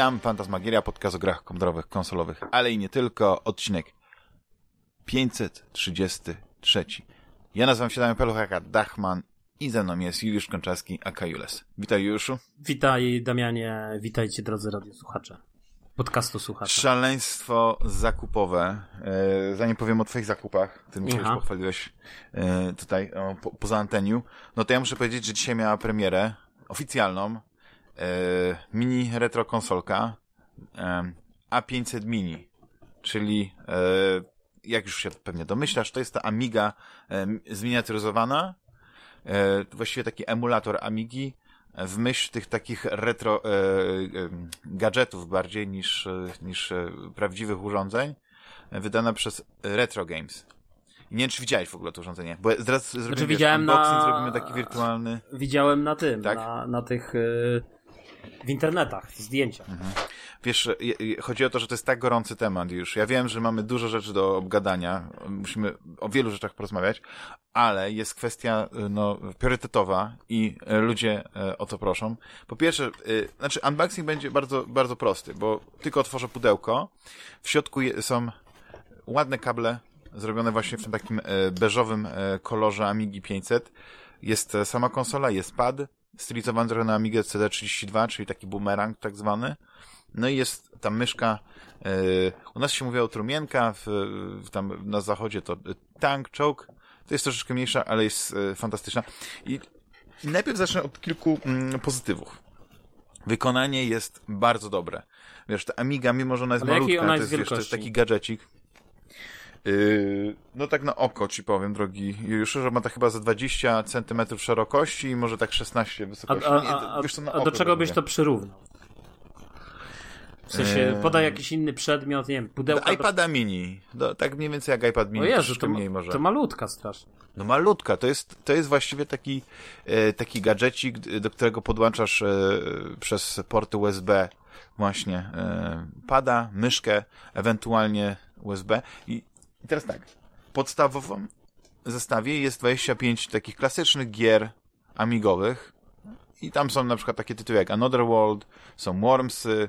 Witam, Fantasmagieria, podcast o grach komputerowych, konsolowych, ale i nie tylko. Odcinek 533. Ja nazywam się Damian Peluchaka Dachman i ze mną jest Juliusz Konczarski, aka Jules. Witaj Juliuszu. Witaj Damianie, witajcie drodzy radiosłuchacze. Podcastu słuchacze. Szaleństwo zakupowe. E, zanim powiem o twoich zakupach, ty mi się już pochwaliłeś e, tutaj po, poza anteniu, no to ja muszę powiedzieć, że dzisiaj miała premierę oficjalną mini retro konsolka e, A500 Mini, czyli e, jak już się pewnie domyślasz, to jest ta Amiga e, zminiaturyzowana, e, właściwie taki emulator Amigi w myśl tych takich retro e, e, gadżetów bardziej niż, e, niż e, prawdziwych urządzeń, wydana przez Retro Games. Nie wiem, czy widziałeś w ogóle to urządzenie, bo zaraz zrobimy znaczy, widziałem unboxing, na... zrobimy taki wirtualny... Widziałem na tym, tak? na, na tych... Y w internetach, zdjęcia. Mhm. Wiesz, chodzi o to, że to jest tak gorący temat już. Ja wiem, że mamy dużo rzeczy do obgadania, musimy o wielu rzeczach porozmawiać, ale jest kwestia no, priorytetowa i ludzie e, o to proszą. Po pierwsze, znaczy unboxing będzie bardzo, bardzo prosty, bo tylko otworzę pudełko, w środku są ładne kable, zrobione właśnie w tym takim beżowym kolorze Amigi 500. Jest sama konsola, jest pad, stylizowany trochę na Amigę CD32, czyli taki boomerang tak zwany. No i jest ta myszka, yy, u nas się mówi o trumienka, w, w, tam na zachodzie to tank, choke, to jest troszeczkę mniejsza, ale jest yy, fantastyczna. I, I, najpierw zacznę od kilku mm, pozytywów. Wykonanie jest bardzo dobre. Wiesz, ta Amiga, mimo że ona jest ale malutka, ona jest to, jest, wiesz, to jest taki gadżecik. Yy, no tak na oko ci powiem, drogi już, że ma tak chyba za 20 cm szerokości i może tak 16 wysokości. A, a, a, a do czego byś to przyrównał? W sensie, podaj jakiś inny przedmiot, nie wiem, pudełka... Do iPada mini. Do, tak mniej więcej jak iPad mini, o Jezu, to, mniej może. To malutka strasznie. No malutka, to jest, to jest właściwie taki, e, taki gadżecik, do którego podłączasz e, przez porty USB właśnie e, pada, myszkę, ewentualnie USB i i teraz tak, podstawową zestawie jest 25 takich klasycznych gier amigowych. I tam są na przykład takie tytuły jak Another World, są Wormsy,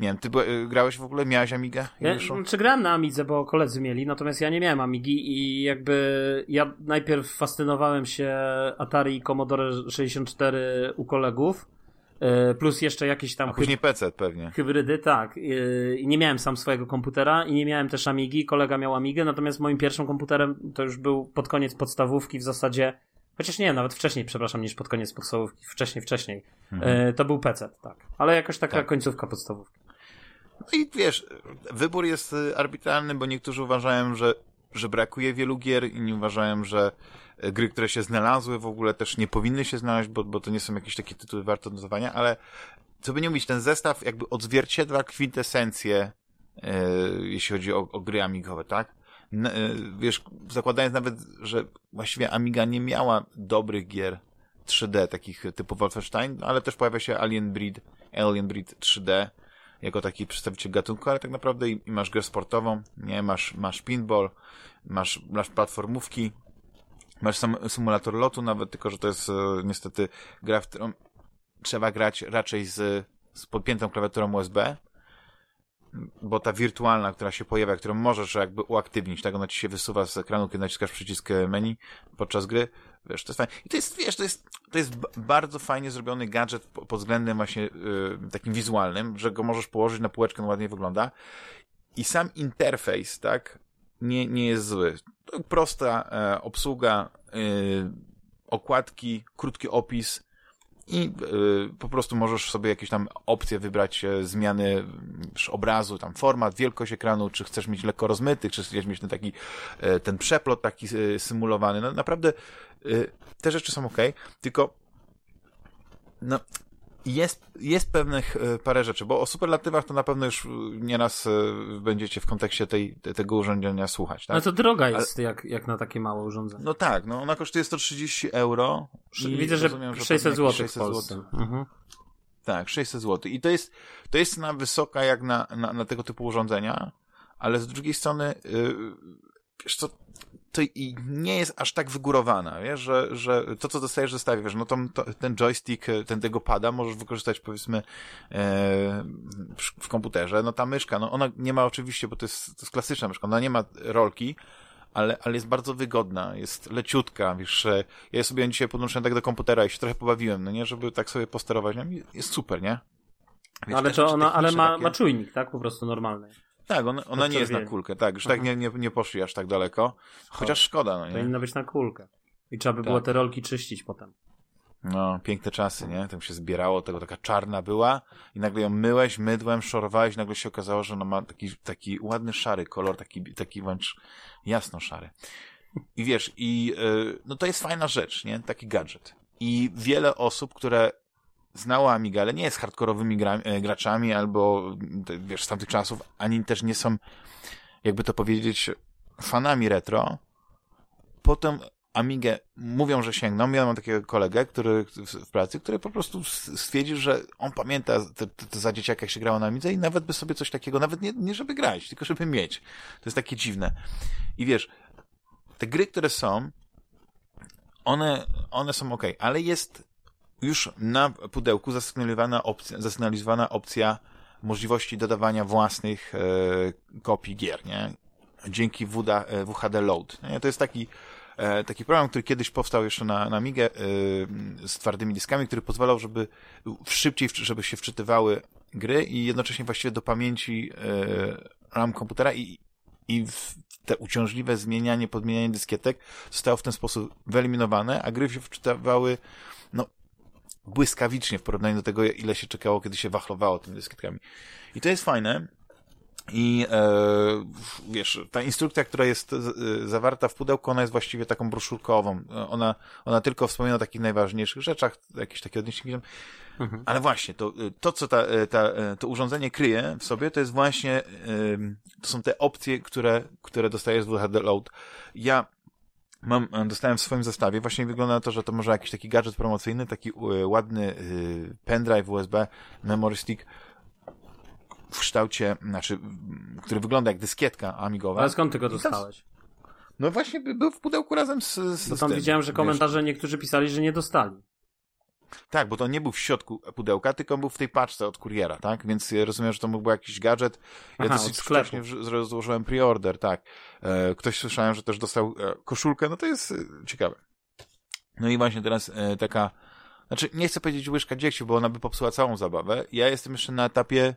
nie wiem, ty grałeś w ogóle? Miałeś Amigę? Ja, czy grałem na Amidze, bo koledzy mieli, natomiast ja nie miałem Amigi i jakby ja najpierw fascynowałem się Atari i Commodore 64 u kolegów, plus jeszcze jakieś tam. A później PC pewnie. Hybrydy, tak. I nie miałem sam swojego komputera i nie miałem też Amigi. Kolega miał Amigę, natomiast moim pierwszym komputerem to już był pod koniec podstawówki w zasadzie. Chociaż nie, nawet wcześniej, przepraszam, niż pod koniec podstawówki. Wcześniej, wcześniej. Mhm. E, to był PC, tak. Ale jakoś taka tak. końcówka podstawówki. No i wiesz, wybór jest arbitralny, bo niektórzy uważają, że, że brakuje wielu gier, inni uważają, że E, gry, które się znalazły w ogóle też nie powinny się znaleźć, bo, bo to nie są jakieś takie tytuły warte notowania, ale co by nie mówić, ten zestaw jakby odzwierciedla kwintesencję, e, jeśli chodzi o, o gry amigowe, tak? N e, wiesz, zakładając nawet, że właściwie Amiga nie miała dobrych gier 3D, takich typu Wolfenstein, ale też pojawia się Alien Breed, Alien Breed 3D, jako taki przedstawiciel gatunku, ale tak naprawdę i, i masz grę sportową, nie, masz, masz pinball, masz, masz platformówki, Masz sam symulator lotu nawet, tylko że to jest e, niestety gra, w którą trzeba grać raczej z, z podpiętą klawiaturą USB, bo ta wirtualna, która się pojawia, którą możesz jakby uaktywnić, tak ona ci się wysuwa z ekranu, kiedy naciskasz przycisk menu podczas gry, wiesz, to jest fajne. I to jest, wiesz, to jest, to jest bardzo fajnie zrobiony gadżet pod względem właśnie yy, takim wizualnym, że go możesz położyć na półeczkę, no ładnie wygląda. I sam interfejs, tak, nie, nie jest zły. Prosta e, obsługa, e, okładki, krótki opis i e, po prostu możesz sobie jakieś tam opcje wybrać, e, zmiany obrazu, tam format, wielkość ekranu, czy chcesz mieć lekko rozmyty, czy chcesz mieć ten taki, e, ten przeplot taki e, symulowany. No naprawdę te rzeczy są ok, tylko no, jest, jest pewnych e, parę rzeczy, bo o superlatywach to na pewno już nieraz e, będziecie w kontekście tej, tego urządzenia słuchać. Tak? No to droga jest Ale... jak, jak na takie małe urządzenie. No tak, no ona kosztuje 130 euro. Widzę, że rozumiem, 600 zł 600 w Polsce. Mhm. Tak, 600 zł. I to jest, to jest cena wysoka jak na, na, na tego typu urządzenia, ale z drugiej strony, yy, wiesz co, to i nie jest aż tak wygórowana, wiesz, że, że to, co dostajesz wiesz, no to, to, ten joystick, ten tego pada możesz wykorzystać, powiedzmy, e, w komputerze, no ta myszka, no ona nie ma oczywiście, bo to jest, to jest klasyczna myszka, ona nie ma rolki, ale, ale jest bardzo wygodna, jest leciutka, wiesz, ja sobie dzisiaj podłączyłem tak do komputera i się trochę pobawiłem, no nie, żeby tak sobie posterować, no, jest super, nie? Wiesz, ale to ona, ale ma, ma czujnik, tak? Po prostu normalny. Tak, ona, ona nie jest na kulkę, tak, już tak nie, nie, nie poszli aż tak daleko, chociaż szkoda, no nie? Powinna być na kulkę. I trzeba by tak. było te rolki czyścić potem. No, piękne czasy, nie? Tam się zbierało, tego taka czarna była i nagle ją myłeś, mydłem, szorowałeś, nagle się okazało, że ona ma taki, taki ładny szary kolor, taki, taki wręcz jasno szary. I wiesz, i yy, no to jest fajna rzecz, nie? Taki gadżet. I wiele osób, które znało Amiga, ale nie jest hardkorowymi gra, e, graczami albo, wiesz, z tamtych czasów, ani też nie są, jakby to powiedzieć, fanami retro, potem Amigę mówią, że sięgną. Ja mam takiego kolegę, który w pracy, który po prostu stwierdził, że on pamięta te, te, te za dzieciaka, jak się grało na Amidze i nawet by sobie coś takiego, nawet nie, nie żeby grać, tylko żeby mieć. To jest takie dziwne. I wiesz, te gry, które są, one, one są ok, ale jest już na pudełku zasygnalizowana opcja, zasygnalizowana opcja możliwości dodawania własnych e, kopii gier, nie? Dzięki WD, e, WHD Load. Nie? To jest taki, e, taki program, który kiedyś powstał jeszcze na, na Amigę e, z twardymi dyskami, który pozwalał, żeby szybciej, żeby się wczytywały gry i jednocześnie właściwie do pamięci e, RAM komputera i, i te uciążliwe zmienianie, podmienianie dyskietek zostało w ten sposób wyeliminowane, a gry się wczytywały no, błyskawicznie w porównaniu do tego, ile się czekało, kiedy się wachlowało tymi dyskietkami. I to jest fajne. I e, wiesz, ta instrukcja, która jest e, zawarta w pudełku, ona jest właściwie taką broszurkową. Ona, ona tylko wspomina o takich najważniejszych rzeczach, jakieś takie odniesienia. Mhm. Ale właśnie, to, to co ta, e, ta, e, to urządzenie kryje w sobie, to jest właśnie, to są te opcje, które, które dostajesz z Load. Ja mam, e, dostałem w swoim zestawie, właśnie wygląda na to, że to może jakiś taki gadżet promocyjny, taki y, ładny y, pendrive USB, memory stick w kształcie, znaczy, który wygląda jak dyskietka amigowa. Ale skąd ty go dostałeś? No właśnie był w pudełku razem z, z Bo tam tym, widziałem, że komentarze wiesz. niektórzy pisali, że nie dostali. Tak, bo to nie był w środku pudełka, tylko był w tej paczce od kuriera, tak? Więc rozumiem, że to mógł był jakiś gadżet. Ja Aha, dosyć wcześnie złożyłem preorder, tak. E, ktoś słyszałem, że też dostał e, koszulkę, no to jest e, ciekawe. No i właśnie teraz taka, znaczy nie chcę powiedzieć łyżka dziegciu, bo ona by popsuła całą zabawę. Ja jestem jeszcze na etapie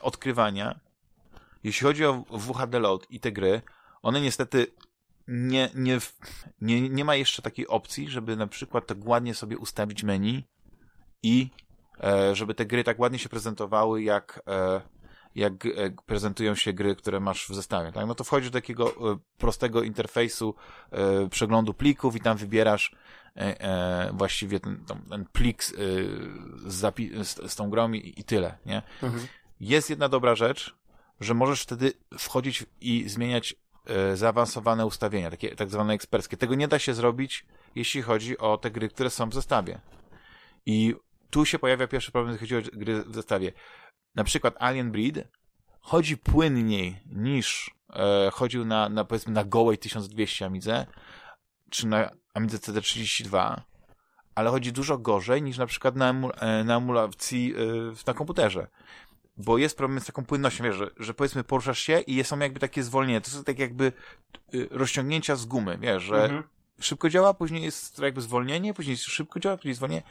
odkrywania. Jeśli chodzi o WHD Load i te gry, one niestety nie, nie, nie, nie ma jeszcze takiej opcji, żeby na przykład tak ładnie sobie ustawić menu i e, żeby te gry tak ładnie się prezentowały, jak, e, jak e, prezentują się gry, które masz w zestawie. Tak? No to wchodzisz do takiego e, prostego interfejsu e, przeglądu plików i tam wybierasz e, właściwie ten, ten plik z, z, z, tą grą i, i tyle. Nie? Mhm. Jest jedna dobra rzecz, że możesz wtedy wchodzić i zmieniać zaawansowane ustawienia, takie tak zwane eksperckie. Tego nie da się zrobić, jeśli chodzi o te gry, które są w zestawie. I tu się pojawia pierwszy problem, jeśli chodzi o gry w zestawie. Na przykład Alien Breed chodzi płynniej niż e, chodził na, na, powiedzmy, na gołej 1200 Amidze, czy na Amidze CD32, ale chodzi dużo gorzej niż na przykład na, e, na emulacji e, na komputerze bo jest problem z taką płynnością, wiesz, że, że powiedzmy poruszasz się i są jakby takie zwolnienia, to są tak jakby y, rozciągnięcia z gumy, wiesz, że mhm. szybko działa, później jest jakby zwolnienie, później szybko działa, później zwolnienie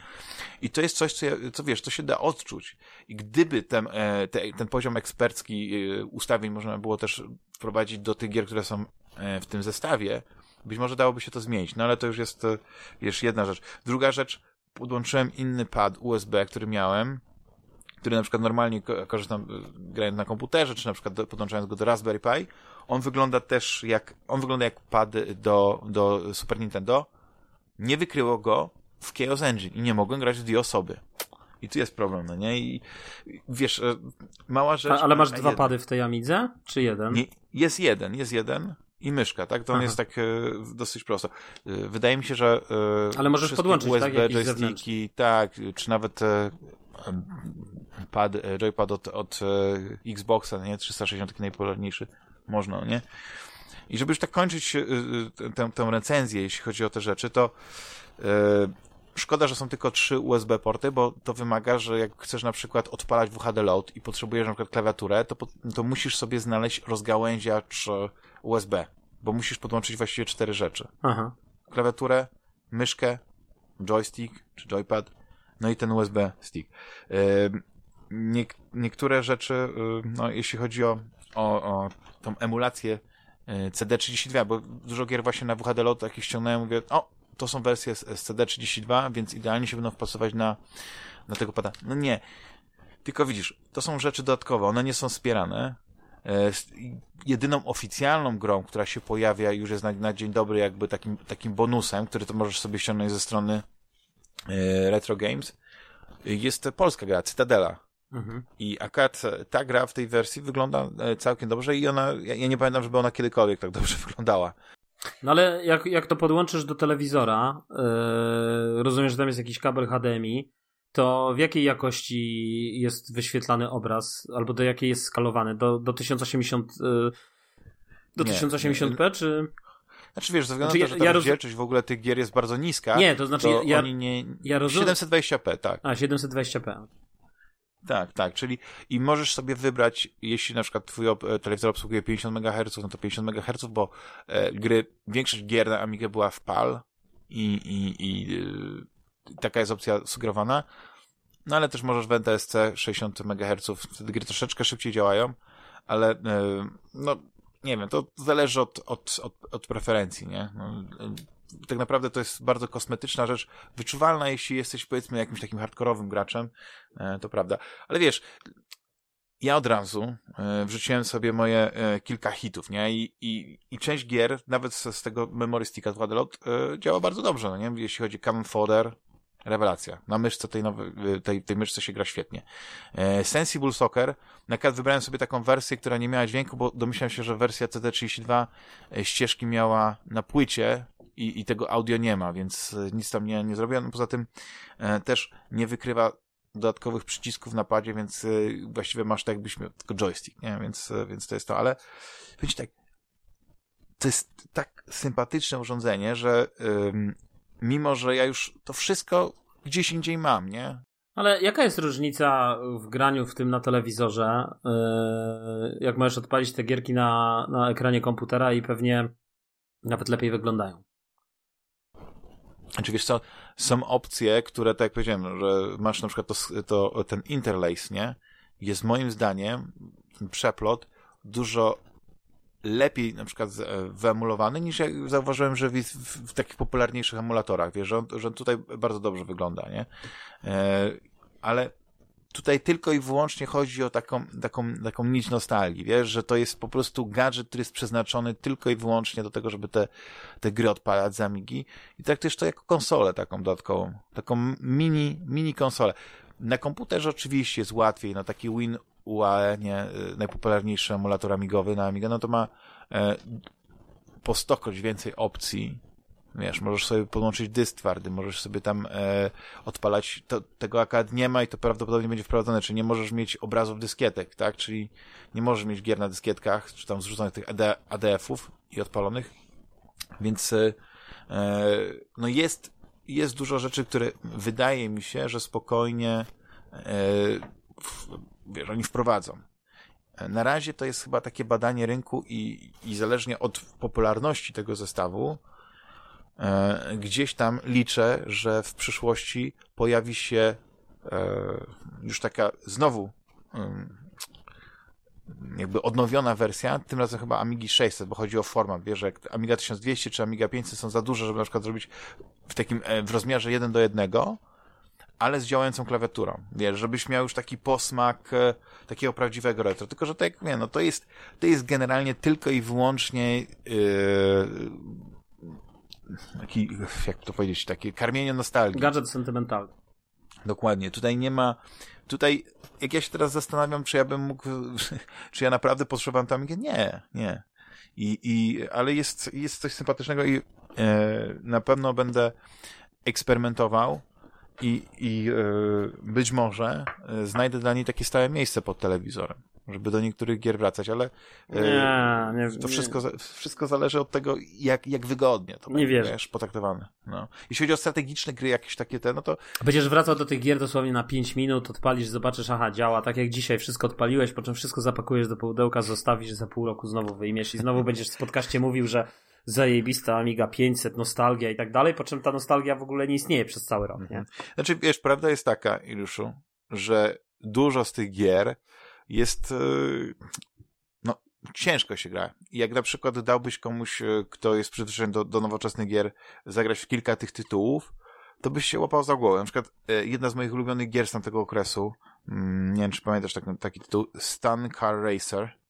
i to jest coś, co, ja, co wiesz, to się da odczuć i gdyby ten, e, te, ten poziom ekspercki e, ustawień można było też wprowadzić do tych gier, które są e, w tym zestawie, być może dałoby się to zmienić, no ale to już jest, wiesz, jedna rzecz. Druga rzecz, podłączyłem inny pad USB, który miałem, który na przykład normalnie korzystam grając na komputerze, czy na przykład podłączając go do Raspberry Pi, on wygląda też jak, on wygląda jak pad do, do Super Nintendo. Nie wykryło go w Chaos Engine i nie mogłem grać w dwie osoby. I tu jest problem, no nie? I wiesz, e, mała rzecz. A, ale masz dwa pady w tej Amidze? Czy jeden? Nie, jest jeden, jest jeden i myszka, tak? To on Aha. jest tak e, dosyć prosto. E, wydaje mi się, że e, Ale możesz podłączyć, USB, tak? joysticki, tak, czy nawet e, pad, e, joypad od, od e, Xboxa, nie? 360 taki najpopularniejszy. Można, nie? I żeby już tak kończyć y, tę, tę recenzję, jeśli chodzi o te rzeczy, to y, szkoda, że są tylko trzy USB porty, bo to wymaga, że jak chcesz na przykład odpalać WHD Load i potrzebujesz na przykład klawiaturę, to, to musisz sobie znaleźć rozgałęziacz USB, bo musisz podłączyć właściwie cztery rzeczy. Aha. Klawiaturę, myszkę, joystick czy joypad, no i ten USB stick. Nie, niektóre rzeczy, no jeśli chodzi o, o, o tą emulację CD32, bo dużo gier właśnie na WHD Load takich ściągnąłem, mówię, o, to są wersje z, z CD32, więc idealnie się będą wpasować na, na tego pada. No nie. Tylko widzisz, to są rzeczy dodatkowe, one nie są wspierane. E, jedyną oficjalną grą, która się pojawia już jest na, na dzień dobry jakby takim, takim bonusem, który to możesz sobie ściągnąć ze strony e, Retro Games, jest polska gra, Cytadela. Mhm. I akurat ta gra w tej wersji wygląda e, całkiem dobrze i ona, ja, ja nie pamiętam, żeby ona kiedykolwiek tak dobrze wyglądała. No ale jak, jak to podłączysz do telewizora, yy, rozumiem, że tam jest jakiś kabel HDMI, to w jakiej jakości jest wyświetlany obraz, albo do jakiej jest skalowany? Do, do 1080 yy, do nie, 1080p, czy... Znaczy wiesz, ze względu znaczy, na to, że ta ja rozdzielczość w ogóle tych gier jest bardzo niska. Nie, to znaczy to ja, oni nie... ja rozumiem... 720p, tak. A, 720p. Tak, tak, czyli i możesz sobie wybrać, jeśli na przykład twój telewizor obsługuje 50 MHz, no to 50 MHz, bo e, gry, większość gier na Amigę była w PAL i, i, i e, taka jest opcja sugerowana. No ale też możesz w NTSC 60 MHz, wtedy gry troszeczkę szybciej działają, ale e, no nie wiem, to zależy od, od, od, od preferencji, nie? No, tak naprawdę to jest bardzo kosmetyczna rzecz, wyczuwalna, jeśli jesteś powiedzmy jakimś takim hardkorowym graczem, e, to prawda. Ale wiesz, ja od razu e, wrzuciłem sobie moje e, kilka hitów, nie? I, i, i część gier, nawet z, tego Memory Sticka 2 działa bardzo dobrze, no nie? Jeśli chodzi o Cannon Fodder, Rewelacja. Na myszce tej, nowej, tej, tej myszce się gra świetnie. Sensible Soccer. Na przykład wybrałem sobie taką wersję, która nie miała dźwięku, bo domyślałem się, że wersja CD32 e, ścieżki miała na płycie i, i tego audio nie ma, więc e, nic tam nie, nie zrobiłem. Poza tym e, też nie wykrywa dodatkowych przycisków na padzie, więc e, właściwie masz tak jakbyś miał tylko joystick, nie? Więc, e, więc to jest to, ale wiecie tak, to jest tak sympatyczne urządzenie, że mimo że ja już to wszystko gdzieś indziej mam, nie? Ale jaka jest różnica w graniu w tym na telewizorze? Jak możesz odpalić te gierki na, na ekranie komputera i pewnie nawet lepiej wyglądają. Znaczy wiesz co, są opcje, które tak jak powiedziałem, że masz na przykład to, to, ten interlace, nie? Jest moim zdaniem ten przeplot dużo lepiej na przykład e, wyemulowany niż jak zauważyłem, że w, w, w takich popularniejszych emulatorach, wiesz, że on, że tutaj bardzo dobrze wygląda, nie? E, ale tutaj tylko i wyłącznie chodzi o taką, taką, taką nić nostalgii, wiesz, że to jest po prostu gadżet, który jest przeznaczony tylko i wyłącznie do tego, żeby te, te gry odpalać z Amigi i traktujesz to jako konsolę taką dodatkową, taką mini, mini konsolę. Na komputerze oczywiście jest łatwiej, no taki Win UAE, nie, najpopularniejszy emulator amigowy na Amiga, no to ma e, po stokroć więcej opcji. Wiesz, możesz sobie podłączyć dysk twardy, możesz sobie tam e, odpalać, to, tego akurat nie ma i to prawdopodobnie będzie wprowadzone, czyli nie możesz mieć obrazów dyskietek, tak, czyli nie możesz mieć gier na dyskietkach, czy tam zrzuconych tych AD, ADF-ów i odpalonych, więc e, no jest, jest dużo rzeczy, które wydaje mi się, że spokojnie e, wiesz, oni wprowadzą. Na razie to jest chyba takie badanie rynku i, i zależnie od popularności tego zestawu, e, gdzieś tam liczę, że w przyszłości pojawi się e, już taka znowu e, jakby odnowiona wersja, tym razem chyba Amigi 600, bo chodzi o format, wiesz, jak Amiga 1200 czy Amiga 500 są za duże, żeby na przykład zrobić w takim, e, w rozmiarze 1 do 1, ale z działającą klawiaturą. Wiesz, żebyś miał już taki posmak e, takiego prawdziwego retro. Tylko, że tak, nie, no to jest, to jest generalnie tylko i wyłącznie yy, taki, jak to powiedzieć, takie karmienie nostalgii. Gadżet sentymentalny. Dokładnie. Tutaj nie ma, tutaj, jak ja się teraz zastanawiam, czy ja bym mógł, czy ja naprawdę potrzebowałem tam, nie, nie. I, i, ale jest, jest coś sympatycznego i e, na pewno będę eksperymentował i, i yy, być może yy, znajdę dla niej takie stałe miejsce pod telewizorem. Żeby do niektórych gier wracać, ale Nie, nie, to nie. wszystko, wszystko zależy od tego, jak, jak wygodnie to Nie będzie wiesz, potraktowane. No. Jeśli chodzi o strategiczne gry, jakieś takie te, no to Będziesz wracał do tych gier dosłownie na 5 minut, odpalisz, zobaczysz, aha, działa, tak jak dzisiaj wszystko odpaliłeś, po czym wszystko zapakujesz do pudełka, zostawisz, za pół roku znowu wyjmiesz i znowu będziesz w podcaście mówił, że zajebista Amiga 500, nostalgia i tak dalej, po czym ta nostalgia w ogóle nie istnieje przez cały rok, nie? Znaczy, wiesz, prawda jest taka, Iluszu, że dużo z tych gier jest, yy, no, ciężko się gra. Jak na przykład dałbyś komuś, yy, kto jest przyzwyczajony do, do nowoczesnych gier, zagrać w kilka tych tytułów, to byś się łapał za głowę. Na przykład yy, jedna z moich ulubionych gier z tamtego okresu, mm, nie wiem, czy pamiętasz taki, taki tytuł, Stun Car Racer.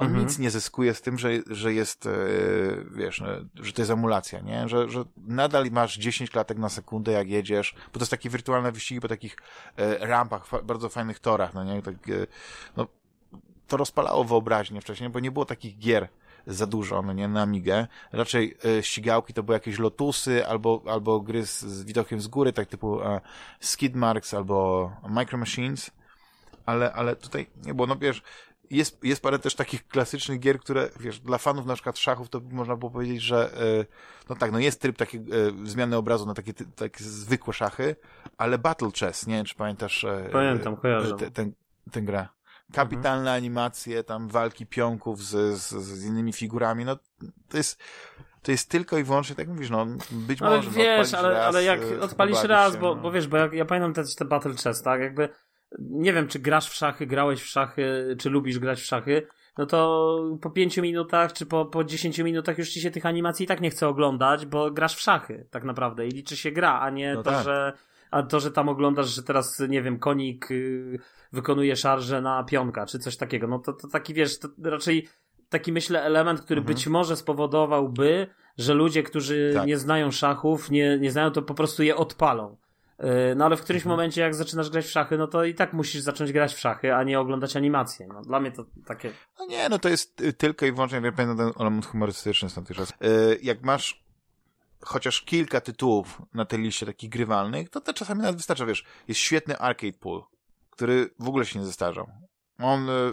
On Mhm. nic nie zyskuje z tym, że, że jest, e, wiesz, e, że to jest emulacja, nie? Że, że nadal masz 10 klatek na sekundę, jak jedziesz, bo to jest takie wirtualne wyścigi po takich e, rampach, bardzo fajnych torach, no nie? Tak, e, no, to rozpalało wyobraźnię wcześniej, bo nie było takich gier za dużo, no nie, na Amigę. Raczej e, ścigałki to były jakieś Lotusy albo, albo gry z, z widokiem z góry, tak typu e, Skidmarks albo Micro Machines, ale, ale tutaj nie było, no wiesz, jest, jest parę też takich klasycznych gier, które, wiesz, dla fanów na przykład szachów, to można było powiedzieć, że e, no tak, no jest tryb takiej zmiany obrazu na takie, takie zwykłe szachy, ale Battle Chess, nie wiem, czy pamiętasz e, Pamiętam, kojarzę. te, ten, tę grę. Kapitalne animacje, tam walki pionków z, z, z innymi figurami, no to jest, to jest tylko i wyłącznie, tak mówisz, no być Ale może no, wiesz, ale, raz, ale jak e, odpalisz raz, się, bo, no. bo wiesz, bo jak, ja pamiętam też te Battle Chess, tak, jakby nie wiem, czy grasz w szachy, grałeś w szachy, czy lubisz grać w szachy, no to po pięciu minutach, czy po, po 10 minutach już ci się tych animacji i tak nie chce oglądać, bo grasz w szachy, tak naprawdę, i liczy się gra, a nie No to, tak. że a to, że tam oglądasz, że teraz, nie wiem, konik y, wykonuje szarżę na pionka, czy coś takiego, no to, to taki, wiesz, to raczej taki, myślę, element, który Mhm. być może spowodowałby, że ludzie, którzy Tak. nie znają szachów, nie, nie znają, to po prostu je odpalą. Yy, No ale w którymś Mhm. momencie, jak zaczynasz grać w szachy, no to i tak musisz zacząć grać w szachy, a nie oglądać animacje. No, dla mnie to takie. No nie, no to jest y, tylko i wyłącznie, ja pamiętam ten element humorystyczny z tamtych czasów. Y, Jak masz chociaż kilka tytułów na tej liście takich grywalnych, to to czasami nawet wystarcza, wiesz, jest świetny arcade pool, który w ogóle się nie zestarzał. On y,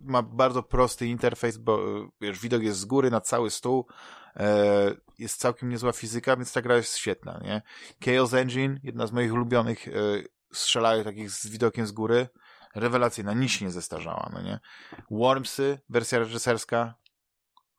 ma bardzo prosty interfejs, bo y, wiesz, widok jest z góry na cały stół, jest całkiem niezła fizyka, więc ta gra jest świetna, nie? Chaos Engine, jedna z moich ulubionych y, strzelają takich z widokiem z góry, rewelacyjna, nic się nie zestarzała, no nie? Wormsy, wersja reżyserska,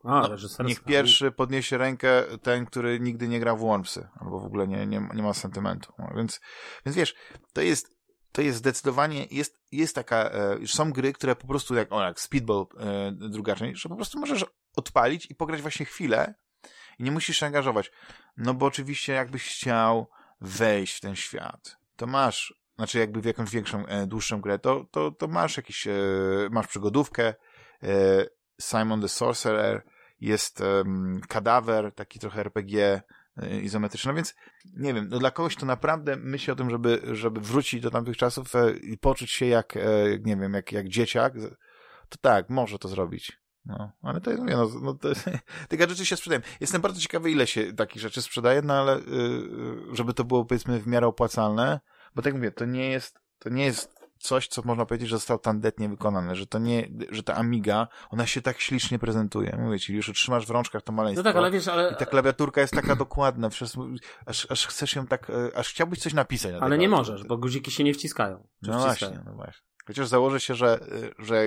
A, No. Niech pierwszy podniesie rękę ten, który nigdy nie gra w Wormsy, albo w ogóle nie, nie, nie ma sentymentu. No, więc, więc wiesz, to jest, to jest zdecydowanie, jest, jest taka, e, już są gry, które po prostu jak, o, jak Speedball e, druga część, że po prostu możesz odpalić i pograć właśnie chwilę i nie musisz się angażować. No bo oczywiście jakbyś chciał wejść w ten świat, to masz, znaczy jakby w jakąś większą, e, dłuższą grę, to, to, to masz jakiś, e, masz przygodówkę, e, Simon the Sorcerer, jest kadawer, taki trochę RPG izometryczny, no więc nie wiem, no dla kogoś, kto naprawdę myśli o tym, żeby, żeby wrócić do tamtych czasów i poczuć się jak, nie wiem, jak, jak dzieciak, to tak, może to zrobić. No, ale to jest, mówię, no, no to, te gadżety się sprzedają. Jestem bardzo ciekawy, ile się takich rzeczy sprzedaje, no ale y, y, żeby to było, powiedzmy, w miarę opłacalne, bo tak mówię, to nie jest, to nie jest coś, co można powiedzieć, że zostało tandetnie wykonane, że to nie, że ta Amiga, ona się tak ślicznie prezentuje. Mówię ci, już trzymasz w rączkach to maleństwo. No tak, ale wiesz, ale, I ta klawiaturka jest taka dokładna, przez, aż, aż chcesz ją tak, e, aż chciałbyś coś napisać na ale nie możesz, bo guziki się nie wciskają. No wciskają? właśnie, no właśnie. Chociaż założę się, że, e, że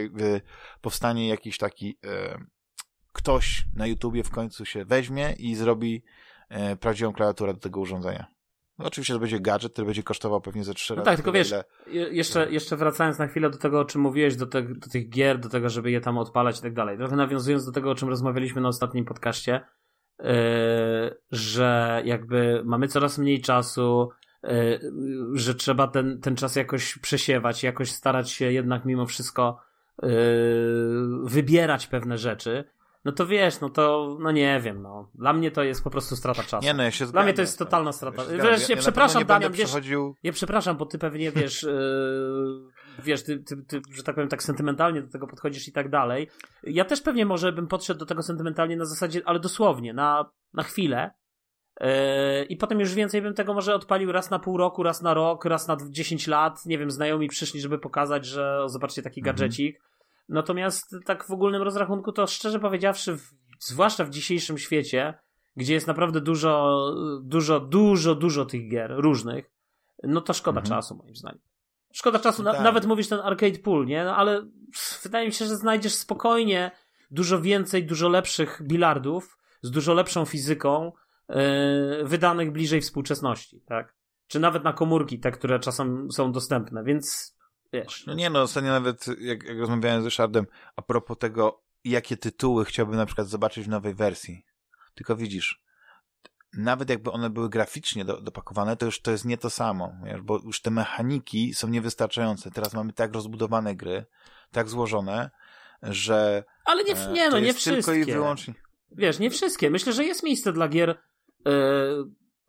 powstanie jakiś taki e, ktoś na YouTubie w końcu się weźmie i zrobi e, prawdziwą klawiaturę do tego urządzenia. No oczywiście to będzie gadżet, który będzie kosztował pewnie ze trzy No razy. tak, tylko wiesz, ile- Je- Jeszcze, jeszcze wracając na chwilę do tego, o czym mówiłeś, do, te, do tych gier, do tego, żeby je tam odpalać i tak dalej. Trochę nawiązując do tego, o czym rozmawialiśmy na ostatnim podcaście, yy, że jakby mamy coraz mniej czasu, że trzeba ten, ten czas jakoś przesiewać, jakoś starać się jednak mimo wszystko yy, wybierać pewne rzeczy. No to wiesz, no to, no nie wiem, no. Dla mnie to jest po prostu strata czasu. Nie no, ja się Dla mnie zgadzam to jest totalna strata. Ja Wiesz, zgadzam. ja pewno przepraszam, nie Damian, wiesz- przechodził... Ja przepraszam, bo ty pewnie wiesz, yy, wiesz, ty, ty, ty, że tak powiem, tak sentymentalnie do tego podchodzisz i tak dalej. Ja też pewnie może bym podszedł do tego sentymentalnie na zasadzie, ale dosłownie, na, na chwilę. Yy, I potem już więcej bym tego może odpalił raz na pół roku, raz na rok, raz na 10 lat. Nie wiem, znajomi przyszli, żeby pokazać, że o, zobaczcie taki Mhm. gadżecik. Natomiast tak w ogólnym rozrachunku, to szczerze powiedziawszy, w, zwłaszcza w dzisiejszym świecie, gdzie jest naprawdę dużo, dużo, dużo, dużo tych gier różnych, no to szkoda Mhm. czasu, moim zdaniem. Szkoda czasu, na, tak. nawet mówisz ten arcade pool, nie? No, ale wydaje mi się, że znajdziesz spokojnie dużo więcej, dużo lepszych bilardów z dużo lepszą fizyką, wydanych bliżej współczesności, tak? Czy nawet na komórki, te, które czasem są dostępne, więc wiesz. No nie no, ostatnio nawet jak, jak rozmawiałem z Ryszardem a propos tego, jakie tytuły chciałbym na przykład zobaczyć w nowej wersji. Tylko widzisz, nawet jakby one były graficznie do, dopakowane, to już to jest nie to samo, wiesz, bo już te mechaniki są niewystarczające. Teraz mamy tak rozbudowane gry, tak złożone, że Ale nie, e, nie no, nie wszystkie. tylko i wyłącznie... Wiesz, nie wszystkie. Myślę, że jest miejsce dla gier e,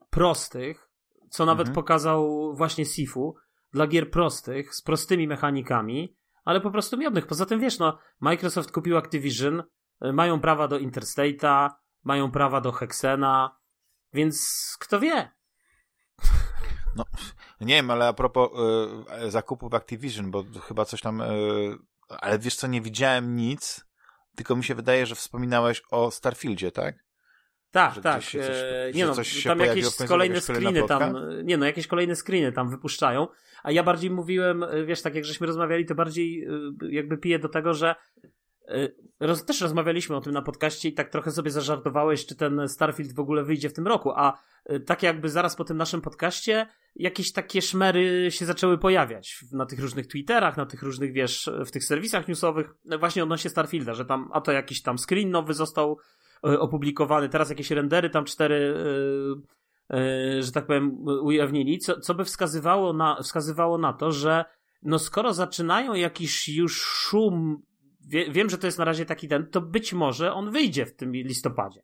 prostych, co nawet Mhm. pokazał właśnie Sifu, dla gier prostych, z prostymi mechanikami, ale po prostu miodnych. Poza tym, wiesz, no, Microsoft kupił Activision, e, mają prawa do Interstate'a, mają prawa do Hexena, więc kto wie? Nie wiem, ale a propos y, zakupów Activision, bo chyba coś tam... Y, ale wiesz co, nie widziałem nic, tylko mi się wydaje, że wspominałeś o Starfieldzie, tak? Tak, Że tak. gdzieś się coś- e, nie no, coś tam jakieś kolejne screeny tam, nie no, jakieś kolejne screeny tam wypuszczają, a ja bardziej mówiłem, e, wiesz, tak jak żeśmy rozmawiali, to bardziej e, jakby piję do tego, że roz, też rozmawialiśmy o tym na podcaście i tak trochę sobie zażartowałeś, czy ten Starfield w ogóle wyjdzie w tym roku, a tak jakby zaraz po tym naszym podcaście jakieś takie szmery się zaczęły pojawiać na tych różnych Twitterach, na tych różnych, wiesz, w tych serwisach newsowych, właśnie odnośnie Starfielda, że tam, a to jakiś tam screen nowy został opublikowany, teraz jakieś rendery tam cztery, e, e, że tak powiem, ujawnili, co, co by wskazywało na, wskazywało na to, że no skoro zaczynają jakiś już szum, wie, wiem, że to jest na razie taki ten, to być może on wyjdzie w tym listopadzie.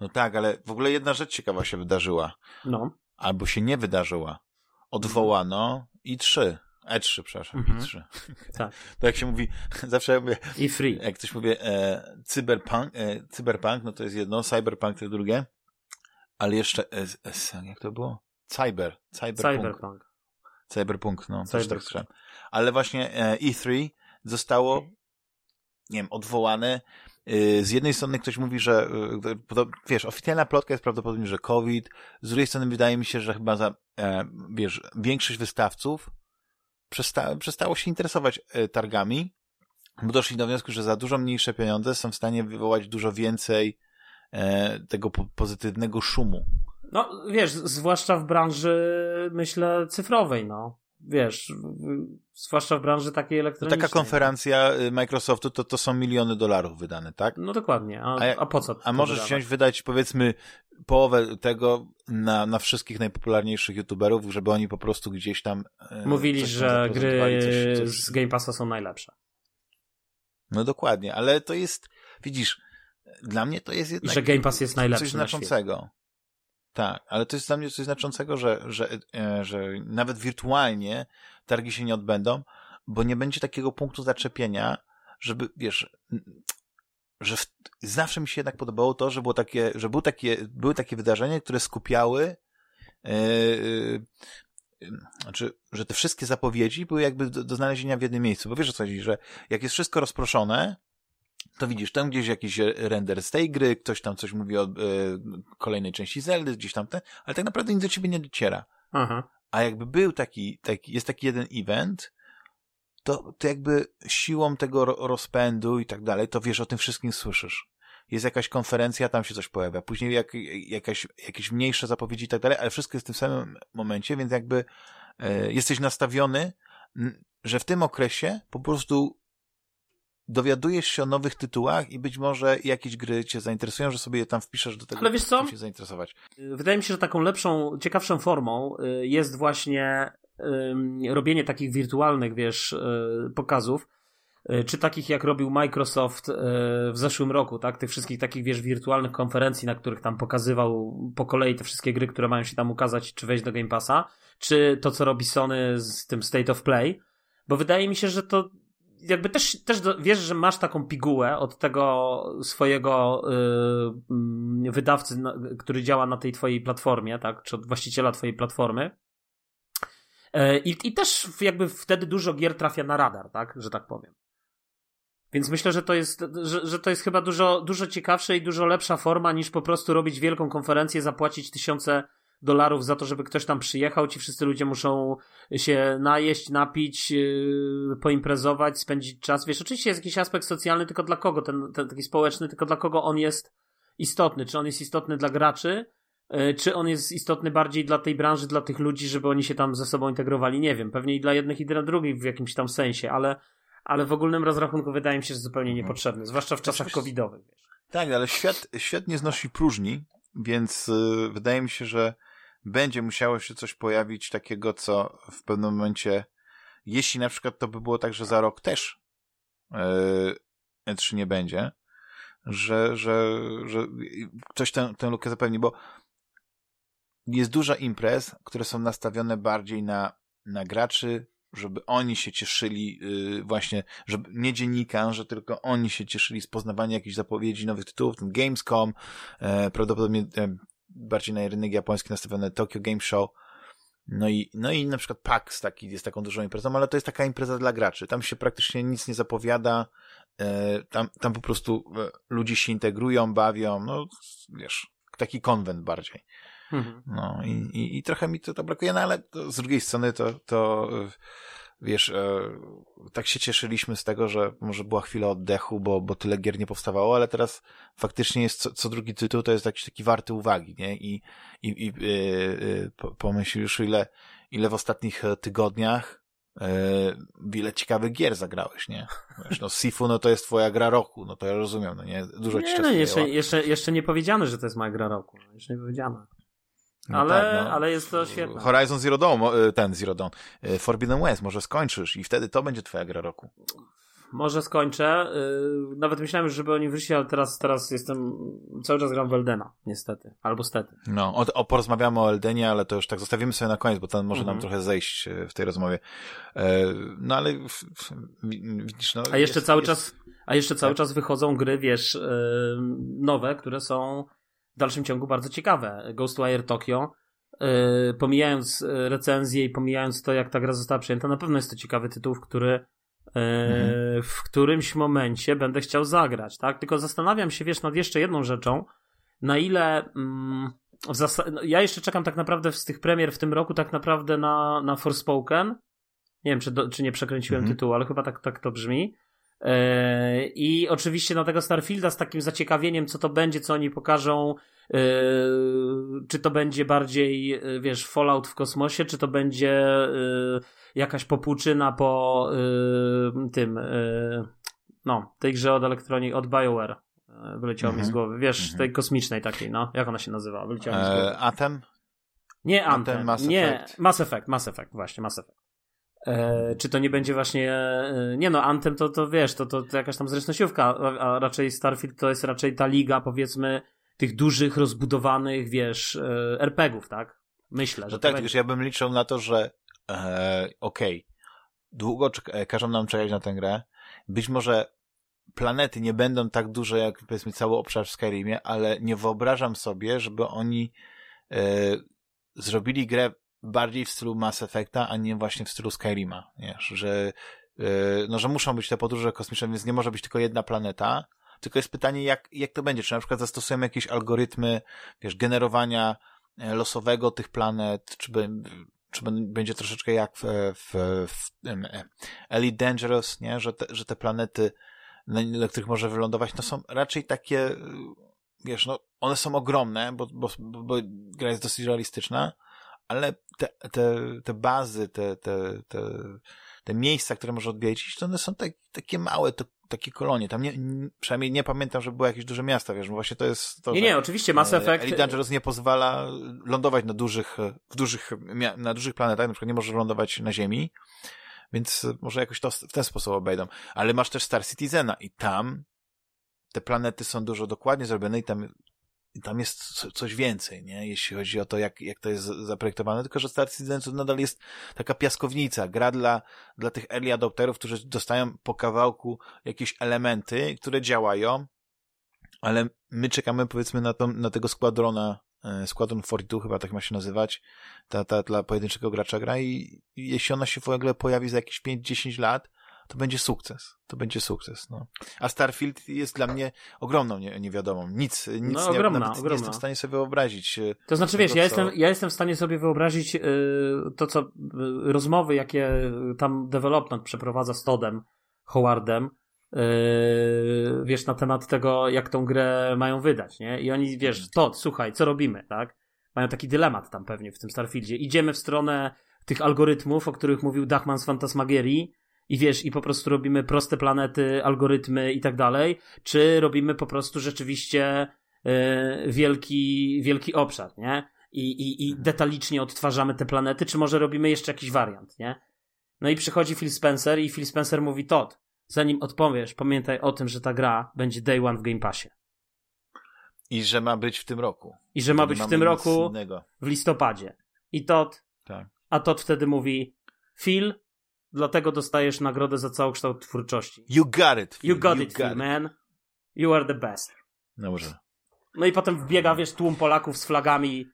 No tak, ale w ogóle jedna rzecz ciekawa się wydarzyła. No. Albo się nie wydarzyła. Odwołano i3. E3, przepraszam, Mhm. i3. Tak. To jak się mówi, zawsze ja mówię, I free. jak ktoś mówi e, cyberpunk, e, cyberpunk, no to jest jedno, cyberpunk to jest drugie, ale jeszcze, e, e, jak to było? Cyber, cyberpunk. Cyberpunk. Cyberpunk, no, też Cyberpunk. tak słyszałem. Ale właśnie e, E3 zostało, nie wiem, odwołane. Y, Z jednej strony ktoś mówi, że, to, wiesz, oficjalna plotka jest prawdopodobnie, że COVID. Z drugiej strony wydaje mi się, że chyba za, e, wiesz, większość wystawców przesta przestało się interesować e, targami, bo doszli do wniosku, że za dużo mniejsze pieniądze są w stanie wywołać dużo więcej e, tego po pozytywnego szumu. No, wiesz, zwłaszcza w branży, myślę, cyfrowej, no. Wiesz, zwłaszcza w branży takiej elektronicznej. Taka konferencja y, Microsoftu to, to są miliony dolarów wydane, tak? No dokładnie. A, A a po co? A możesz wydawać? wziąć, wydać powiedzmy połowę tego na, na wszystkich najpopularniejszych youtuberów, żeby oni po prostu gdzieś tam e, Mówili, że gry coś, coś... z Game Passa są najlepsze. No dokładnie, ale to jest, widzisz, dla mnie to jest I jednak że Game Pass jest najlepszy coś znaczącego. Tak, ale to jest dla mnie coś znaczącego, że, że, e, że nawet wirtualnie targi się nie odbędą, bo nie będzie takiego punktu zaczepienia, żeby, wiesz, że w, zawsze mi się jednak podobało to, że było takie, że był takie, były takie wydarzenia, które skupiały e, znaczy, że te wszystkie zapowiedzi były jakby do, do znalezienia w jednym miejscu, bo wiesz o co chodzi, że jak jest wszystko rozproszone, to widzisz, tam gdzieś jakiś render z tej gry, ktoś tam coś mówi o e, kolejnej części Zeldy, gdzieś tam ten, ale tak naprawdę nic do ciebie nie dociera. Aha. A jakby był taki, taki jest taki jeden event, to, to jakby siłą tego ro- rozpędu i tak dalej, to wiesz, o tym wszystkim słyszysz. Jest jakaś konferencja, tam się coś pojawia. Później jak, jakaś, jakieś mniejsze zapowiedzi i tak dalej, ale wszystko jest w tym samym momencie, więc jakby e, jesteś nastawiony, że w tym okresie po prostu dowiadujesz się o nowych tytułach i być może jakieś gry cię zainteresują, że sobie je tam wpiszesz do tego, Ale wiesz co? się zainteresować. Wydaje mi się, że taką lepszą, ciekawszą formą y, jest właśnie robienie takich wirtualnych, wiesz, y, pokazów, y, czy takich jak robił Microsoft y, w zeszłym roku, tak? Tych wszystkich takich, wiesz, wirtualnych konferencji, na których tam pokazywał po kolei te wszystkie gry, które mają się tam ukazać, czy wejść do Game Passa, czy to, co robi Sony z tym State of Play, bo wydaje mi się, że to jakby też, też wiesz, że masz taką pigułę od tego swojego yy, wydawcy, który działa na tej twojej platformie, tak, czy od właściciela twojej platformy. Yy, I też jakby wtedy dużo gier trafia na radar, tak, że tak powiem. Więc myślę, że to jest, że, że to jest chyba dużo, dużo ciekawsze i dużo lepsza forma niż po prostu robić wielką konferencję, zapłacić tysiące dolarów za to, żeby ktoś tam przyjechał. Ci wszyscy ludzie muszą się najeść, napić, yy, poimprezować, spędzić czas. Wiesz, oczywiście jest jakiś aspekt socjalny, tylko dla kogo ten, ten taki społeczny, tylko dla kogo on jest istotny. Czy on jest istotny dla graczy, yy, czy on jest istotny bardziej dla tej branży, dla tych ludzi, żeby oni się tam ze sobą integrowali? Nie wiem. Pewnie i dla jednych, i dla drugich w jakimś tam sensie, ale ale w ogólnym rozrachunku wydaje mi się, że zupełnie mhm. niepotrzebny, zwłaszcza w czasach covidowych. Tak, ale świat, świat nie znosi próżni, więc yy, wydaje mi się, że będzie musiało się coś pojawić takiego, co w pewnym momencie, jeśli na przykład to by było tak, że za rok też yy, E3 nie będzie, że, że, że ktoś tę, tę lukę zapewni, bo jest dużo imprez, które są nastawione bardziej na, na graczy, żeby oni się cieszyli yy, właśnie, żeby nie dziennikarze, tylko oni się cieszyli z poznawania jakichś zapowiedzi nowych tytułów, ten Gamescom, e, prawdopodobnie e, bardziej na rynek japoński nastawione Tokyo Game Show, no i, no i na przykład PAX taki jest taką dużą imprezą, ale to jest taka impreza dla graczy. Tam się praktycznie nic nie zapowiada, e, tam, tam po prostu e, ludzie się integrują, bawią, no wiesz, taki konwent bardziej. Mhm. No i, i, i trochę mi to, to brakuje, no ale to, z drugiej strony to, to wiesz, e, tak się cieszyliśmy z tego, że może była chwila oddechu, bo, bo tyle gier nie powstawało, ale teraz faktycznie jest co, co drugi tytuł, to jest jakiś taki warty uwagi, nie? I, i, i yy, pomyśl już ile, ile w ostatnich tygodniach yy, wiele ciekawych gier zagrałeś, nie? Wiesz, no Sifu, no to jest twoja gra roku, no to ja rozumiem, no nie? Dużo nie, ci no, jeszcze, jeszcze, jeszcze nie powiedziane, że to jest moja gra roku. Jeszcze nie powiedziane. No ale, tak, no. ale jest to świetne. Horizon Zero Dawn, e, ten Zero Dawn, e, Forbidden West, może skończysz i wtedy to będzie twoja gra roku. Może skończę. E, nawet myślałem, żeby oni wyszli, ale teraz, teraz jestem, cały czas gram w Eldena, niestety. Albo stety. No, o, o, porozmawiamy o Eldenie, ale to już tak zostawimy sobie na koniec, bo ten może mhm. nam trochę zejść w tej rozmowie. No ale widzisz, no. A jeszcze jest, cały jest... czas, a jeszcze cały tak? czas wychodzą gry, wiesz, nowe, które są w dalszym ciągu bardzo ciekawe. Ghostwire Tokyo, yy, pomijając y, recenzję i pomijając to, jak ta gra została przyjęta, na pewno jest to ciekawy tytuł, w który yy, mhm. w którymś momencie będę chciał zagrać, tak? Tylko zastanawiam się, wiesz, nad jeszcze jedną rzeczą, na ile mm, no, ja jeszcze czekam tak naprawdę z tych premier w tym roku tak naprawdę na, na Forspoken. Nie wiem, czy, do, czy nie przekręciłem mhm. tytułu, ale chyba tak, tak to brzmi. E, I oczywiście na tego Starfielda z takim zaciekawieniem, co to będzie, co oni pokażą, e, czy to będzie bardziej, e, wiesz, Fallout w kosmosie, czy to będzie jakaś popłuczyna po tym, no, tej grze od elektronik, od BioWare. Wyleciało mi z mhm. głowy. Wiesz, mhm. tej kosmicznej takiej, no. Jak ona się nazywa? Wyleciało mi z głowy. Atem? Nie Anthem. Anthem Mass nie, Mass Effect, Mass Effect, właśnie, Mass Effect. E, czy to nie będzie właśnie. E, nie no, Anthem to, to wiesz, to, to, to jakaś tam zręcznościówka, a, a raczej Starfield to jest raczej ta liga, powiedzmy, tych dużych, rozbudowanych, wiesz, e, RPGów, tak? Myślę, że. No tak, wiesz, ja bym liczył na to, że e, okej, okay, długo e, każą nam czekać na tę grę. Być może planety nie będą tak duże jak powiedzmy cały obszar w Skyrimie, ale nie wyobrażam sobie, żeby oni e, zrobili grę bardziej w stylu Mass Effecta, a nie właśnie w stylu Skyrima, wiesz, że, yy, no, że muszą być te podróże kosmiczne, więc nie może być tylko jedna planeta, tylko jest pytanie, jak, jak to będzie, czy na przykład zastosujemy jakieś algorytmy, wiesz, generowania e, losowego tych planet, czy, by, czy będzie troszeczkę jak w, w, w e, Elite Dangerous, nie, że te, że te planety, na których może wylądować, no są raczej takie, wiesz, no, one są ogromne, bo, bo, bo gra jest dosyć realistyczna, ale te, te, te bazy, te, te, te, te miejsca, które może odwiedzić, to one są tak, takie małe, to, takie kolonie. Tam nie, przynajmniej nie pamiętam, że były jakieś duże miasta, wiesz, właśnie to jest to, Nie, nie, oczywiście Mass e, Effect... Elite Dangerous nie pozwala lądować na dużych, w dużych, na dużych planetach, na przykład nie możesz lądować na Ziemi, więc może jakoś to w ten sposób obejdą. Ale masz też Star Citizena i tam te planety są dużo dokładnie zrobione i tam tam jest coś więcej, nie? Jeśli chodzi o to, jak, jak to jest zaprojektowane, tylko że Star Citizen to nadal jest taka piaskownica, gra dla, dla tych early adopterów, którzy dostają po kawałku jakieś elementy, które działają, ale my czekamy powiedzmy na, na tego składrona, e, Squadron 42 chyba tak ma się nazywać, ta, ta dla pojedynczego gracza gra i, i jeśli ona się w ogóle pojawi za jakieś 5-10 lat, to będzie sukces. To będzie sukces, no. A Starfield jest dla mnie ogromną nie, niewiadomą. Nic, nic no, ogromna, nie, ogromna. nie jestem w stanie sobie wyobrazić. E, to znaczy, wiesz, ja, jestem, ja jestem w stanie sobie wyobrazić yy, to, co yy, rozmowy, jakie tam development przeprowadza z Todem, Howardem, yy, wiesz, na temat tego, jak tą grę mają wydać, nie? I oni, wiesz, Todd, słuchaj, co robimy, tak? Mają taki dylemat tam pewnie w tym Starfieldzie. Idziemy w stronę tych algorytmów, o których mówił Dachman z Fantasmagierii, i wiesz, i po prostu robimy proste planety, algorytmy i tak dalej, czy robimy po prostu rzeczywiście yy, wielki, wielki obszar, nie? I, i, I detalicznie odtwarzamy te planety, czy może robimy jeszcze jakiś wariant, nie? No i przychodzi Phil Spencer i Phil Spencer mówi Todd, zanim odpowiesz, pamiętaj o tym, że ta gra będzie day one w Game Passie. I że ma być w tym roku. I że ma być w tym roku innego. w listopadzie. I Todd, tak. a Todd wtedy mówi Phil, dlatego dostajesz nagrodę za całokształt twórczości. You got it. You got you it, got man. You are the best. Dobrze. No i potem wbiega, wiesz, tłum Polaków z flagami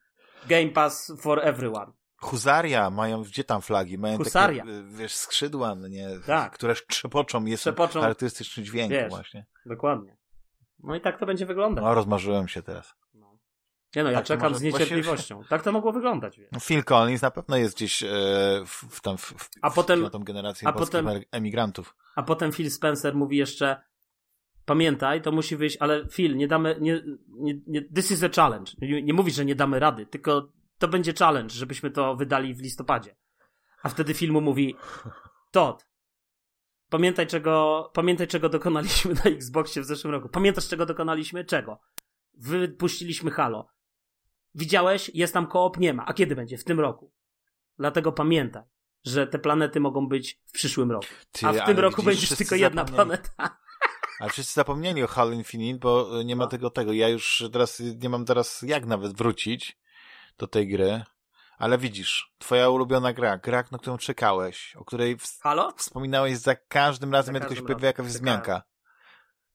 Game Pass for everyone. Huzaria mają, gdzie tam flagi? Mają Husaria. takie, wiesz, skrzydła, no nie, tak. które trzepoczą, jest trzepoczą. charakterystyczny dźwięk wiesz, właśnie. Dokładnie. No i tak to będzie wyglądać. No, rozmarzyłem się teraz. Nie no, ja tak czekam z niecierpliwością. Właśnie... Tak to mogło wyglądać. Wie. No, Phil Collins na pewno jest gdzieś e, w, w, tam w, w, a potem, w tą generację a potem, emigrantów. A potem Phil Spencer mówi jeszcze pamiętaj, to musi wyjść, ale Phil, nie damy, nie, nie, nie this is a challenge. Nie, nie mówi, że nie damy rady, tylko to będzie challenge, żebyśmy to wydali w listopadzie. A wtedy filmu mówi Todd, pamiętaj czego, pamiętaj czego dokonaliśmy na Xboxie w zeszłym roku. Pamiętasz czego dokonaliśmy? Czego? Wypuściliśmy Halo. Widziałeś? Jest tam koop? Nie ma. A kiedy będzie? W tym roku. Dlatego pamiętaj, że te planety mogą być w przyszłym roku. Ty, A w tym roku będzie tylko jedna planeta. Ale wszyscy zapomnieli o Halo Infinite, bo nie ma no. tego tego. Ja już teraz nie mam teraz jak nawet wrócić do tej gry. Ale widzisz, twoja ulubiona gra, gra, na którą czekałeś, o której w... Halo? wspominałeś za każdym razem, jak tylko się pojawia jakaś wzmianka.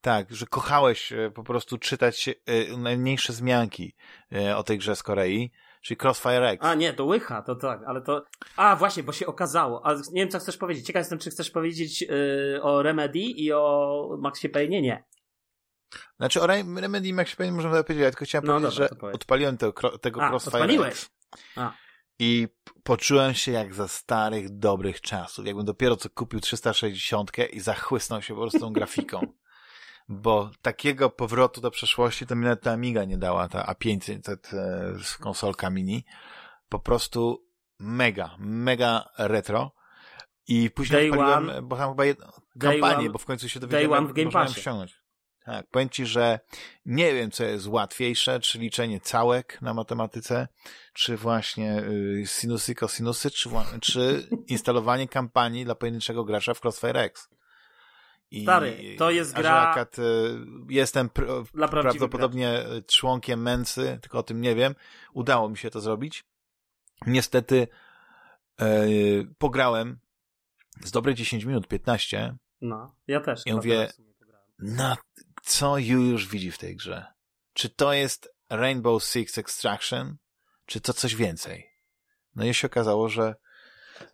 Tak, że kochałeś e, po prostu czytać e, najmniejsze zmianki e, o tej grze z Korei, czyli Crossfire X. A nie, to łycha, to tak, ale to... A właśnie, bo się okazało, ale nie wiem co chcesz powiedzieć. Ciekaw jestem, czy chcesz powiedzieć yy, o Remedy i o Maxie Payne? Nie. Znaczy o Remedy i Maxie Payne możemy powiedzieć, ja tylko chciałem no, powiedzieć, dobra, że odpaliłem te, tego A, Crossfire odpaliłeś. X. A. I poczułem się jak za starych, dobrych czasów. Jakbym dopiero co kupił 360 i zachłysnął się po prostu tą grafiką. bo takiego powrotu do przeszłości to mi nawet ta Amiga nie dała, ta A500 z konsolka mini. Po prostu mega, mega retro. I później odpaliłem, bo tam chyba jedno, kampanię, one, bo w końcu się dowiedziałem, jak można ją ściągnąć. Tak, powiem ci, że nie wiem, co jest łatwiejsze, czy liczenie całek na matematyce, czy właśnie y, sinusy, kosinusy, czy, czy instalowanie kampanii dla pojedynczego gracza w Crossfire X. I Stary, to jest gra. Akurat, y, jestem pr prawdopodobnie członkiem Męcy, tylko o tym nie wiem. Udało mi się to zrobić. Niestety e, pograłem z dobre 10 minut, 15. No, ja też. I mówię, na co Yu już widzi w tej grze? Czy to jest Rainbow Six Extraction? Czy to coś więcej? No i się okazało, że,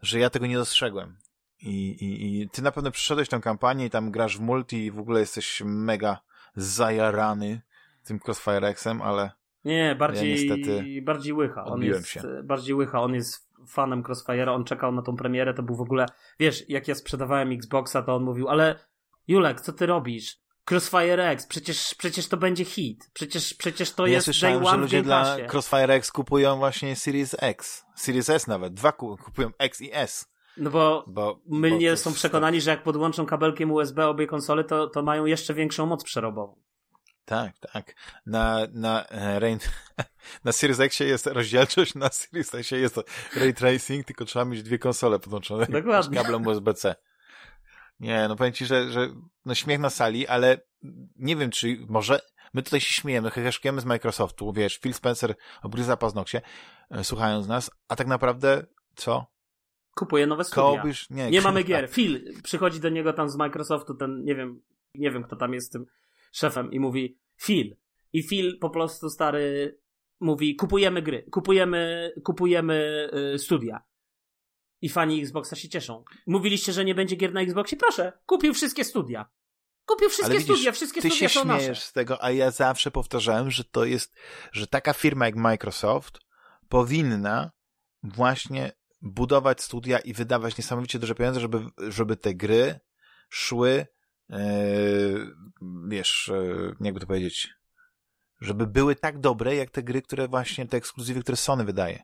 że ja tego nie dostrzegłem. I, i, I ty na pewno przyszedłeś tą kampanię i tam grasz w multi i w ogóle jesteś mega zajarany tym Crossfire Xem, ale nie, bardziej, ja niestety bardziej łycha. On jest się. bardziej łycha. On jest fanem Crossfire'a, on czekał na tą premierę, to był w ogóle, wiesz, jak ja sprzedawałem Xboxa, to on mówił, ale Julek, co ty robisz? Crossfire X, przecież, przecież to będzie hit. Przecież, przecież to ja jest day one że ludzie dla Crossfire X kupują właśnie Series X. Series S nawet. Dwa kupują X i S. No bo, bo mylnie bo są przekonani, że jak podłączą kabelkiem USB obie konsole, to, to mają jeszcze większą moc przerobową. Tak, tak. Na, na, e, Rain, na Series X jest rozdzielczość, na Series X jest ray tracing, tylko trzeba mieć dwie konsole podłączone Dokładnie. kablem USB-C. Nie, no powiem ci, że, że no śmiech na sali, ale nie wiem, czy może, My tutaj się śmiejemy, heheszkujemy z Microsoftu, wiesz, Phil Spencer obgryza paznokcie, e, słuchając nas, a tak naprawdę co? Kupuje nowe studia. Kołbysz? Nie, Nie mamy gier. Phil przychodzi do niego tam z Microsoftu, ten, nie wiem, nie wiem kto tam jest tym szefem i mówi Phil. I Phil po prostu stary mówi kupujemy gry, kupujemy, kupujemy y, studia. I fani Xboxa się cieszą. Mówiliście, że nie będzie gier na Xboxie? Proszę, kupił wszystkie studia. Kupił wszystkie widzisz, studia, wszystkie ty studia się są śmiejesz nasze. z tego, a ja zawsze powtarzałem, że to jest, że taka firma jak Microsoft powinna właśnie budować studia i wydawać niesamowicie duże pieniądze, żeby, żeby te gry szły, e, wiesz, e, jakby to powiedzieć, żeby były tak dobre, jak te gry, które właśnie, te ekskluzywy, które Sony wydaje.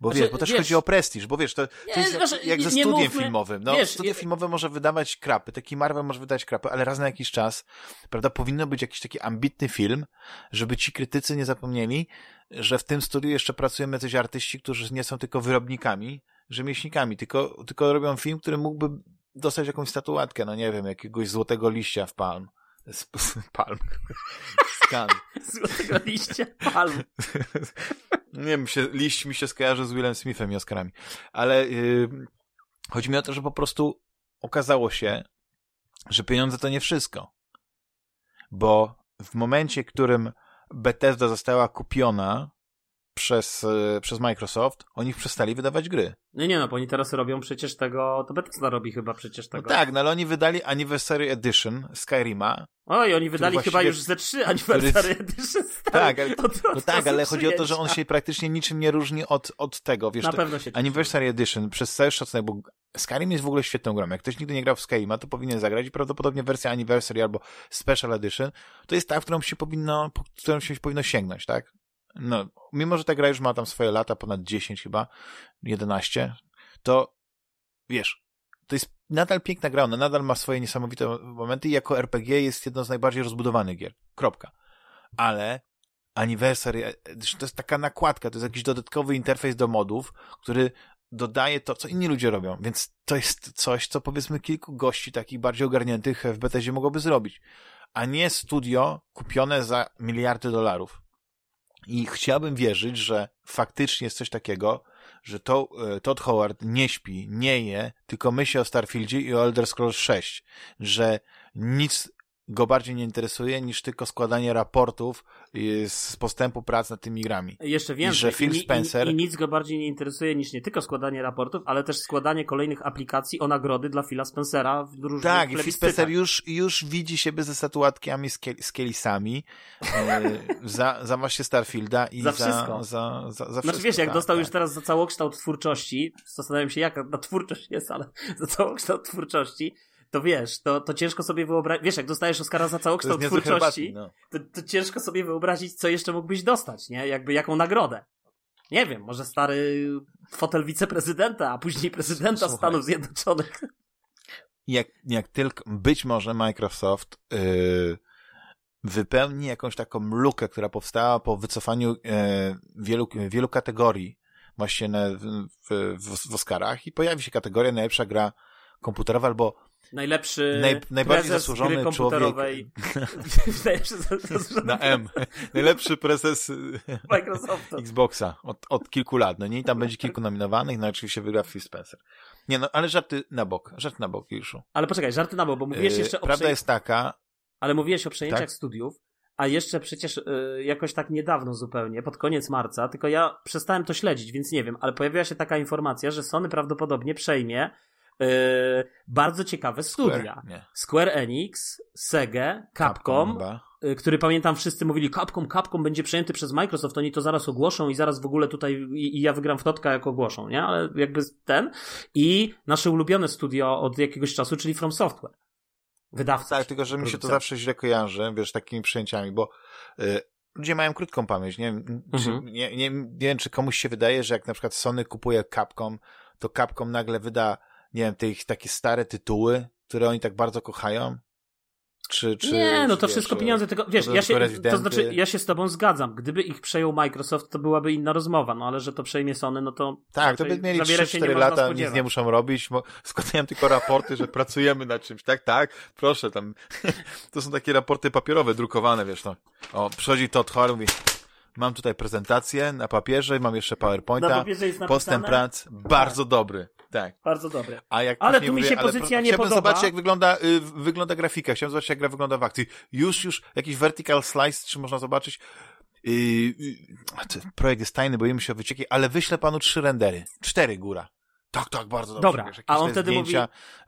Bo Znaczy, wiesz, bo też wiesz- chodzi o prestiż, bo wiesz, to, Nie, to jest jak, znaczy, jak ze studiem mówmy- filmowym. No, wiesz, studio filmowe może wydawać krapy, taki Marvel może wydać krapy, ale raz na jakiś czas, prawda, powinno być jakiś taki ambitny film, żeby ci krytycy nie zapomnieli, że w tym studiu jeszcze pracują jacyś artyści, którzy nie są tylko wyrobnikami, rzemieślnikami, tylko, tylko robią film, który mógłby dostać jakąś statuetkę, no nie wiem, jakiegoś złotego liścia w palm. Z, z palm. Z Cannes. Złotego liścia palm. Nie wiem, się, liść mi się skojarzy z Willem Smithem i Oscarami. Ale yy, chodzi mi o to, że po prostu okazało się, że pieniądze to nie wszystko. Bo w momencie, w którym Bethesda została kupiona przez, yy, przez Microsoft, oni przestali wydawać gry. No nie no, bo oni teraz robią przecież tego, to Bethesda robi chyba przecież No tego. tak, no ale oni wydali Anniversary Edition Skyrima. Oj, oni wydali chyba już ze trzy Anniversary Edition stary. Tak, ale- Od- od No tak, ale chodzi o to, że on się praktycznie niczym nie różni od, od tego, wiesz, Na to, pewno się. Anniversary Edition, przez cały szacunek, bo Skyrim jest w ogóle świetną grą. Jak ktoś nigdy nie grał w Skyrima, to powinien zagrać i prawdopodobnie wersja Anniversary albo Special Edition to jest ta, w którą się powinno, po którą się powinno sięgnąć, tak? No, mimo, że ta gra już ma tam swoje lata, ponad 10 chyba, 11, to wiesz, to jest nadal piękna gra, ona nadal ma swoje niesamowite momenty i jako RPG jest jedno z najbardziej rozbudowanych gier. Kropka. Ale Anniversary, to jest taka nakładka, to jest jakiś dodatkowy interfejs do modów, który dodaje to, co inni ludzie robią, więc to jest coś, co powiedzmy kilku gości takich bardziej ogarniętych w Bethesdzie mogłoby zrobić, a nie studio kupione za miliardy dolarów. I chciałbym wierzyć, że faktycznie jest coś takiego, że to, e, Todd Howard nie śpi, nie je, tylko myśli o Starfieldzie i o Elder Scrolls 6, że nic go bardziej nie interesuje niż tylko składanie raportów y, z postępu prac nad tymi grami. Jeszcze więcej. że Phil I- i- Spencer- I, nic go bardziej nie interesuje niż nie tylko składanie raportów, ale też składanie kolejnych aplikacji o nagrody dla Phila Spencera w różnych Tak, i Phil. Spencer już, już widzi siebie ze statuatkami z, kiel, z kielisami e, za, za właśnie Starfielda i Za za, wszystko. za, za, za Znaczy wszystko, wiesz, jak tak, dostał tak. już teraz za całokształt twórczości, zastanawiam się jaka ta twórczość jest, ale za całokształt twórczości, to wiesz, to, to ciężko sobie wyobrazić, wiesz, jak dostajesz Oscara za To całokształt niezły twórczości, herbatnik, no. to, to ciężko sobie wyobrazić, co jeszcze mógłbyś dostać, nie? Jakby jaką nagrodę. Nie wiem, może stary fotel wiceprezydenta, a później prezydenta Słuchaj. Stanów Zjednoczonych. jak, jak tylko, być może Microsoft yy, wypełni jakąś taką lukę, która powstała po wycofaniu e, wielu, wielu kategorii właśnie na, w, w, w Oscarach i pojawi się kategoria najlepsza gra komputerowa albo Najlepszy Naj, najbardziej zasłużony człowiek. Najlepszy zasłużony na M. Najlepszy prezes Microsoftu. Xboxa od, od kilku lat. No nie, tam będzie kilku nominowanych, no oczywiście wygra Phil Spencer. Nie no, ale żarty na bok, żart na bok już. Ale poczekaj, żarty na bok, bo mówiłeś jeszcze o Prawda przej- jest taka, Ale mówiłeś o przejęciach Tak. studiów, a jeszcze przecież y, jakoś tak niedawno zupełnie, pod koniec marca, tylko ja przestałem to śledzić, więc nie wiem, ale pojawiła się taka informacja, że Sony prawdopodobnie przejmie bardzo ciekawe studia. Square. Square Enix, Sega, Capcom, chyba. y, który pamiętam wszyscy mówili Capcom, Capcom będzie przejęty przez Microsoft, oni to zaraz ogłoszą i zaraz w ogóle tutaj i, i ja wygram w totka jak ogłoszą, nie? Ale jakby ten i nasze ulubione studio od jakiegoś czasu, czyli From Software. Wydawca. Tak, tylko że mi się to zawsze źle kojarzy, wiesz, takimi przyjęciami, bo y, ludzie mają krótką pamięć. Nie, wiem, czy, Mhm. nie, nie, nie wiem, czy komuś się wydaje, że jak na przykład Sony kupuje Capcom, to Capcom nagle wyda, nie wiem, te ich takie stare tytuły, które oni tak bardzo kochają. Czy, czy, nie, no to wiesz, wszystko pieniądze, tylko wiesz, ja się, to znaczy, ja się z tobą zgadzam. Gdyby ich przejął Microsoft, to byłaby inna rozmowa, no ale że to przejmie Sony, no to. Tak, to by mieli 3-4 lata, nic nie muszą robić, składają tylko raporty, że pracujemy nad czymś. Tak, tak, proszę, tam. to są takie raporty papierowe, drukowane, wiesz, no. O, przychodzi Todd Howard, mówi, mam tutaj prezentację na papierze, mam jeszcze PowerPointa, postęp prac, bardzo tak. dobry. Tak. Bardzo dobre. A jak ale tu mi się ale pozycja nie chciałbym podoba. zobaczyć, jak wygląda, y, wygląda grafika. Chciałbym zobaczyć, jak gra wygląda w akcji. Już, już jakiś vertical slice, czy można zobaczyć. Yy, yy, projekt jest tajny, boimy się o wycieki, ale wyślę panu trzy rendery. Cztery góra. Tak, tak, bardzo dobrze. Dobra, wiesz, a on wtedy mówi...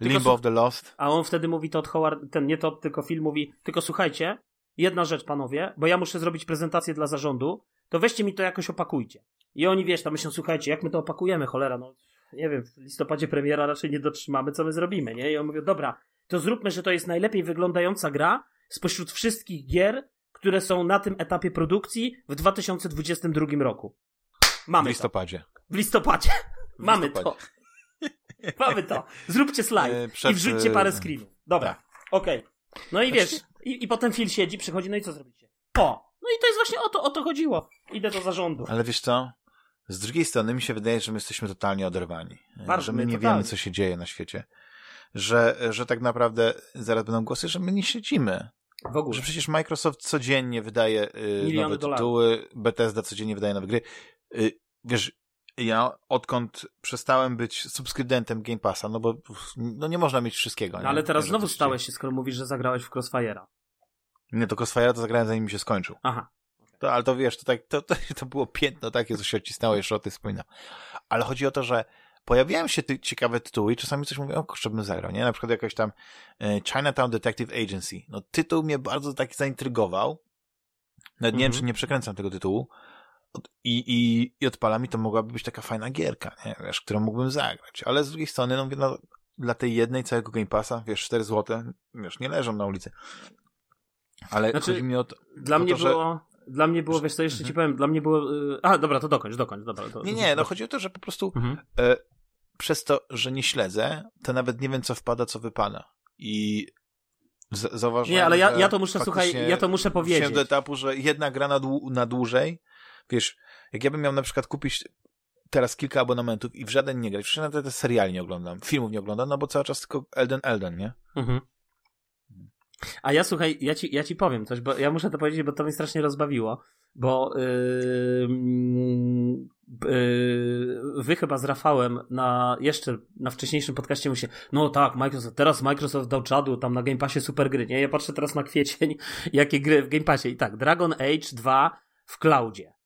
Limbo of the Lost. A on wtedy mówi, to od Howard, ten, nie to, tylko film mówi, tylko słuchajcie, jedna rzecz, panowie, bo ja muszę zrobić prezentację dla zarządu, to weźcie mi to jakoś opakujcie. I oni, wiesz, tam myślą, słuchajcie, jak my to opakujemy, cholera, no nie wiem, w listopadzie premiera raczej nie dotrzymamy, co my zrobimy, nie? I on mówi, dobra, to zróbmy, że to jest najlepiej wyglądająca gra spośród wszystkich gier, które są na tym etapie produkcji w 2022 roku. Mamy w listopadzie. To. W listopadzie. W Mamy listopadzie. to. Mamy to. Zróbcie slajd e, Przed... i wrzućcie parę screenów. Dobra, tak. okej. Okay. No i wiesz, i, i potem Phil siedzi, przychodzi, no i co zrobicie? Po. No i to jest właśnie o to, o to chodziło. Idę do zarządu. Ale wiesz co? Z drugiej strony mi się wydaje, że my jesteśmy totalnie oderwani. Bardzo że my nie totalnie. wiemy, co się dzieje na świecie. Że, że tak naprawdę zaraz będą głosy, że my nie siedzimy. W ogóle. Że przecież Microsoft codziennie wydaje y, nowe dolarów. tytuły, Bethesda codziennie wydaje nowe gry. Y, wiesz, ja odkąd przestałem być subskrybentem Game Passa, no bo no nie można mieć wszystkiego. No, nie? ale teraz znowu stałeś się, skoro mówisz, że zagrałeś w Crossfire'a. Nie, to Crossfire'a to zagrałem zanim mi się skończył. Aha. To, ale to wiesz, to, tak, to, to, to było piętno takie, co się odcisnęło, jeszcze o tym wspominam. Ale chodzi o to, że pojawiają się ty ciekawe tytuły i czasami coś mówię, o kurczę, bym zagrał, nie? Na przykład jakoś tam e, Chinatown Detective Agency. No tytuł mnie bardzo taki zaintrygował. Nawet nie wiem, czy mhm. nie przekręcam tego tytułu. I, i, I odpala mi to mogłaby być taka fajna gierka, nie? Wiesz, którą mógłbym zagrać. Ale z drugiej strony, no no, dla tej jednej całego Game Passa, wiesz, 4 złote, wiesz, nie leżą na ulicy. Ale znaczy, chodzi mi o to, Dla o mnie to, było dla mnie było, wiesz co, jeszcze ci mhm. powiem, dla mnie było... Yy... A, dobra, to dokończ, dokończ, dobra. To... Nie, nie, no chodzi o to, że po prostu mhm. e, przez to, że nie śledzę, to nawet nie wiem, co wpada, co wypada. I zauważyłem, Nie, ale ja, ja to muszę, słuchaj, ja to muszę powiedzieć. do etapu, że jedna gra na, dłu na dłużej, wiesz, jak ja bym miał na przykład kupić teraz kilka abonamentów i w żaden nie grać, wszędzie te, te seriali nie oglądam, filmów nie oglądam, no bo cały czas tylko Elden Elden, nie? Mhm. A ja słuchaj, ja ci, ja ci powiem coś, bo ja muszę to powiedzieć, bo to mnie strasznie rozbawiło, bo yy, yy, wy chyba z Rafałem na jeszcze na wcześniejszym podcaście mówicie, no tak, Microsoft, teraz Microsoft dał czadu tam na Game Passie super gry, nie? Ja patrzę teraz na kwiecień, jakie gry w Game Passie i tak, Dragon Age 2 w cloudzie.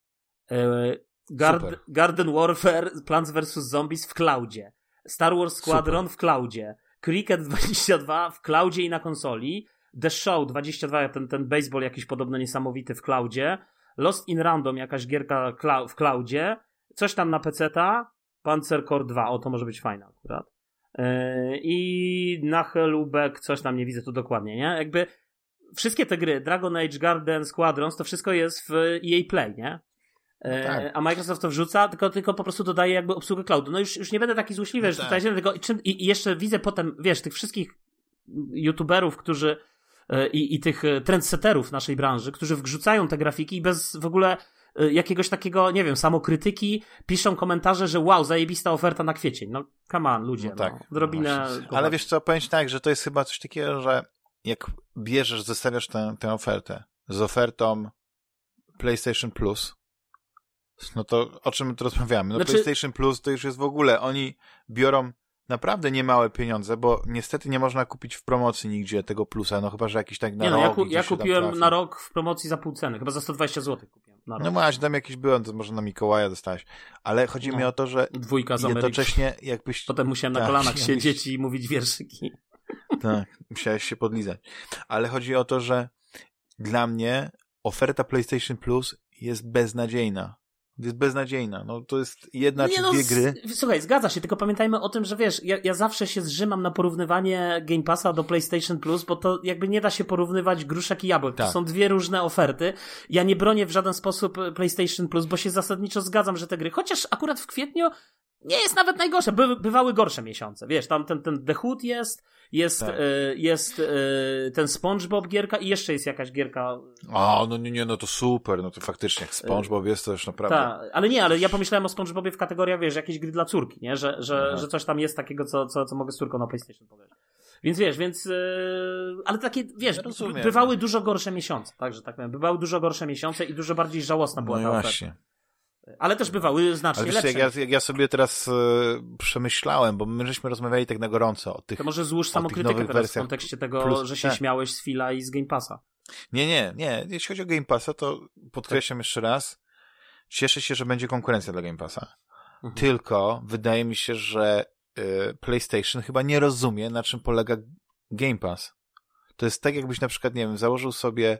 Yy, Gard Garden Warfare, Plants vs. Zombies w cloudzie. Star Wars Squadron super. w cloudzie. Cricket 22 w cloudzie i na konsoli. The Show 22, ten, ten baseball jakiś podobno niesamowity w cloudzie, Lost in Random, jakaś gierka w cloudzie, coś tam na PC-ta, Panzer Core 2, o to może być fajne akurat. Yy, I Nachelubek, coś tam nie widzę tu dokładnie, nie? Jakby wszystkie te gry, Dragon Age, Garden, Squadrons, to wszystko jest w EA Play, nie? No yy, tak. A Microsoft to wrzuca, tylko, tylko po prostu dodaje jakby obsługę cloudu. No już, już nie będę taki złośliwy, no że tak. tutaj tylko i, i jeszcze widzę potem, wiesz, tych wszystkich youtuberów, którzy E, i, i tych e, trendsetterów naszej branży, którzy wgrzucają te grafiki i bez w ogóle e, jakiegoś takiego, nie wiem, samokrytyki, piszą komentarze, że wow, zajebista oferta na kwiecień. No, come on, ludzie. No tak. No, drobinę. No Ale wiesz co, powiem tak, że to jest chyba coś takiego, że jak bierzesz, zestawiasz tę, tę ofertę z ofertą PlayStation Plus, no to o czym tu rozmawiamy? No znaczy... PlayStation Plus to już jest w ogóle, oni biorą naprawdę niemałe pieniądze, bo niestety nie można kupić w promocji nigdzie tego plusa, no chyba, że jakiś tak na nie rok. No, ja, ku, ja kupiłem na rok w promocji za pół ceny, chyba za 120 zł kupiłem. Na rok. No masz, tam jakiś byłem, to może na Mikołaja dostałeś. Ale chodzi no. mi o to, że Dwójka z jednocześnie jakbyś... Potem musiałem na tak, kolanach jakbyś... siedzieć i mówić wierszyki. Tak, musiałeś się podlizać. Ale chodzi o to, że dla mnie oferta PlayStation Plus jest beznadziejna jest beznadziejna. No, to jest jedna nie czy no, dwie gry. Słuchaj, zgadza się, tylko pamiętajmy o tym, że wiesz, ja, ja zawsze się zrzymam na porównywanie Game Passa do PlayStation Plus, bo to jakby nie da się porównywać gruszek i jabłek. Tak. To są dwie różne oferty. Ja nie bronię w żaden sposób PlayStation Plus, bo się zasadniczo zgadzam, że te gry, chociaż akurat w kwietniu nie jest nawet najgorsze. By, bywały gorsze miesiące. Wiesz, tam ten, ten The Hood jest, jest, tak. y, jest y, ten SpongeBob gierka i jeszcze jest jakaś gierka. O, no nie, nie, no to super, no to faktycznie SpongeBob jest też naprawdę. Tak, ale nie, ale ja pomyślałem o SpongeBobie w kategoriach, wiesz, jakieś gry dla córki, nie? Że, że, że coś tam jest takiego, co, co, co mogę z córką na PlayStation pograć. Więc wiesz, więc. Yy, ale takie, wiesz, ja bywały dużo gorsze miesiące, także tak powiem. Bywały dużo gorsze miesiące i dużo bardziej żałosna była no ta właśnie. Oferta. Ale też bywały znacznie Ale wiesz, lepsze. Jak ja, jak ja sobie teraz e, przemyślałem, bo my żeśmy rozmawiali tak na gorąco o tych To może złóż samokrytykę teraz w kontekście tego, plus, że się tak. śmiałeś z Fila i z Game Passa. Nie, nie, nie. Jeśli chodzi o Game Passa, to podkreślam tak. jeszcze raz, cieszę się, że będzie konkurencja dla Game Passa. Mhm. Tylko wydaje mi się, że y, PlayStation chyba nie rozumie, na czym polega Game Pass. To jest tak, jakbyś na przykład, nie wiem, założył sobie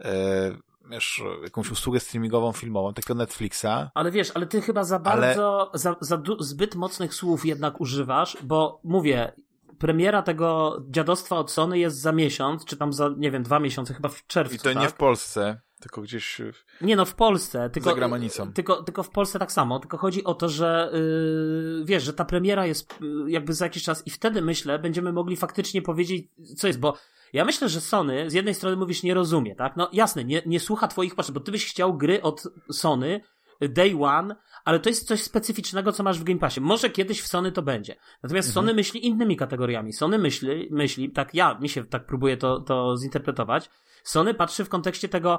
e, wiesz, jakąś usługę streamingową, filmową, takiego Netflixa. Ale wiesz, ale ty chyba za bardzo, ale... za, za zbyt mocnych słów jednak używasz, bo mówię, premiera tego dziadostwa od Sony jest za miesiąc, czy tam za, nie wiem, dwa miesiące, chyba w czerwcu. I to tak? nie w Polsce, tylko gdzieś. W... Nie no, w Polsce. Tylko, za granicą. Tylko, tylko w Polsce tak samo. Tylko chodzi o to, że yy, wiesz, że ta premiera jest yy, jakby za jakiś czas i wtedy myślę, będziemy mogli faktycznie powiedzieć, co jest, bo ja myślę, że Sony z jednej strony mówisz nie rozumie, tak? No jasne, nie, nie słucha twoich potrzeb, bo ty byś chciał gry od Sony day one, ale to jest coś specyficznego, co masz w Game Passie. Może kiedyś w Sony to będzie. Natomiast mhm. Sony myśli innymi kategoriami. Sony myśli, myśli, tak ja, mi się tak próbuję to, to zinterpretować. Sony patrzy w kontekście tego,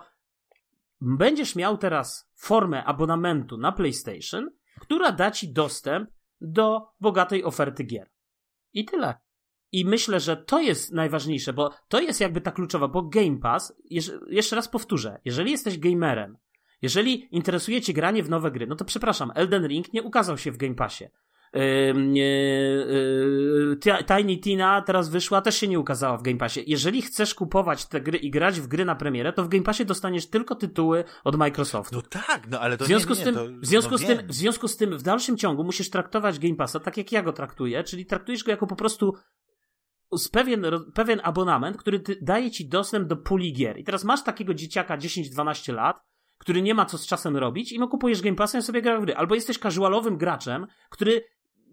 będziesz miał teraz formę abonamentu na PlayStation, która da ci dostęp do bogatej oferty gier. I tyle. I myślę, że to jest najważniejsze, bo to jest jakby ta kluczowa, bo Game Pass, jeszcze raz powtórzę, jeżeli jesteś gamerem, jeżeli interesuje cię granie w nowe gry, no to przepraszam, Elden Ring nie ukazał się w Game Passie. Yy, Tiny Tina teraz wyszła, też się nie ukazała w Game Passie. Jeżeli chcesz kupować te gry i grać w gry na premierę, to w Game Passie dostaniesz tylko tytuły od Microsoftu. No tak, no ale to w związku nie, nie, z tym, to, w związku no z tym, w związku z tym w dalszym ciągu musisz traktować Game Passa tak jak ja go traktuję, czyli traktujesz go jako po prostu z pewien, pewien abonament, który daje ci dostęp do puli gier. I teraz masz takiego dzieciaka 10-12 lat, który nie ma co z czasem robić i mu kupujesz Game Passa i sobie gra w gry. Albo jesteś casualowym graczem, który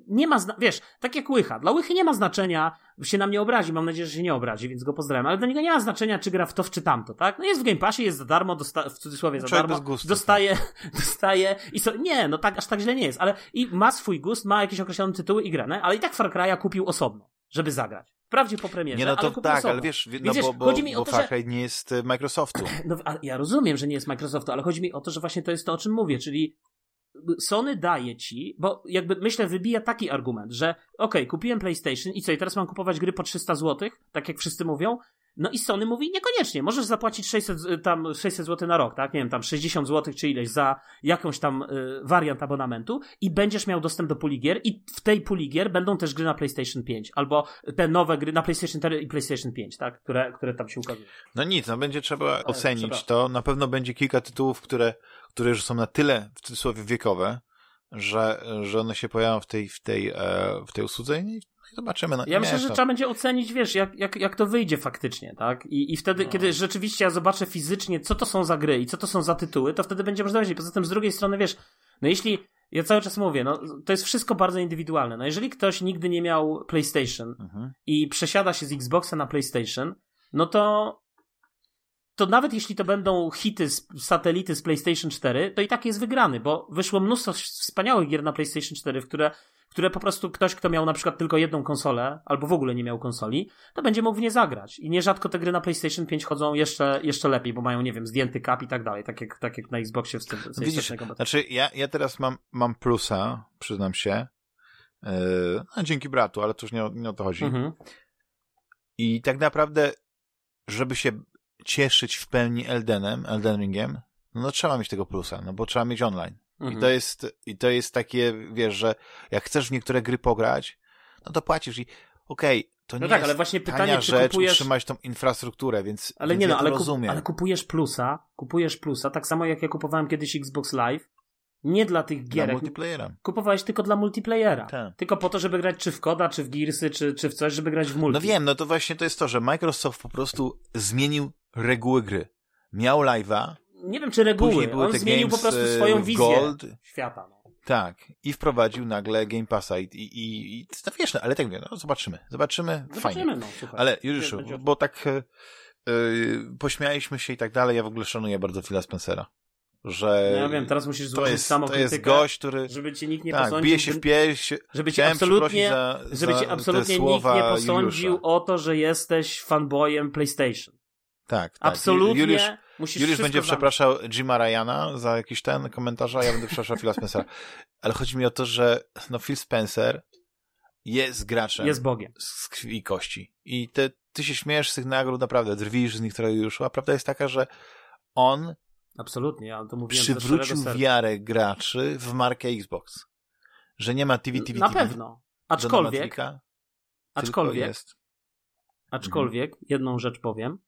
nie ma, wiesz, tak jak Łycha. Dla Łychy nie ma znaczenia, się nam nie obrazi, mam nadzieję, że się nie obrazi, więc go pozdrawiam, ale dla niego nie ma znaczenia, czy gra w to, czy tamto, tak? No jest w Game Passie, jest za darmo, dosta- w cudzysłowie za darmo, gustu, dostaje, tak. dostaje i so, nie, no tak, aż tak źle nie jest, ale i ma swój gust, ma jakieś określone tytuły i grane, ale i tak Far Cry'a kupił osobno, żeby zagrać. Wprawdzie po premierze, Nie, no to ale tak, osobno. ale wiesz, no Więc, bo, wiesz, bo, chodzi mi bo o to, Far Cry że... nie jest e, Microsoftu. No, ja rozumiem, że nie jest Microsoftu, ale chodzi mi o to, że właśnie to jest to, o czym mówię, czyli Sony daje ci, bo jakby myślę, wybija taki argument, że okej, okay, kupiłem PlayStation i co, i teraz mam kupować gry po 300 zł, tak jak wszyscy mówią, no i Sony mówi, niekoniecznie, możesz zapłacić 600, tam 600 zł na rok, tak, nie wiem, tam 60 zł czy ileś za jakąś tam y, wariant abonamentu i będziesz miał dostęp do puli gier i w tej puli gier będą też gry na PlayStation 5, albo te nowe gry na PlayStation 4 i PlayStation 5, tak, które, które tam się ukazują. No nic, no będzie trzeba ocenić to, na pewno będzie kilka tytułów, które które już są na tyle, w cudzysłowie, wiekowe, że, że one się pojawią w tej, w tej, e, w tej usłudze i zobaczymy. No, ja myślę, że to... trzeba będzie ocenić, wiesz, jak, jak, jak to wyjdzie faktycznie, tak? I, i wtedy, no. kiedy rzeczywiście ja zobaczę fizycznie, co to są za gry i co to są za tytuły, to wtedy będzie można wiedzieć. Poza tym z drugiej strony, wiesz, no jeśli, ja cały czas mówię, no to jest wszystko bardzo indywidualne. No jeżeli ktoś nigdy nie miał PlayStation mhm. i przesiada się z Xboxa na PlayStation, no to to nawet jeśli to będą hity z satelity z PlayStation 4, to i tak jest wygrany, bo wyszło mnóstwo wspaniałych gier na PlayStation 4, w które, które po prostu ktoś, kto miał na przykład tylko jedną konsolę, albo w ogóle nie miał konsoli, to będzie mógł w nie zagrać. I nierzadko te gry na PlayStation 5 chodzą jeszcze, jeszcze lepiej, bo mają, nie wiem, zdjęty cap i tak dalej, tak jak, tak jak na Xboxie w tym Widzisz, znaczy ja, ja teraz mam, mam plusa, przyznam się, yy, no, dzięki bratu, ale to już nie, nie o to chodzi. Mhm. I tak naprawdę, żeby się cieszyć w pełni Eldenem, Elden Ringiem, no, no trzeba mieć tego plusa, no bo trzeba mieć online. Mhm. I to jest, i to jest takie, wiesz, że jak chcesz w niektóre gry pograć, no to płacisz i okej, okay, to no nie tak, jest ale właśnie pytanie, czy rzecz kupujesz... utrzymać tą infrastrukturę, więc, ale więc nie no, ja ale, rozumiem. ale kupujesz plusa, kupujesz plusa, tak samo jak ja kupowałem kiedyś Xbox Live, nie dla tych gier. Dla multiplayera. Kupowałeś tylko dla multiplayera. Tak. Tylko po to, żeby grać czy w Koda, czy w Gearsy, czy, czy w coś, żeby grać w multi. No wiem, no to właśnie to jest to, że Microsoft po prostu zmienił reguły gry. Miał live'a. Nie wiem, czy reguły. Były On zmienił po prostu swoją wizję Gold. świata. No. Tak, i wprowadził nagle Game Passa i, i, i, i no wiesz, ale tak wiem, no zobaczymy, zobaczymy, Zobaczymy, fajnie. no, słuchaj. Ale Juliuszu, bo tak e, e, pośmialiśmy się i tak dalej, ja w ogóle szanuję bardzo Phila Spencera, że No ja wiem, teraz musisz to złożyć jest, to jest gość, który żeby cię nikt nie tak, posądził. bije się w pierś, żeby cię absolutnie, przeprosić za, żeby za cię absolutnie te nikt nie posądził Juliusza. o to, że jesteś fanboyem PlayStation. Tak, tak. Absolutnie Juliusz, musisz Juliusz będzie zamknąć. przepraszał Jima Ryana za jakiś ten komentarz, a ja będę przepraszał Phila Spencera. Ale chodzi mi o to, że no Phil Spencer jest graczem Jest Bogiem. z krwi i kości. I te, ty się śmiejesz z tych nagród, naprawdę, drwisz z nich trochę już, a prawda jest taka, że on Absolutnie, ja to mówiłem przywrócił wiarę graczy w markę Xbox. Że nie ma TV, TV, Na TV. pewno. Aczkolwiek, tylko aczkolwiek, jest. aczkolwiek, jedną rzecz powiem.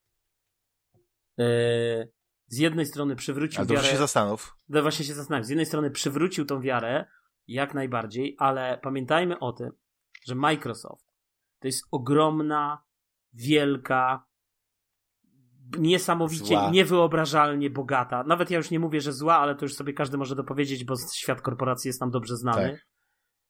Yy, z jednej strony przywrócił Ale wiarę... się zastanów. No właśnie się zastanawiam. Z jednej strony przywrócił tą wiarę, jak najbardziej, ale pamiętajmy o tym, że Microsoft to jest ogromna, wielka, niesamowicie, Zła. niewyobrażalnie bogata. Nawet ja już nie mówię, że zła, ale to już sobie każdy może dopowiedzieć, bo świat korporacji jest nam dobrze znany. Tak.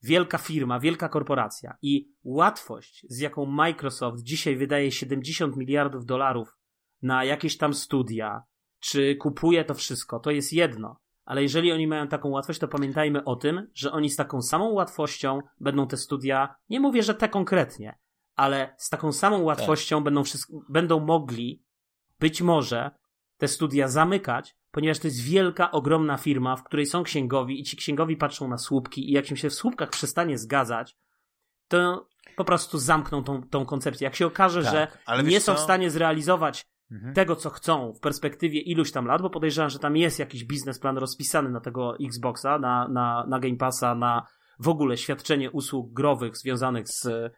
Wielka firma, wielka korporacja i łatwość, z jaką Microsoft dzisiaj wydaje 70 miliardów dolarów na jakieś tam studia, czy kupuje to wszystko, to jest jedno. Ale jeżeli oni mają taką łatwość, to pamiętajmy o tym, że oni z taką samą łatwością będą te studia, nie mówię, że te konkretnie, ale z taką samą łatwością będą, wszystko, będą mogli być może te studia zamykać, ponieważ to jest wielka, ogromna firma, w której są księgowi i ci księgowi patrzą na słupki i jak im się w słupkach przestanie zgadzać, to po prostu zamkną tą, tą koncepcję. Jak się okaże, Tak, że nie są w stanie zrealizować Mhm. tego, co chcą w perspektywie iluś tam lat, bo podejrzewam, że tam jest jakiś biznesplan rozpisany na tego Xboxa, na, na, na Game Passa, na w ogóle świadczenie usług growych związanych z, y,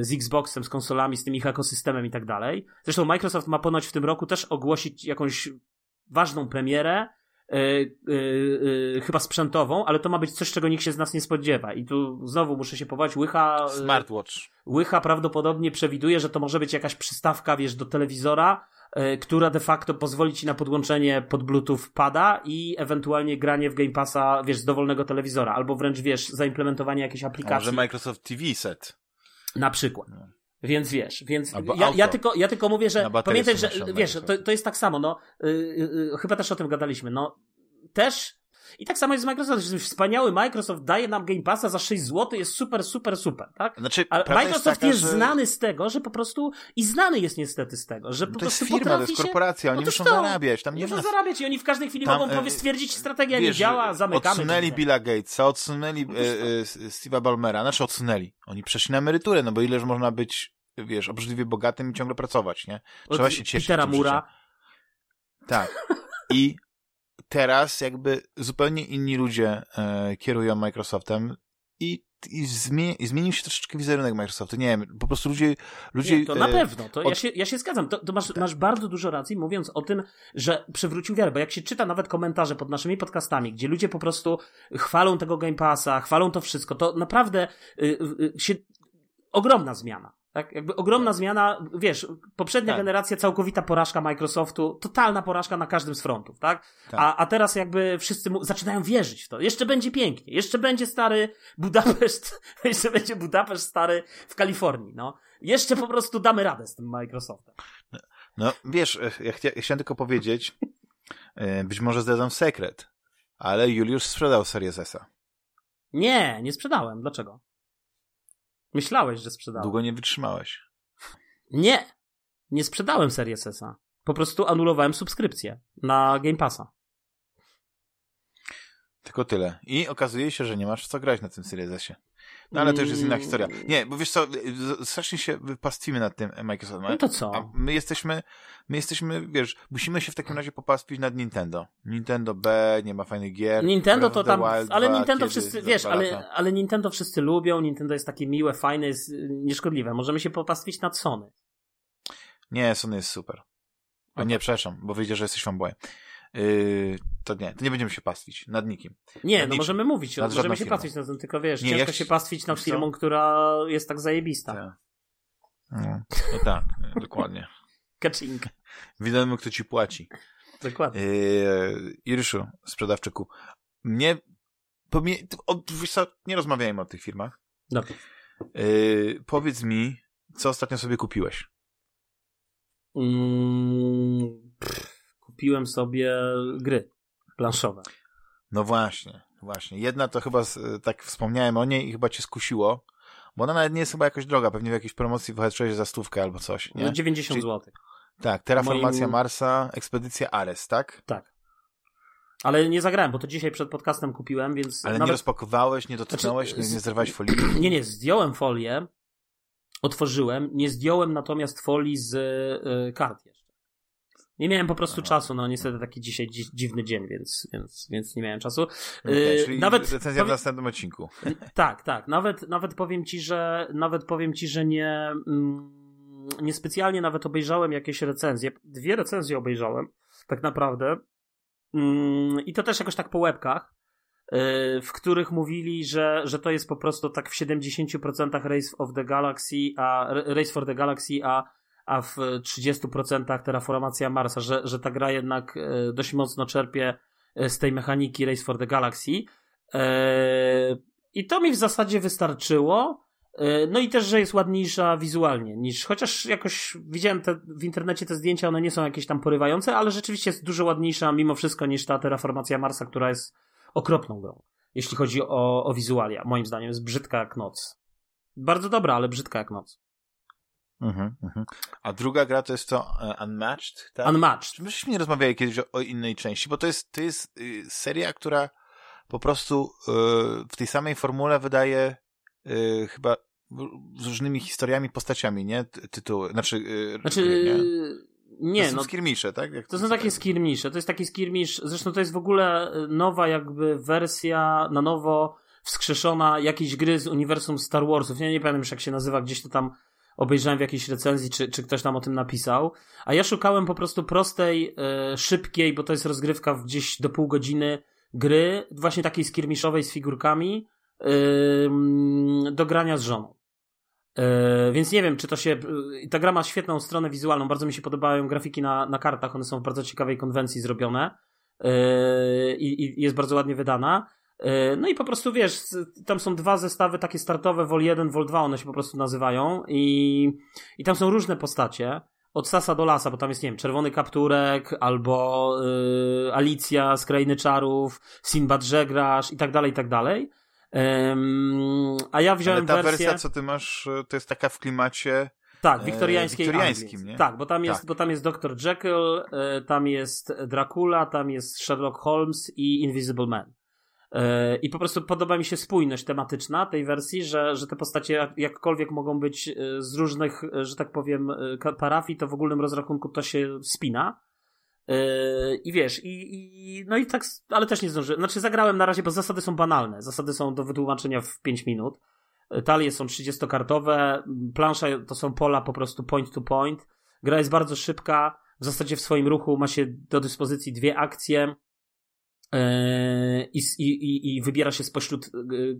z Xboxem, z konsolami, z tym ich ekosystemem i tak dalej. Zresztą Microsoft ma ponoć w tym roku też ogłosić jakąś ważną premierę, y, y, y, chyba sprzętową, ale to ma być coś, czego nikt się z nas nie spodziewa. I tu znowu muszę się powołać, Łycha... Smartwatch. Łycha prawdopodobnie przewiduje, że to może być jakaś przystawka, wiesz, do telewizora, e, która de facto pozwoli ci na podłączenie pod Bluetooth pada i ewentualnie granie w Game Passa, wiesz, z dowolnego telewizora, albo wręcz, wiesz, zaimplementowanie jakiejś A aplikacji. może Microsoft TV set. Na przykład. No. Więc wiesz, więc ja, ja, tylko, ja tylko mówię, że pamiętaj, że wiesz, to, to jest tak samo, no, y, y, y, chyba też o tym gadaliśmy, no, też i tak samo jest z Microsoft, że wspaniały Microsoft daje nam Game Passa za 6 zł, jest super, super, super, tak? Znaczy, Ale Microsoft jest, jest, taka, że... znany z tego, że po prostu i znany jest niestety z tego, że po To jest prostu firma, to jest się... korporacja, oni muszą to. zarabiać, tam nie Muszą ma... zarabiać i oni w każdej chwili Tam, mogą e, powie stwierdzić, strategia nie Wiesz, działa, zamykamy. Odsunęli. Billa Gatesa, odsunęli e, e, Steve'a Ballmera, znaczy odsunęli. Oni przeszli na emeryturę, no bo ileż można być, wiesz, obrzydliwie bogatym i ciągle pracować, nie? Trzeba Od się cieszyć Petera Mura. Tak. I teraz jakby zupełnie inni ludzie e, kierują Microsoftem i, i, zmie, i zmienił się troszeczkę wizerunek Microsoftu. Nie wiem, po prostu ludzie... ludzie Nie, to na e, pewno, to ja, od- się, ja się zgadzam. To, to masz, masz bardzo dużo racji mówiąc o tym, że przywrócił wiarę, bo jak się czyta nawet komentarze pod naszymi podcastami, gdzie ludzie po prostu chwalą tego Game Passa, chwalą to wszystko, to naprawdę y, y, się ogromna zmiana. Tak, jakby ogromna zmiana, wiesz, poprzednia Tak. generacja całkowita porażka Microsoftu, totalna porażka na każdym z frontów, tak? Tak. A, a teraz jakby wszyscy mu, zaczynają wierzyć w to. Jeszcze będzie pięknie, jeszcze będzie stary Budapeszt, jeszcze będzie Budapeszt stary w Kalifornii, no. Jeszcze po prostu damy radę z tym Microsoftem. No, wiesz, e, ja, chcia, ja chciałem tylko powiedzieć, e, być może zdradzam sekret, ale Juliusz sprzedał Series S-a. Nie, nie sprzedałem. Dlaczego? Myślałeś, że sprzedałem. Długo nie wytrzymałeś. Nie, nie sprzedałem Series S-a. Po prostu anulowałem subskrypcję na Game Passa. Tylko tyle. I okazuje się, że nie masz w co grać na tym Series S-ie. No ale to już jest inna Mm. historia. Nie, bo wiesz co, strasznie się pastwimy nad tym Microsoftem. No to co? A my jesteśmy, my jesteśmy, wiesz, musimy się w takim razie popastwić nad Nintendo. Nintendo B, nie ma fajnych gier. Nintendo to tam, Wild ale 2, Nintendo wszyscy, wiesz, ale, ale Nintendo wszyscy lubią, Nintendo jest takie miłe, fajne, jest y, nieszkodliwe. Możemy się popastwić nad Sony. Nie, Sony jest super. A nie, przepraszam, bo wyjdzie, że jesteś fanboyem. Yy, to nie, to nie będziemy się pastwić nad nikim. Nie, Nad no możemy mówić, Nad możemy się firmą. pastwić nad tym, tylko wiesz, Nie, ciężko się pastwić nad co? firmą, która jest tak zajebista. Tak. No, no tak, dokładnie. Kaczynka. Wiadomo, kto ci płaci. Dokładnie. Yy, Iryszu, sprzedawczyku, mnie pomie- o, wiesz co, nie rozmawiajmy o tych firmach. Dobrze. Yy, powiedz mi, co ostatnio sobie kupiłeś? Mm, pff, kupiłem sobie gry planszowe. No właśnie, właśnie. Jedna to chyba, z- tak wspomniałem o niej i chyba cię skusiło, bo ona nawet nie jest chyba jakoś droga, pewnie w jakiejś promocji wychodzi za stówkę albo coś, nie? No 90 Czyli- zł. Tak, Terraformacja moim- Marsa, Ekspedycja Ares, tak? Tak. Ale nie zagrałem, bo to dzisiaj przed podcastem kupiłem, więc Ale nie nawet... rozpakowałeś, nie dotknąłeś, Znaczy, nie, nie zerwałeś folii? Nie, nie, zdjąłem folię, otworzyłem, nie zdjąłem natomiast folii z y, kart jeszcze. Nie miałem po prostu Aha. czasu, no niestety taki dzisiaj dzi dziwny dzień, więc, więc, więc nie miałem czasu. Okay, Y, czyli nawet recenzja w następnym odcinku. Tak, tak. Nawet, nawet powiem ci, że nawet powiem ci, że nie, mm, niespecjalnie nawet obejrzałem jakieś recenzje. Dwie recenzje obejrzałem, tak naprawdę. Mm, I to też jakoś tak po łebkach, y, w których mówili, że, że to jest po prostu tak w 70% Race of the Galaxy, a Race for the Galaxy, a, a w 30% Terraformacja Marsa, że, że ta gra jednak y, dość mocno czerpie y, z tej mechaniki Race for the Galaxy. Eee, I to mi w zasadzie wystarczyło. No i też, że jest ładniejsza wizualnie niż, chociaż jakoś widziałem te, w internecie te zdjęcia, one nie są jakieś tam porywające, ale rzeczywiście jest dużo ładniejsza mimo wszystko niż ta Terraformacja Marsa, która jest okropną grą, jeśli chodzi o, o wizualia. Moim zdaniem jest brzydka jak noc. Bardzo dobra, ale brzydka jak noc. Mhm, mhm. A druga gra to jest to e, Unmatched, tak? Unmatched. Myśmy nie rozmawiali kiedyś o, o innej części? Bo to jest, to jest y, seria, która po prostu y, w tej samej formule wydaje y, chyba z różnymi historiami, postaciami, nie? Ty- Tytuły, znaczy, Znaczy, nie? nie, to są no skirmisze, tak? Jak To są takie skirmisze. To jest taki skirmisz. Zresztą to jest w ogóle nowa jakby wersja na nowo wskrzeszona jakiejś gry z uniwersum Star Warsów. Ja nie pamiętam już jak się nazywa, gdzieś to tam obejrzałem w jakiejś recenzji, czy, czy ktoś tam o tym napisał. A ja szukałem po prostu prostej, y, szybkiej, bo to jest rozgrywka gdzieś do pół godziny gry, właśnie takiej skirmiszowej z figurkami y, do grania z żoną. E, więc nie wiem, czy to się. e, Ta gra ma świetną stronę wizualną. Bardzo mi się podobają grafiki na, na kartach. One są w bardzo ciekawej konwencji zrobione. E, I, I jest bardzo ładnie wydana. E, No i po prostu wiesz, tam są dwa zestawy takie startowe, Vol 1, Vol 2, one się po prostu nazywają. I, i tam są różne postacie. Od sasa do lasa, bo tam jest, nie wiem, czerwony kapturek, albo y, Alicja z Krainy Czarów, Sinbad Żeglarz i tak dalej, i tak dalej. A ja wziąłem Ale ta wersję... wersja, co ty masz, to jest taka w klimacie Tak, e, wiktoriańskiej wiktoriańskim, Anglii. nie? Tak, bo tam jest, Tak. bo tam jest Dr. Jekyll, e, tam jest Dracula, tam jest Sherlock Holmes i Invisible Man. E, I po prostu podoba mi się spójność tematyczna tej wersji, że, że te postacie jak- jakkolwiek mogą być e, z różnych, e, że tak powiem, parafii, to w ogólnym rozrachunku to się spina. I wiesz, i, i no i tak, ale też nie zdążyłem. Znaczy zagrałem na razie, bo zasady są banalne. Zasady są do wytłumaczenia w 5 minut. Talie są 30-kartowe, plansze to są pola po prostu point to point. Gra jest bardzo szybka, w zasadzie w swoim ruchu ma się do dyspozycji dwie akcje i, i, i, i wybiera się spośród, e,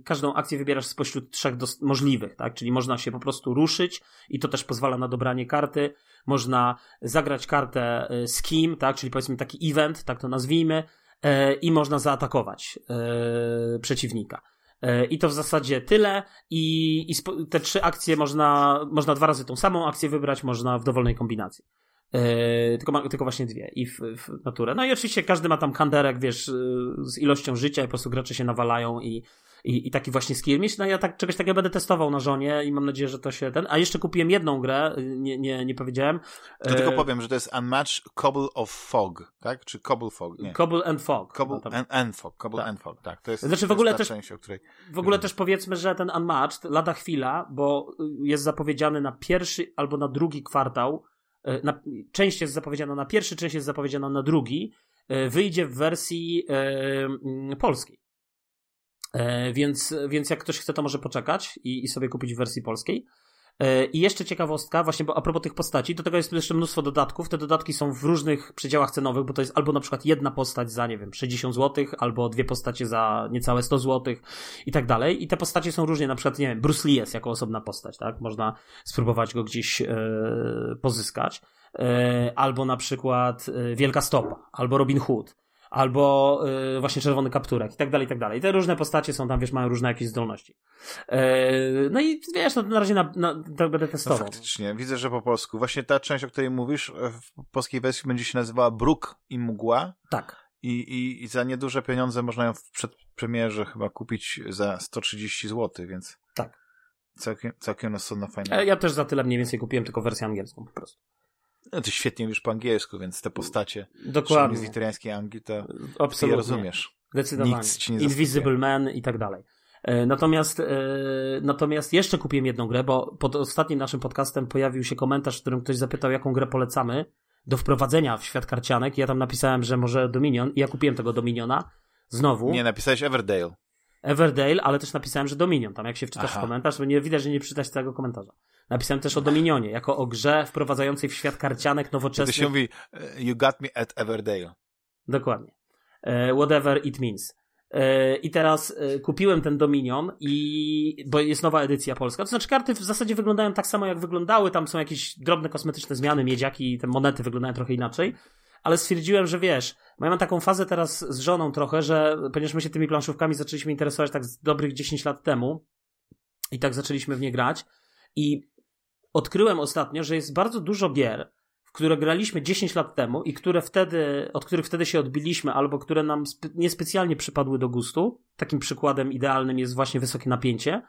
każdą akcję wybierasz spośród trzech dos- możliwych, tak? Czyli można się po prostu ruszyć i to też pozwala na dobranie karty. Można zagrać kartę e, z kim, tak? Czyli powiedzmy taki event, tak to nazwijmy, e, i można zaatakować e, przeciwnika. E, I to w zasadzie tyle. I, i te trzy akcje można, można dwa razy tą samą akcję wybrać, można w dowolnej kombinacji. E, tylko, ma, tylko właśnie dwie i w, w naturę. No i oczywiście każdy ma tam kanderek, wiesz, e, z ilością życia i po prostu gracze się nawalają i, i, i taki właśnie skirmish. No ja tak, czegoś takiego będę testował na żonie i mam nadzieję, że to się ten. A jeszcze kupiłem jedną grę, e, nie, nie, nie powiedziałem. To tylko E, powiem, że to jest Unmatched Cobble of Fog, tak? Czy Cobble Fog? Nie. Cobble and Fog. Cobble No and, and Fog, Cobble Tak. and Fog, tak. To jest, Znaczy, w ogóle też- część, o której... W ogóle też powiedzmy, że ten Unmatched lada chwila, bo y, jest zapowiedziany na pierwszy albo na drugi kwartał. Y, Na, część jest zapowiedziana na pierwszy, część jest zapowiedziana na drugi. y, Wyjdzie w wersji y, mm, polskiej. E, Więc, więc jak ktoś chce, to może poczekać i, i sobie kupić w wersji polskiej. E, I jeszcze ciekawostka, właśnie bo a propos tych postaci, do tego jest jeszcze mnóstwo dodatków. Te dodatki są w różnych przedziałach cenowych, bo to jest albo na przykład jedna postać za, nie wiem, 60 zł, albo dwie postacie za niecałe 100 zł i tak dalej. I te postacie są różnie, na przykład, nie wiem, Bruce Lee jest jako osobna postać, tak? Można spróbować go gdzieś e, pozyskać. E, albo na przykład Wielka Stopa, albo Robin Hood. Albo yy, właśnie czerwony kapturek i tak dalej, i tak dalej. Te różne postacie są tam, wiesz, mają różne jakieś zdolności. Yy, no i wiesz, no, na razie na, na, tak będę testował. No faktycznie, widzę, że po polsku. Właśnie ta część, o której mówisz, w polskiej wersji będzie się nazywała Bruk i Mgła. Tak. I, i, I za nieduże pieniądze można ją w przedpremierze chyba kupić za 130 zł, więc... Tak. Całkiem, całkiem rozsądna, fajna. Ja też za tyle mniej więcej kupiłem tylko wersję angielską po prostu. No ty świetnie mówisz po angielsku, więc te postacie Dokładnie. z wiktoriańskiej Anglii to Absolutnie. je rozumiesz. Zdecydowanie. Nikt ci nie Invisible Man i tak dalej. E, natomiast, e, natomiast jeszcze kupiłem jedną grę, bo pod ostatnim naszym podcastem pojawił się komentarz, w którym ktoś zapytał, jaką grę polecamy do wprowadzenia w świat karcianek. Ja tam napisałem, że może Dominion i ja kupiłem tego Dominiona. Znowu. Nie, napisałeś Everdale. Everdale, ale też napisałem, że Dominion. Tam jak się wczytasz Aha. w komentarz, to nie widać, że nie przeczytać całego komentarza. Napisałem też o Dominionie, jako o grze wprowadzającej w świat karcianek nowoczesnych. To się mówi, e, you got me at Everdale. Dokładnie. E, whatever it means. E, I teraz kupiłem ten Dominion i, bo jest nowa edycja polska. To znaczy karty w zasadzie wyglądają tak samo jak wyglądały, tam są jakieś drobne kosmetyczne zmiany, miedziaki, te monety wyglądają trochę inaczej, ale stwierdziłem, że wiesz, ja mam taką fazę teraz z żoną trochę, że ponieważ my się tymi planszówkami zaczęliśmy interesować tak z dobrych 10 lat temu i tak zaczęliśmy w nie grać i odkryłem ostatnio, że jest bardzo dużo gier, w które graliśmy 10 lat temu i które wtedy, od których wtedy się odbiliśmy, albo które nam spe niespecjalnie przypadły do gustu. Takim przykładem idealnym jest właśnie wysokie napięcie.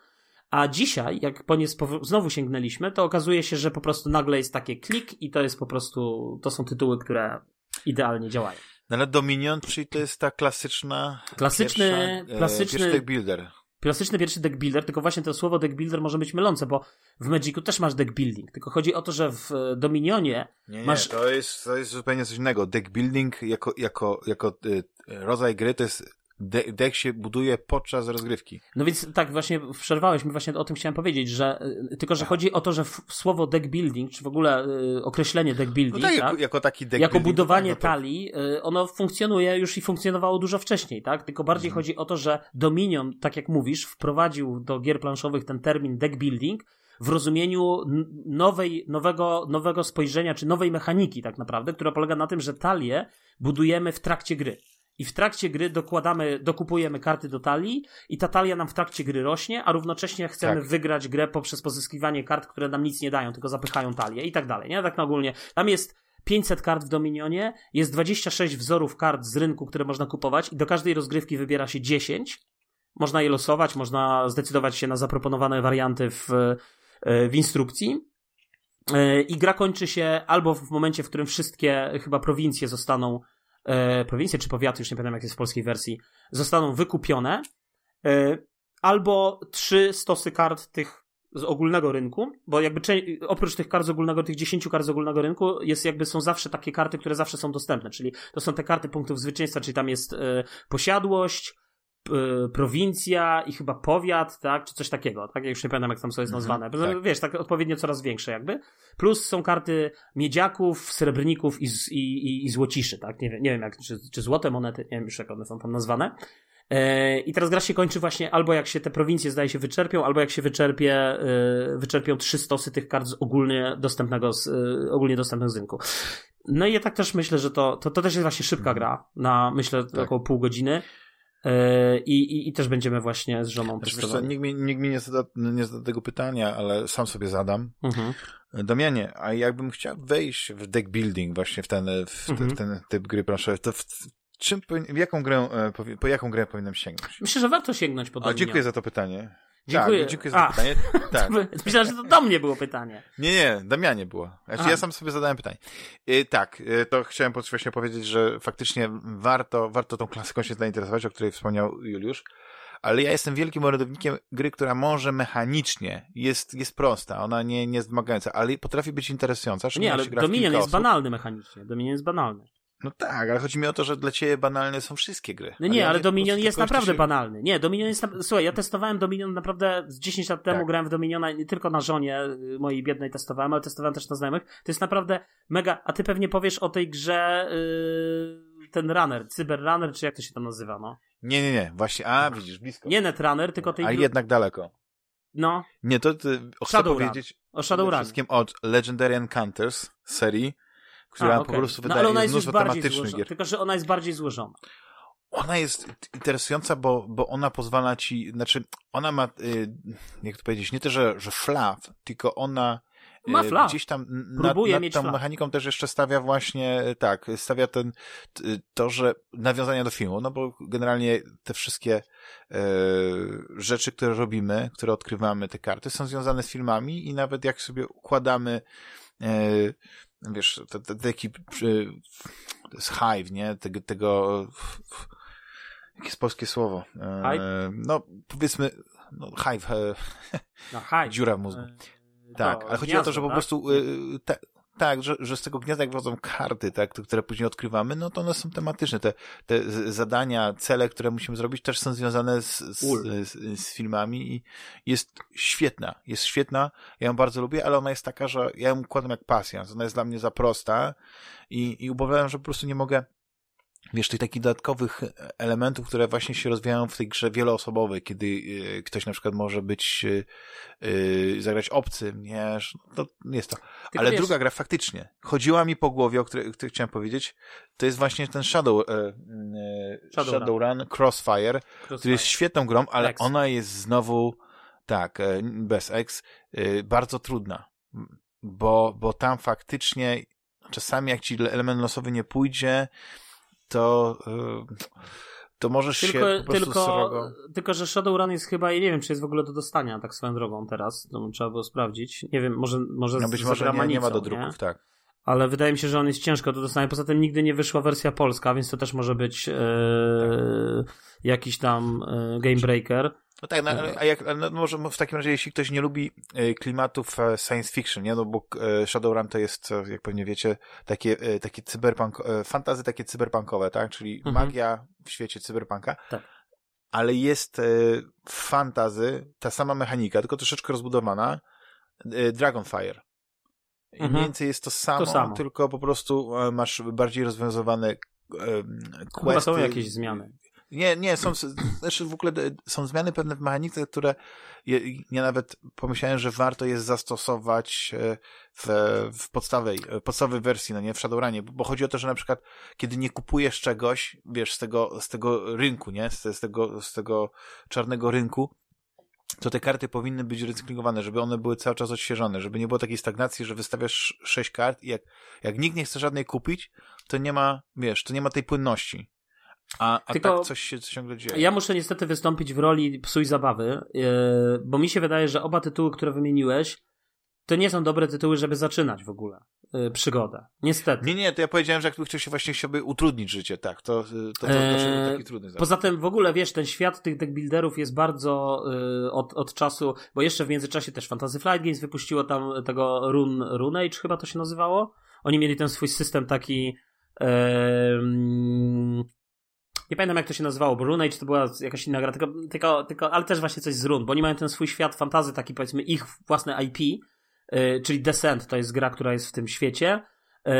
A dzisiaj, jak po nie znowu sięgnęliśmy, to okazuje się, że po prostu nagle jest takie klik i to jest po prostu, to są tytuły, które idealnie działają. No ale Dominion, czyli to jest ta klasyczna. Klasyczny, pierwsza, klasyczny. E, builder. Klasyczny pierwszy deck builder, tylko właśnie to słowo deck builder może być mylące, bo w Magicu też masz deck building. Tylko chodzi o to, że w Dominionie nie, nie, masz. To jest, to jest zupełnie coś innego. Deck building jako, jako, jako y, rodzaj gry to jest deck się buduje podczas rozgrywki. No więc tak, właśnie przerwałeś mi, właśnie o tym chciałem powiedzieć, że y, tylko, że chodzi o to, że słowo deck building, czy w ogóle y, określenie deck building, no tak, tak? Jako, taki deck jako building, budowanie tak, no to... talii, y, ono funkcjonuje już i funkcjonowało dużo wcześniej, tak? Tylko bardziej mhm. chodzi o to, że Dominion, tak jak mówisz, wprowadził do gier planszowych ten termin deck building, w rozumieniu nowej, nowego, nowego spojrzenia, czy nowej mechaniki tak naprawdę, która polega na tym, że talię budujemy w trakcie gry i w trakcie gry dokładamy, dokupujemy karty do talii i ta talia nam w trakcie gry rośnie, a równocześnie chcemy tak. wygrać grę poprzez pozyskiwanie kart, które nam nic nie dają, tylko zapychają talię i tak dalej, nie? Tak na ogólnie. Tam jest 500 kart w Dominionie, jest 26 wzorów kart z rynku, które można kupować i do każdej rozgrywki wybiera się 10. Można je losować, można zdecydować się na zaproponowane warianty w, w instrukcji. I gra kończy się albo w momencie, w którym wszystkie chyba prowincje zostaną e, prowincje czy powiaty, już nie pamiętam jak jest w polskiej wersji, zostaną wykupione, e, albo trzy stosy kart tych z ogólnego rynku, bo jakby oprócz tych kart z ogólnego, tych 10 kart z ogólnego rynku, jest jakby są zawsze takie karty, które zawsze są dostępne, czyli to są te karty punktów zwycięstwa, czyli tam jest e, posiadłość, prowincja i chyba powiat, tak, czy coś takiego, tak, ja już nie pamiętam jak tam co jest mhm, nazwane, mm, tak. wiesz, tak odpowiednio coraz większe jakby, plus są karty miedziaków, srebrników i, i, i, i złociszy, tak, nie wiem, nie wiem jak, czy, czy złote monety, nie wiem już jak one są tam nazwane, e, i teraz gra się kończy właśnie albo jak się te prowincje zdaje się wyczerpią, albo jak się wyczerpie, e, wyczerpią trzy stosy tych kart z ogólnie dostępnego, z, e, ogólnie dostępnych z rynku. No i ja tak też myślę, że to, to, to też jest właśnie szybka mhm. gra, na myślę tak. około pół godziny. E, I, i, I też będziemy właśnie z żoną testowali. Nikt mi, nikt mi nie, zada, nie zada tego pytania, ale sam sobie zadam. Mhm. Domianie, a jakbym chciał wejść w deck building właśnie w ten, w, mhm. w ten typ gry proszę, to w, czym, jaką grę, e, po jaką grę powinienem sięgnąć? Myślę, że warto sięgnąć po A dziękuję za to pytanie. Dziękuję. Tak, dziękuję za A. pytanie. Tak. Myślałem, że to do mnie było pytanie. Nie, nie, Damianie było. Znaczy, ja sam sobie zadałem pytanie. I tak, y, to chciałem właśnie powiedzieć, że faktycznie warto, warto tą klasyką się zainteresować, o której wspomniał Juliusz. Ale ja jestem wielkim orędownikiem gry, która może mechanicznie jest, jest prosta, ona nie, nie jest wymagająca, ale potrafi być interesująca. Nie, ale Dominion jest banalny mechanicznie. Dominion jest banalny. No tak, ale chodzi mi o to, że dla ciebie banalne są wszystkie gry. No nie, ale, ale Dominion jest naprawdę się... banalny. Nie, Dominion jest. Słuchaj, ja testowałem Dominion naprawdę z 10 lat temu, tak. grałem w Dominiona nie tylko na żonie y, mojej biednej testowałem, ale testowałem też na znajomych. To jest naprawdę mega. A ty pewnie powiesz o tej grze yy, ten runner, Cyber Runner, czy jak to się tam nazywa, no? Nie, nie, nie, właśnie, a widzisz, blisko. Nie Netrunner, tylko tej. A jednak daleko. No. Nie, to ty, chcę powiedzieć o Shadowrun. wszystkim od Legendary Encounters serii która A, po okej. prostu no, wydaje ale ona mnóstwo tematycznych gier. tylko że ona jest bardziej złożona. Ona jest interesująca, bo, bo ona pozwala ci, znaczy, ona ma, y, jak to powiedzieć, nie to, że, że flaw, tylko ona y, Ma flaw. gdzieś tam nad, Próbuje nad mieć tą flaw. mechaniką też jeszcze stawia właśnie, y, tak, stawia ten, to, że nawiązania do filmu, no bo generalnie te wszystkie y, rzeczy, które robimy, które odkrywamy, te karty, są związane z filmami i nawet jak sobie układamy y, wiesz, te, te, taki y, to jest hive, nie? Tego, tego jakie jest polskie słowo? E, Hive? No, powiedzmy, no, hive, e, No, haj. dziura w mózgu. E, Tak, to ale chodzi o to, że po tak? prostu y, te, tak, że, że z tego gniazda jak wchodzą karty, tak, które później odkrywamy, no to one są tematyczne. Te, te zadania, cele, które musimy zrobić też są związane z, z, z, z filmami i jest świetna. Jest świetna, ja ją bardzo lubię, ale ona jest taka, że ja ją układam jak pasjans. Ona jest dla mnie za prosta i, i obawiam, że po prostu nie mogę wiesz, tych takich dodatkowych elementów, które właśnie się rozwijają w tej grze wieloosobowej, kiedy y, ktoś na przykład może być, y, y, zagrać obcym, nie, no to jest to. Tylko Ale wiesz, druga gra faktycznie chodziła mi po głowie, o której, o której chciałem powiedzieć, to jest właśnie ten Shadow, e, e, Shadowrun. Shadowrun Crossfire, który jest świetną grą, ale X. ona jest znowu, tak, e, bez X, e, bardzo trudna, bo, bo tam faktycznie czasami jak ci element losowy nie pójdzie, to, e, to możesz się Tylko, po prostu tylko, srogo... tylko, że Shadowrun jest chyba, ja nie wiem, czy jest w ogóle do dostania, tak swoją drogą teraz, to trzeba było sprawdzić. Nie wiem, może, może No być może nie, nie ma do druków, tak. Ale wydaje mi się, że on jest ciężko do dostania. Poza tym nigdy nie wyszła wersja polska, więc to też może być e, jakiś tam e, game breaker. No tak, no, a jak, no, może w takim razie, jeśli ktoś nie lubi e, klimatów e, science fiction, nie, no bo e, Shadowrun to jest, jak pewnie wiecie, takie, takie cyberpunk, fantazy takie cyberpunkowe, tak, czyli Mhm. magia w świecie cyberpunka. Tak. Ale jest w fantazy ta sama mechanika, tylko troszeczkę rozbudowana, Dragonfire. I Mhm. mniej więcej jest to samo, To samo. tylko po prostu masz bardziej rozwiązywane e, Chyba questy. są jakieś zmiany. Nie, nie, są, znaczy w ogóle e, są zmiany pewne w mechanice, które je, ja nawet pomyślałem, że warto jest zastosować e, w, w podstawej, e, podstawowej wersji, no nie, w Shadowrunie, bo, bo chodzi o to, że na przykład, kiedy nie kupujesz czegoś, wiesz, z tego, z tego rynku, nie, z, z tego, z tego czarnego rynku, to te karty powinny być recyklingowane, żeby one były cały czas odświeżone, żeby nie było takiej stagnacji, że wystawiasz sześć kart i jak, jak nikt nie chce żadnej kupić, to nie ma, wiesz, to nie ma tej płynności. A, a Tylko- tak coś się ciągle dzieje. Ja muszę niestety wystąpić w roli psuj zabawy, yy, bo mi się wydaje, że oba tytuły, które wymieniłeś, to nie są dobre tytuły, żeby zaczynać w ogóle yy, przygodę. Niestety. Nie, nie, to ja powiedziałem, że jakby ktoś się właśnie chciałby utrudnić życie, tak, to, to, to Eee, dlaczego taki trudny zaraz. Poza tym w ogóle wiesz, ten świat tych deckbuilderów jest bardzo y, od, od czasu, bo jeszcze w międzyczasie też Fantasy Flight Games wypuściło tam tego Rune, Rune Age chyba to się nazywało. Oni mieli ten swój system taki nie pamiętam jak to się nazywało, bo Age to była jakaś inna gra, tylko, tylko, tylko, ale też właśnie coś z run, bo oni mają ten swój świat fantazy, taki powiedzmy ich własne IP, y, czyli Descent to jest gra, która jest w tym świecie y,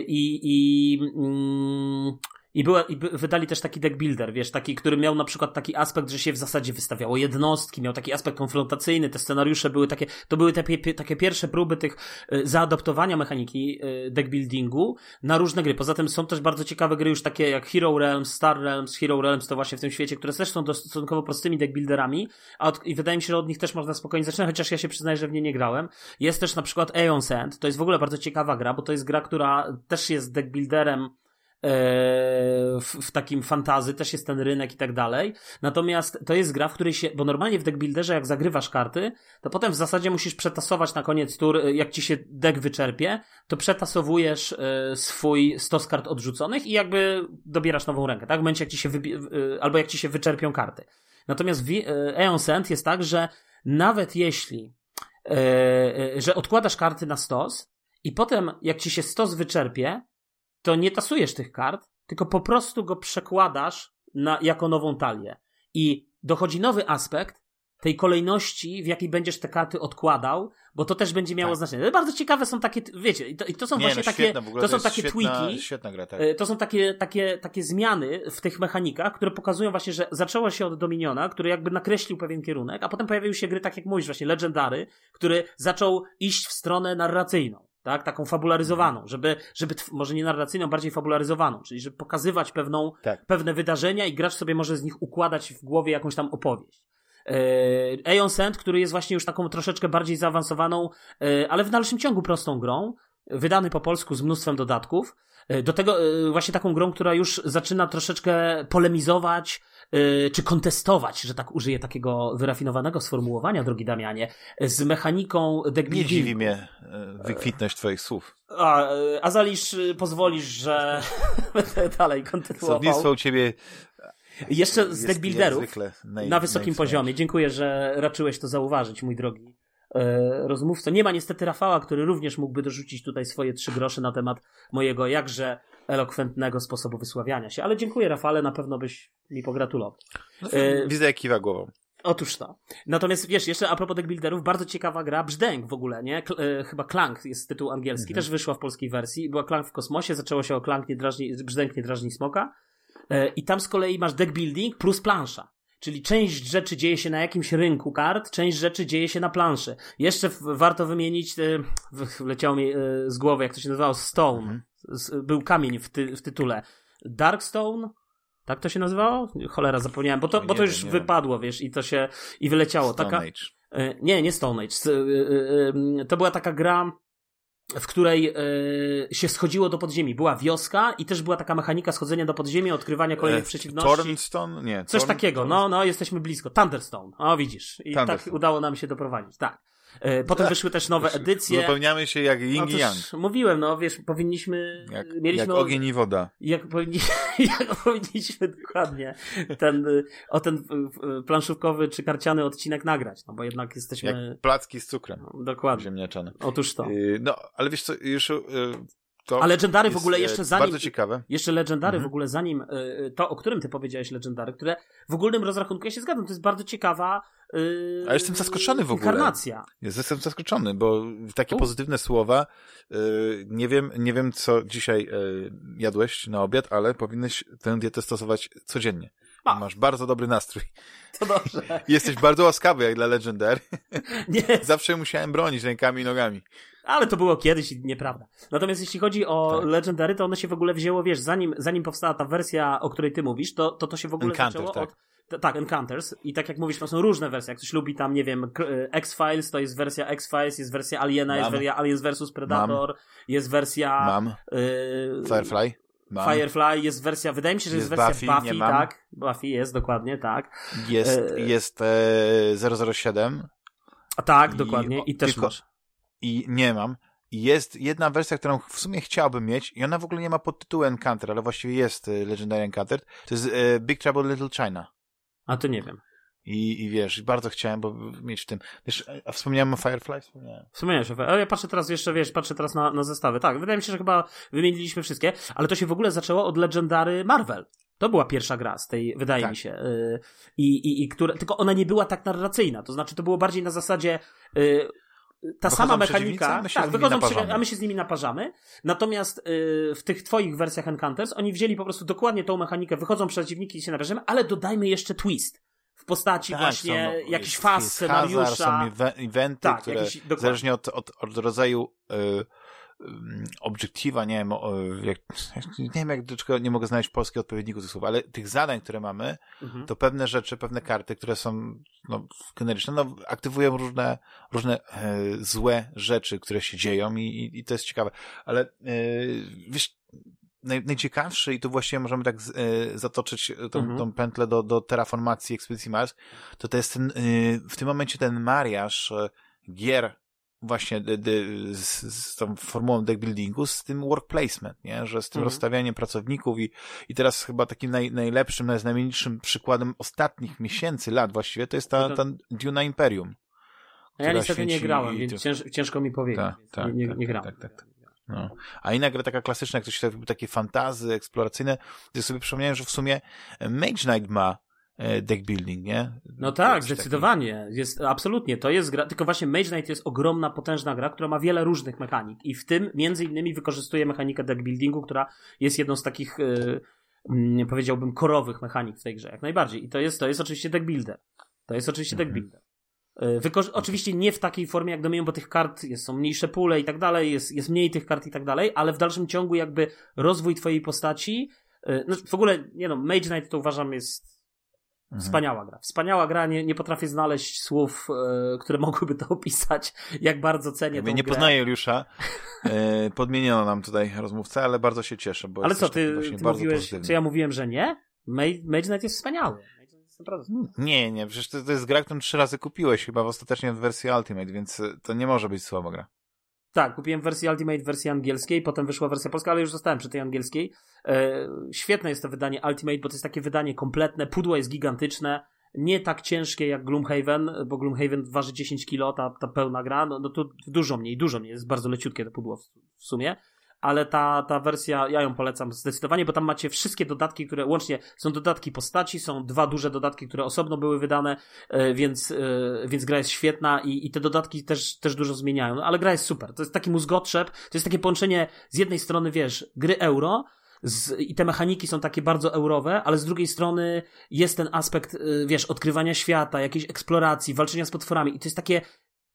i, i mm, i, była, I wydali też taki deck builder, wiesz, taki, który miał na przykład taki aspekt, że się w zasadzie wystawiało jednostki, miał taki aspekt konfrontacyjny, te scenariusze były takie, to były te takie pierwsze próby tych y, zaadoptowania mechaniki y, deck buildingu na różne gry. Poza tym są też bardzo ciekawe gry już takie jak Hero Realms, Star Realms, Hero Realms to właśnie w tym świecie, które też są stosunkowo prostymi deck builderami, a od, i wydaje mi się, że od nich też można spokojnie zaczynać, chociaż ja się przyznaję, że w nie nie grałem. Jest też na przykład Aeon Sand, to jest w ogóle bardzo ciekawa gra, bo to jest gra, która też jest deck builderem w, w takim fantazy, też jest ten rynek i tak dalej. Natomiast to jest gra, w której się, bo normalnie w deckbuilderze jak zagrywasz karty, to potem w zasadzie musisz przetasować na koniec tur, y, jak ci się deck wyczerpie, to przetasowujesz y, swój stos kart odrzuconych i jakby dobierasz nową rękę, tak? W momencie jak ci się albo jak ci się wyczerpią karty. Natomiast w Aeon Sand jest tak, że nawet jeśli że odkładasz karty na stos i potem jak ci się stos wyczerpie, to nie tasujesz tych kart, tylko po prostu go przekładasz na, jako nową talię. I dochodzi nowy aspekt tej kolejności, w jakiej będziesz te karty odkładał, bo to też będzie miało Tak. znaczenie. Bardzo ciekawe są takie, wiecie, i to, i to są nie, właśnie no, takie, świetna, w ogóle to są takie świetna, tweaki, Świetna gra, tak. E, To są takie, takie, takie zmiany w tych mechanikach, które pokazują właśnie, że zaczęło się od Dominiona, który jakby nakreślił pewien kierunek, a potem pojawiły się gry tak jak mówisz właśnie Legendary, który zaczął iść w stronę narracyjną. Tak? Taką fabularyzowaną, żeby, żeby może nie narracyjną, bardziej fabularyzowaną, czyli żeby pokazywać pewną, Tak. pewne wydarzenia i gracz sobie może z nich układać w głowie jakąś tam opowieść. E, Aeon Send, który jest właśnie już taką troszeczkę bardziej zaawansowaną, e, ale w dalszym ciągu prostą grą, wydany po polsku z mnóstwem dodatków. E, Do tego właśnie taką grą, która już zaczyna troszeczkę polemizować, czy kontestować, że tak użyję takiego wyrafinowanego sformułowania, drogi Damianie, z mechaniką deck Nie dziwi mnie wykwitność twoich słów. A, a Zalisz, e, pozwolisz, że będę dalej kontynuował. Słownictwo u ciebie Jeszcze z deckbuilderów naj- na wysokim poziomie. Dziękuję, że raczyłeś to zauważyć, mój drogi e, rozmówco. Nie ma niestety Rafała, który również mógłby dorzucić tutaj swoje trzy grosze na temat mojego jakże elokwentnego sposobu wysławiania się. Ale dziękuję, Rafale, na pewno byś mi pogratulował. No, E, Widzę jak kiwa głową. Otóż to. Natomiast wiesz, jeszcze a propos deckbuilderów, bardzo ciekawa gra, Brzdęk w ogóle, nie? E, chyba Clank jest tytuł angielski, Mhm. też wyszła w polskiej wersji. Była Clank w kosmosie, zaczęło się o Clank nie drażni, Brzdęk nie drażni smoka. E, I tam z kolei masz deck building plus plansza. Czyli część rzeczy dzieje się na jakimś rynku kart, część rzeczy dzieje się na planszy. Jeszcze warto wymienić, leciało mi e, z głowy, jak to się nazywało, Stone. Mhm. Był kamień w, ty, w tytule. Darkstone? Tak to się nazywało? Cholera, zapomniałem, bo to, Nie bo to już nie wypadło, wiesz, i to się, i wyleciało. Stone Taka, Age. E, Nie, nie Stone Age. E, e, To była taka gra, w której się schodziło do podziemi. Była wioska i też była taka mechanika schodzenia do podziemi, odkrywania kolejnych E, przeciwności. Thornstone? Nie. Coś takiego, no, no, jesteśmy blisko. Thunderstone. O, widzisz. I tak udało nam się doprowadzić, tak. E, Potem wyszły też nowe edycje. Uzupełniamy się jak yin Otóż yang. Mówiłem, no wiesz, powinniśmy. Jak, mieliśmy jak ogień i woda. jak, powinni, jak powinniśmy dokładnie ten, y, o ten y, y, planszówkowy czy karciany odcinek nagrać, no bo jednak jesteśmy. Jak placki z cukrem No, dokładnie. ziemniaczane. Otóż to. Y, No, ale wiesz co, już y, to A Legendary w ogóle e, jeszcze zanim. Bardzo ciekawe. Jeszcze Legendary Mhm. w ogóle zanim y, to, o którym ty powiedziałeś Legendary, które w ogólnym rozrachunku ja się zgadzam, to jest bardzo ciekawa. Y, A jestem zaskoczony w ogóle. Inkarnacja. Jestem zaskoczony, bo takie U. pozytywne słowa, y, nie wiem, nie wiem co dzisiaj y, jadłeś na obiad, ale powinieneś tę dietę stosować codziennie. Masz bardzo dobry nastrój. To dobrze. Jesteś bardzo łaskawy jak dla Legendary. Nie, Zawsze musiałem bronić rękami i nogami. ale to było kiedyś i nieprawda. Natomiast jeśli chodzi o Tak. Legendary, to ono się w ogóle wzięło, wiesz, zanim, zanim powstała ta wersja, o której ty mówisz, to to, to się w ogóle Encounters, zaczęło tak. od... Tak, Encounters. I tak jak mówisz, to są różne wersje. Jak ktoś lubi tam, nie wiem, y, X-Files, to jest wersja X-Files, jest wersja Aliena, jest Mam. wersja Aliens vs Predator, jest wersja... Mam y, Firefly. Mam. Firefly, jest wersja, wydaje mi się, że jest, Jest wersja Buffy, Buffy, tak? Buffy jest, dokładnie, tak. Jest, E, jest e, 007 A tak, I dokładnie. o- I też tylko- masz. i nie mam. I Jest jedna wersja, którą w sumie chciałbym mieć i ona w ogóle nie ma podtytułu Encounter, ale właściwie jest e, Legendary Encounter. To jest e, Big Trouble Little China. A to nie wiem. I, I wiesz, bardzo chciałem bo mieć w tym. Wiesz, a wspomniałem o Firefly? Wspomniałem. Wspomniałeś o Ale ja patrzę teraz jeszcze, wiesz, patrzę teraz na, na zestawy. Tak, wydaje mi się, że chyba wymieniliśmy wszystkie, ale to się w ogóle zaczęło od Legendary Marvel. To była pierwsza gra z tej, wydaje Tak. mi się. y, I, i, i które, tylko ona nie była tak narracyjna. To znaczy, to było bardziej na zasadzie. y, ta Wychodzą sama mechanika, tak, wychodzą a my się z nimi naparzamy. Natomiast y, w tych twoich wersjach Encounters oni wzięli po prostu dokładnie tą mechanikę, wychodzą przeciwniki i się naparzamy, ale dodajmy jeszcze twist. W postaci właśnie Tak, są, no, jakichś faz scenariusza. Hazard, są eventy, Tak, które jakiś- zależnie od, od, od rodzaju y, y, obiektywa, nie wiem, o, jak, nie wiem jak do czego nie mogę znaleźć polskiego odpowiedniku tych słów, ale tych zadań, które mamy, Mhm. to pewne rzeczy, pewne karty, które są no, generyczne, no, aktywują różne, różne e, złe rzeczy, które się dzieją i, i, i to jest ciekawe. Ale e, wiesz, naj, najciekawszy i tu właściwie możemy tak z, e, zatoczyć tą, Mhm. tą pętlę do, do terraformacji Ekspedycji Mars, to to jest ten, e, w tym momencie ten mariaż e, gier właśnie de, de, z, z tą formułą deck buildingu, z tym work placement, nie? że z tym Mhm. rozstawianiem pracowników i, i teraz chyba takim naj, najlepszym, najznamienitszym przykładem ostatnich miesięcy, lat właściwie, to jest ta, To- ta Duna Imperium. A ja niestety nie grałem, więc cięż, ciężko mi powiedzieć. Tak, więc tak, nie, nie, tak, nie tak, grałem. tak, tak, No. A inna gra taka klasyczna, jak to się takie fantazy eksploracyjne, to sobie przypomniałem, że w sumie Mage Knight ma e, deck building, nie? No tak, Jakiś taki- zdecydowanie. Jest, absolutnie, to jest gra, tylko właśnie Mage Knight jest ogromna, potężna gra, która ma wiele różnych mechanik i w tym między innymi wykorzystuje mechanikę deck buildingu, która jest jedną z takich, yy, powiedziałbym, korowych mechanik w tej grze, jak najbardziej. I to jest, to jest oczywiście deck builder. To jest oczywiście deck Mhm. builder. Wyko- oczywiście nie w takiej formie jak Dominion, bo tych kart jest, są mniejsze pule i tak dalej, jest, jest mniej tych kart i tak dalej, ale w dalszym ciągu jakby rozwój twojej postaci, no w ogóle, nie no, Mage Knight to uważam jest Mhm. Wspaniała gra. Wspaniała gra, nie, nie potrafię znaleźć słów, e, które mogłyby to opisać, jak bardzo cenię ja tą nie grę. poznaję Juliusza, e, podmieniono nam tutaj rozmówcę, ale bardzo się cieszę, bo Ale co, ty, ty mówiłeś, czy ja mówiłem, że nie? Mage Knight jest wspaniały. Nie, nie, przecież to, to jest gra, którą trzy razy kupiłeś chyba ostatecznie w wersji Ultimate, więc to nie może być słaba gra. Tak, kupiłem wersję Ultimate w wersji angielskiej, potem wyszła wersja polska, ale już zostałem przy tej angielskiej. E, świetne jest to wydanie Ultimate, bo to jest takie wydanie kompletne, pudło jest gigantyczne, nie tak ciężkie jak Gloomhaven, bo Gloomhaven waży 10 kg, ta, ta pełna gra, no, no to dużo mniej, dużo mniej, jest bardzo leciutkie to pudło w, w sumie ale ta, ta wersja, ja ją polecam zdecydowanie, bo tam macie wszystkie dodatki, które łącznie są dodatki postaci, są dwa duże dodatki, które osobno były wydane, e, więc, e, więc gra jest świetna i, i te dodatki też, też dużo zmieniają, no, ale gra jest super. To jest taki mózgotrzep, to jest takie połączenie z jednej strony, wiesz, gry euro, z, i te mechaniki są takie bardzo eurowe, ale z drugiej strony jest ten aspekt, e, wiesz, odkrywania świata, jakiejś eksploracji, walczenia z potworami i to jest takie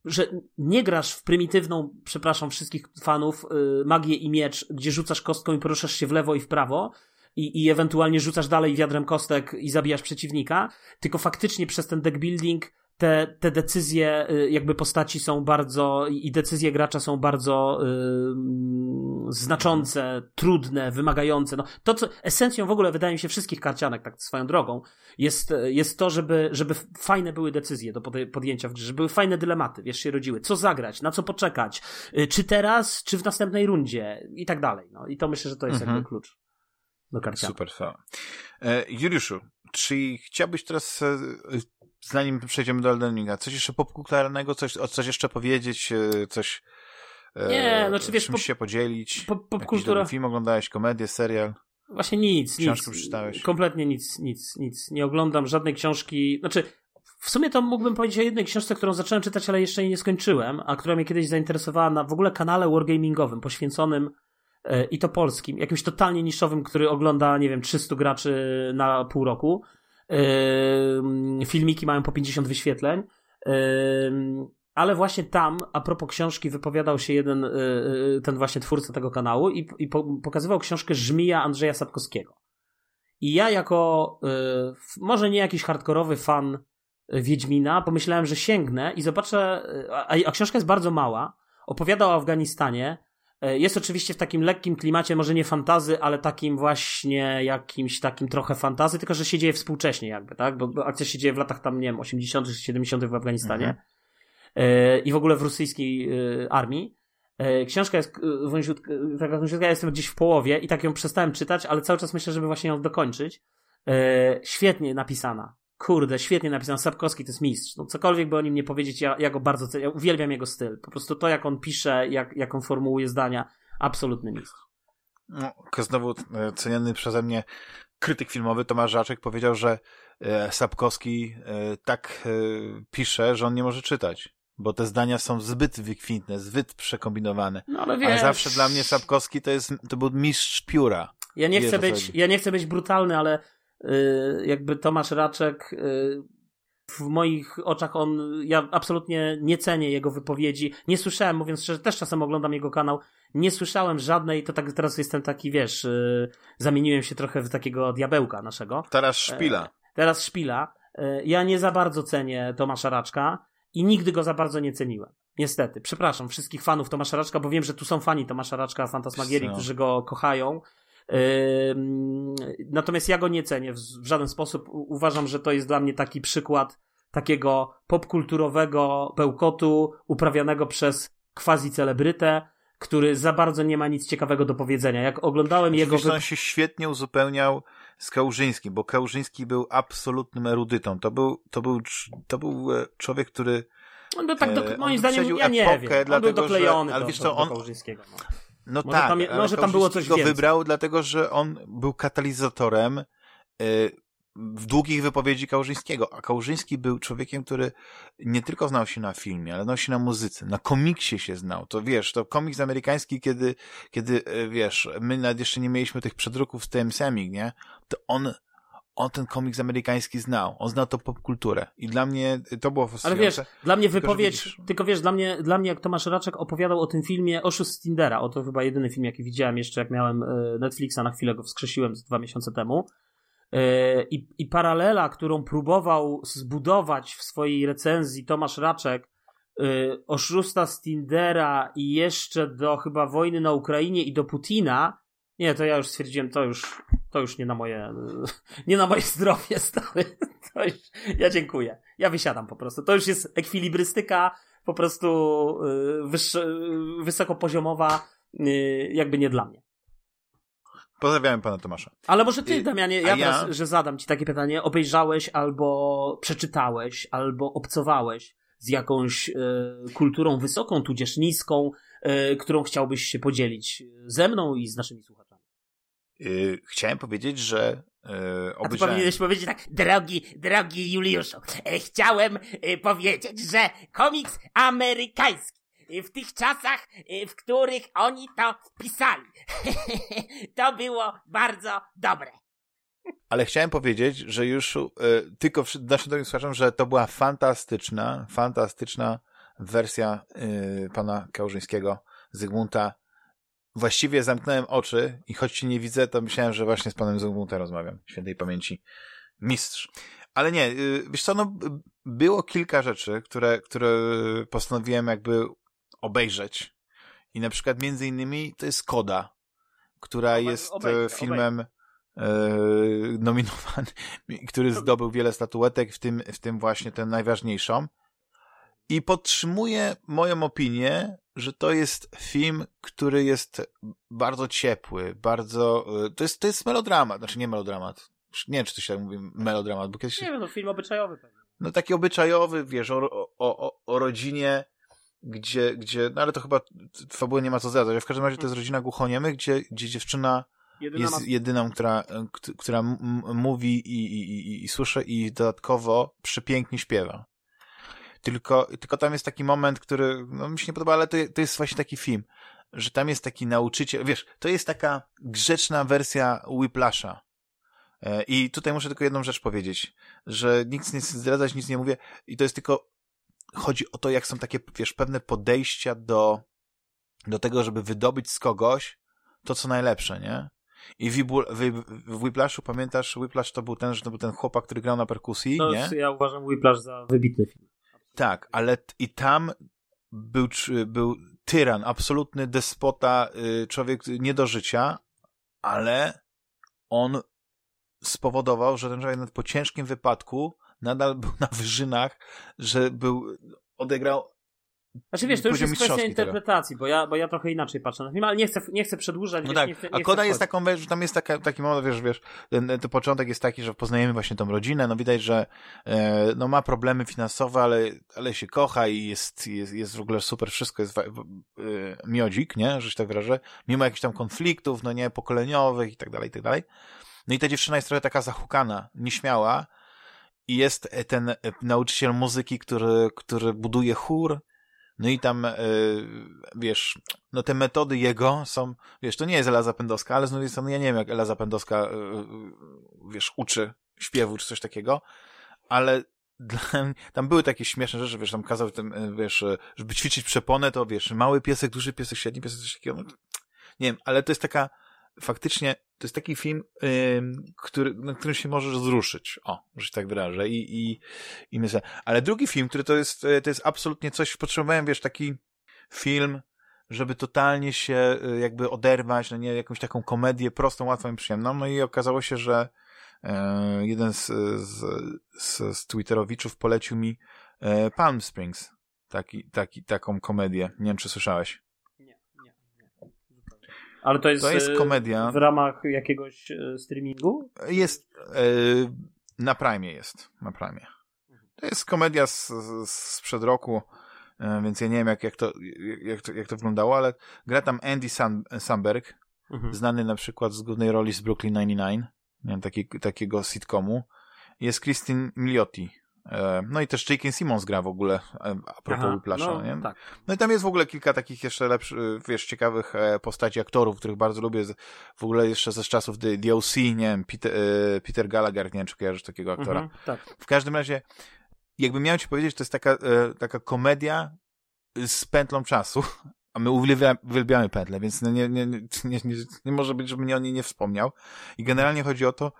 że nie grasz w prymitywną, przepraszam wszystkich fanów, yy, magię i miecz, gdzie rzucasz kostką i poruszasz się w lewo i w prawo i, i ewentualnie rzucasz dalej wiadrem kostek i zabijasz przeciwnika, tylko faktycznie przez ten deck building te, te decyzje y, jakby postaci są bardzo i decyzje gracza są bardzo yy, znaczące, trudne, wymagające. No, to, co esencją w ogóle wydaje mi się wszystkich karcianek, tak swoją drogą, jest, jest to, żeby, żeby fajne były decyzje do podjęcia w grze, żeby były fajne dylematy, wiesz, się rodziły. Co zagrać, na co poczekać, yy, czy teraz, czy w następnej rundzie i tak dalej. No, I to myślę, że to jest mhm. jakby klucz do karcianek. Super, fajnie. E, Juliuszu, czy chciałbyś teraz e, zanim przejdziemy do Elden Ringa, coś jeszcze popkulturalnego, coś, o coś jeszcze powiedzieć, e, coś e, nie, no czy wiesz, pop, się podzielić? Pop, popkultura... film oglądałeś, komedię, serial? Właśnie nic, Książkę nic. przeczytałeś? Kompletnie nic, nic, nic. Nie oglądam żadnej książki, znaczy w sumie to mógłbym powiedzieć o jednej książce, którą zacząłem czytać, ale jeszcze jej nie skończyłem, a która mnie kiedyś zainteresowała na w ogóle kanale wargamingowym, poświęconym e, i to polskim, jakimś totalnie niszowym, który ogląda, nie wiem, 300 graczy na pół roku filmiki mają po 50 wyświetleń. Ale właśnie tam, a propos książki, wypowiadał się jeden, y, y, ten właśnie twórca tego kanału i, i pokazywał książkę Żmija Andrzeja Sapkowskiego. I ja jako, może nie jakiś hardkorowy fan Wiedźmina, pomyślałem, że sięgnę i zobaczę, a, a książka jest bardzo mała, opowiada o Afganistanie, jest oczywiście w takim lekkim klimacie, może nie fantazy, ale takim właśnie jakimś takim trochę fantazy, tylko że się dzieje współcześnie jakby, tak? Bo, bo akcja się dzieje w latach tam, nie wiem, 80 czy 70 w Afganistanie mhm. E, i w ogóle w rosyjskiej e, armii. Książka jest wąziutka, taka wąziutka, ja jestem gdzieś w połowie i tak ją przestałem czytać, ale cały czas myślę, żeby właśnie ją dokończyć. Świetnie napisana. Kurde, świetnie napisany. Sapkowski to jest mistrz. No, cokolwiek by o nim nie powiedzieć, ja, ja go bardzo cenię. Ja uwielbiam jego styl. Po prostu to, jak on pisze, jak, jak on formułuje zdania, absolutny mistrz. No, znowu e, ceniony przeze mnie krytyk filmowy Tomasz Żaczek powiedział, że e, Sapkowski e, tak pisze, że on nie może czytać. Bo te zdania są zbyt wykwintne, zbyt przekombinowane. No, ale, wiesz... ale zawsze dla mnie Sapkowski to jest, to był mistrz pióra. Ja nie chcę być, ja nie chcę być brutalny, ale jakby Tomasz Raczek y, w moich oczach on, ja absolutnie nie cenię jego wypowiedzi. Nie słyszałem, mówiąc szczerze, też czasem oglądam jego kanał, nie słyszałem żadnej, to tak teraz jestem taki, wiesz, yy, zamieniłem się trochę w takiego diabełka naszego. Teraz szpila. Yy, teraz szpila. Ja nie za bardzo cenię Tomasza Raczka i nigdy go za bardzo nie ceniłem. Niestety. Przepraszam wszystkich fanów Tomasza Raczka, bo wiem, że tu są fani Tomasza Raczka, Fantasmagierii, którzy go kochają Natomiast ja go nie cenię w żaden sposób. Uważam, że to jest dla mnie taki przykład takiego popkulturowego bełkotu uprawianego przez quasi-celebrytę, który za bardzo nie ma nic ciekawego do powiedzenia. Jak oglądałem jego... on się świetnie uzupełniał z Kałużyńskim, bo Kałużyński był absolutnym erudytą. To był, to był, to był e, człowiek, który on był tak, do, e, moim zdaniem, ja nie wiem. On dlatego, był doklejony że, ale do, wiesz co, on, do Kałużyńskiego. No. No może tak, tam, może tam było coś go więcej. wybrał, dlatego że on był katalizatorem y, w długich wypowiedzi Kałużyńskiego, a Kałużyński był człowiekiem, który nie tylko znał się na filmie, ale znał się na muzyce, na komiksie się znał. To wiesz, to komiks amerykański, kiedy, kiedy y, wiesz, my nawet jeszcze nie mieliśmy tych przedruków z TM Semik, nie? To on on ten komiks amerykański znał, on znał to popkulturę. I dla mnie to było Ale wiesz, dla mnie Tylko, wypowiedź, widzisz- tylko wiesz, dla mnie, dla mnie jak Tomasz Raczek opowiadał o tym filmie Oszust z Tindera, o to chyba jedyny film, jaki widziałem jeszcze, jak miałem e, Netflixa, na chwilę go wskrzesiłem z dwa miesiące temu. E, I, I paralela, którą próbował zbudować w swojej recenzji Tomasz Raczek, oszusta z Tindera i jeszcze do chyba wojny na Ukrainie i do Putina, nie, to ja już stwierdziłem, to już, to już nie na moje, nie na moje zdrowie, stary. To już, ja dziękuję. Ja wysiadam po prostu. To już jest ekwilibrystyka po prostu y, wyższe, y, wysokopoziomowa, y, jakby nie dla mnie. Pozdrawiam pana Tomasza. Ale może ty, Damianie, ja ja- teraz, że zadam ci takie pytanie, obejrzałeś albo przeczytałeś, albo obcowałeś z jakąś y, kulturą wysoką, tudzież niską, y, którą chciałbyś się podzielić ze mną i z naszymi słuchaczami. Yy, chciałem powiedzieć, że yy, A ty powinieneś powiedzieć tak, drogi, drogi Juliuszu, e, chciałem e, powiedzieć, że komiks amerykański e, w tych czasach, w których oni to pisali, to było bardzo dobre. Ale chciałem powiedzieć, że już y, tylko naszym drogim słuchaczom, że to była fantastyczna, fantastyczna wersja y, pana Kałużyńskiego, Zygmunta. Właściwie zamknąłem oczy i choć cię nie widzę, to myślałem, że właśnie z panem Zygmuntem rozmawiam. Świętej pamięci. Mistrz. Ale nie, y, wiesz co, no, było kilka rzeczy, które, które postanowiłem jakby obejrzeć. I na przykład między innymi to jest Koda, która Obej- jest e, filmem e, nominowany, który zdobył wiele statuetek, w tym, w tym właśnie tę najważniejszą. I podtrzymuję moją opinię, że to jest film, który jest bardzo ciepły, bardzo. e, To jest, to jest melodramat, znaczy nie melodramat. Nie wiem, czy to się tak mówi melodramat, bo kiedyś. Nie wiem, no film obyczajowy pewnie. No taki obyczajowy, wiesz, o, o, o, o rodzinie, gdzie, gdzie. No ale to chyba fabuły nie ma co zdradzać. W każdym razie to jest rodzina głuchoniemych, gdzie, gdzie dziewczyna Jedyna jest ma... jedyną, która, kt- która mówi i, i, i, i słyszy i dodatkowo przepięknie śpiewa. Tylko, tylko tam jest taki moment, który no, mi się nie podoba, ale to, to jest właśnie taki film, że tam jest taki nauczyciel, wiesz, to jest taka grzeczna wersja Whiplasha. E, I tutaj muszę tylko jedną rzecz powiedzieć, że nic nie zdradzać, nic nie mówię i to jest tylko, chodzi o to, jak są takie, wiesz, pewne podejścia do, do tego, żeby wydobyć z kogoś to, co najlepsze, nie? I w, w, Whiplashu, pamiętasz, Whiplash to był ten, że to był ten chłopak, który grał na perkusji, To nie? ja uważam Whiplash za wybitny film. Tak, ale i tam był, był tyran, absolutny despota, y, człowiek nie do życia, ale on spowodował, że ten człowiek nawet po ciężkim wypadku nadal był na wyżynach, że był, odegrał Znaczy wiesz, to już jest kwestia mistrzowski tego. interpretacji, bo ja, bo ja trochę inaczej patrzę na film, ale nie chcę, nie chcę przedłużać. No wiesz, tak, nie chcę, a nie Koda chcę jest taką, wiesz, że tam jest taka, taki moment, wiesz, wiesz, ten, ten początek jest taki, że poznajemy właśnie tą rodzinę, no widać, że e, no ma problemy finansowe, ale, ale się kocha i jest, jest, jest w ogóle super, wszystko jest e, miodzik, nie, że się tak wyrażę, mimo jakichś tam konfliktów, no nie, pokoleniowych i tak dalej, i tak dalej. No i ta dziewczyna jest trochę taka zahukana, nieśmiała i jest e, ten e, nauczyciel muzyki, który, który buduje chór, no i tam, e, wiesz, no te metody jego są, wiesz, to nie jest Ela Zapędowska, ale z drugiej strony ja nie wiem, jak Ela Zapędowska, e, e, wiesz, uczy śpiewu czy coś takiego, ale tam były takie śmieszne rzeczy, wiesz, tam kazał tym, wiesz, żeby ćwiczyć przeponę, to wiesz, mały piesek, duży piesek, średni piesek, coś takiego, no, nie wiem, ale to jest taka, faktycznie, to jest taki film, który, na którym się możesz wzruszyć, o, że się tak wyrażę i, i, i myślę, ale drugi film, który to jest, e, to jest absolutnie coś, potrzebowałem, wiesz, taki film, żeby totalnie się y, jakby oderwać, no nie, jakąś taką komedię prostą, łatwą i przyjemną. No i okazało się, że e, jeden z, z, z, z Twitterowiczów polecił mi Palm Springs. Taki, taki, taką komedię. Nie wiem, czy słyszałeś. Nie, nie, nie. Zupełnie. Ale to jest, To jest e, komedia. w ramach jakiegoś e, streamingu? Jest, e, na Prime jest, na Prime. To jest komedia z, sprzed roku, więc ja nie wiem, jak, jak, to, jak, to, jak to wyglądało, ale gra tam Andy Sam, Samberg, Mhm. znany na przykład z głównej roli z Brooklyn 99, nie wiem, taki, takiego sitcomu. Jest Christine Milioti, no i też J.K. Simmons gra w ogóle, e, a propos Whiplasha, no, nie? Tak. No i tam jest w ogóle kilka takich jeszcze lepszych, wiesz, ciekawych e, postaci aktorów, których bardzo lubię, w ogóle jeszcze ze czasów The, The OC, nie wiem, Peter, Peter Gallagher, nie wiem, czy kojarzysz takiego aktora. Mhm, tak. W każdym razie, jakbym miał ci powiedzieć, to jest taka, taka komedia z pętlą czasu, a my uwielbiamy pętlę, więc no nie, nie, nie, nie, nie może być, żebym o niej nie wspomniał. I generalnie chodzi o to,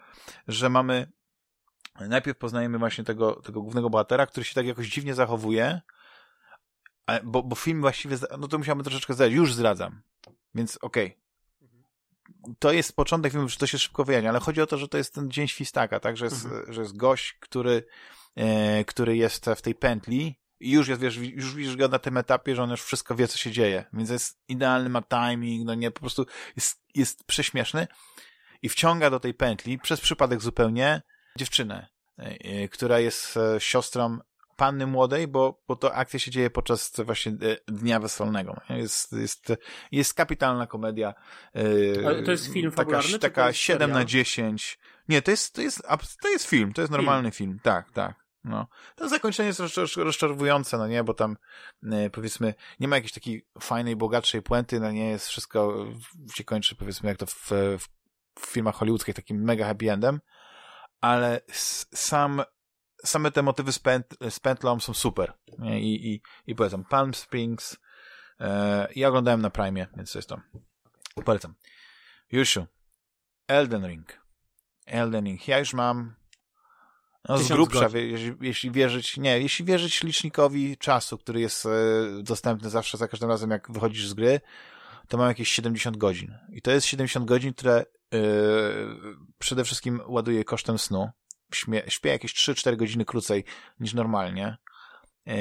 że mamy najpierw poznajemy właśnie tego, tego głównego bohatera, który się tak jakoś dziwnie zachowuje, bo, bo film właściwie, no to musiałbym troszeczkę zdać, już zdradzam, więc okej. Okay. To jest początek filmu, że to się szybko wyjaśnia, ale chodzi o to, że to jest ten dzień świstaka, tak, że jest, mhm. że jest gość, który, e, który jest w tej pętli i już jest, wiesz, już widzisz go na tym etapie, że on już wszystko wie, co się dzieje, więc jest idealny, ma timing, no nie, po prostu jest, jest prześmieszny i wciąga do tej pętli, przez przypadek zupełnie, dziewczynę, e, która jest e, siostrą panny młodej, bo, bo to akcja się dzieje podczas właśnie e, dnia weselnego. Jest, jest, jest kapitalna komedia. Ale to jest film fabularny? Taka, taka 7 serial? na 10. Nie, to jest, to jest, to jest film, to jest normalny film. film. Tak, tak. No. To zakończenie jest rozczarowujące, no nie, bo tam powiedzmy nie ma jakiejś takiej fajnej, bogatszej puenty, no nie, jest wszystko się kończy powiedzmy jak to w, w filmach hollywoodzkich takim mega happy endem, ale sam, same te motywy z, pęt, z pętlą są super. I, i, i polecam. Palm Springs. E, ja oglądałem na Prime, więc to jest to. Polecam. Juszu. Elden Ring. Elden Ring. Ja już mam no, z grubsza, jeśli, jeśli wierzyć, nie, jeśli wierzyć licznikowi czasu, który jest e, dostępny zawsze za każdym razem, jak wychodzisz z gry, to mam jakieś 70 godzin. I to jest 70 godzin, które Yy, przede wszystkim ładuję kosztem snu. Śmie, śpię jakieś 3-4 godziny krócej niż normalnie. Yy,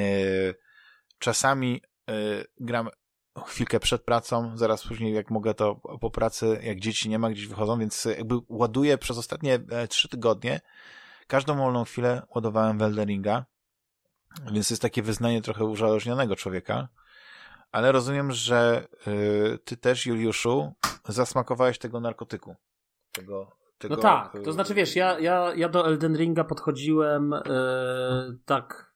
czasami yy, gram chwilkę przed pracą, zaraz później jak mogę to po pracy, jak dzieci nie ma, gdzieś wychodzą, więc jakby ładuję przez ostatnie 3 e, tygodnie. Każdą wolną chwilę ładowałem Welderinga, więc jest takie wyznanie trochę uzależnionego człowieka. Ale rozumiem, że y, ty też, Juliuszu, zasmakowałeś tego narkotyku. Tego, tego, no tak, to znaczy wiesz, ja, ja, ja do Elden Ringa podchodziłem y, tak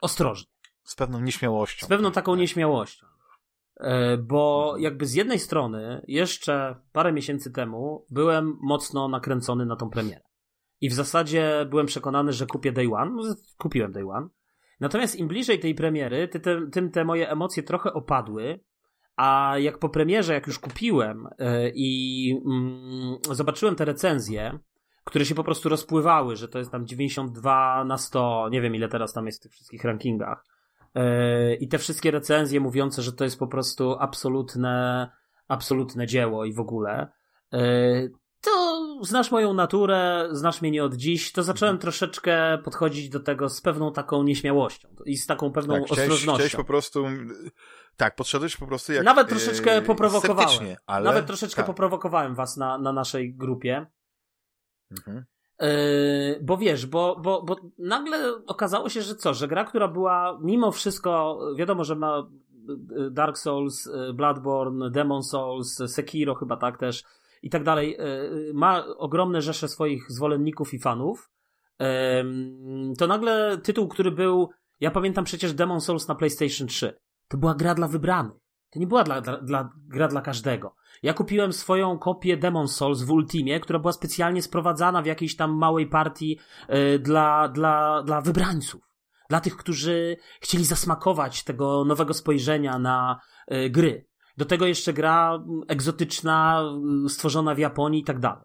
ostrożnie. Z pewną nieśmiałością. Z pewną taką nieśmiałością. Y, bo mhm. jakby z jednej strony jeszcze parę miesięcy temu byłem mocno nakręcony na tą premierę. I w zasadzie byłem przekonany, że kupię Day One. No, kupiłem Day One. Natomiast im bliżej tej premiery, tym te moje emocje trochę opadły. A jak po premierze, jak już kupiłem yy, i yy, zobaczyłem te recenzje, które się po prostu rozpływały, że to jest tam 92 na 100, nie wiem ile teraz tam jest w tych wszystkich rankingach. Yy, I te wszystkie recenzje mówiące, że to jest po prostu absolutne, absolutne dzieło i w ogóle. To znasz moją naturę, znasz mnie nie od dziś, to zacząłem troszeczkę podchodzić do tego z pewną taką nieśmiałością i z taką pewną tak, ostrożnością. Chciałeś, chciałeś po prostu, tak, podszedłeś po prostu jak Nawet troszeczkę e, poprowokowałem. Ale... Nawet troszeczkę tak. poprowokowałem was na, na naszej grupie. Mhm. Yy, bo wiesz, bo, bo, bo nagle okazało się, że co, że gra, która była mimo wszystko, wiadomo, że ma Dark Souls, Bloodborne, Demon Souls, Sekiro chyba tak też, i tak dalej, e, ma ogromne rzesze swoich zwolenników i fanów, to nagle tytuł, który był, ja pamiętam przecież Demon Souls na PlayStation 3. To była gra dla wybranych. To nie była dla, dla, dla, gra dla każdego. Ja kupiłem swoją kopię Demon Souls w Ultimie, która była specjalnie sprowadzana w jakiejś tam małej partii y, dla, dla, dla wybrańców. Dla tych, którzy chcieli zasmakować tego nowego spojrzenia na y, gry. Do tego jeszcze gra egzotyczna, stworzona w Japonii i tak dalej.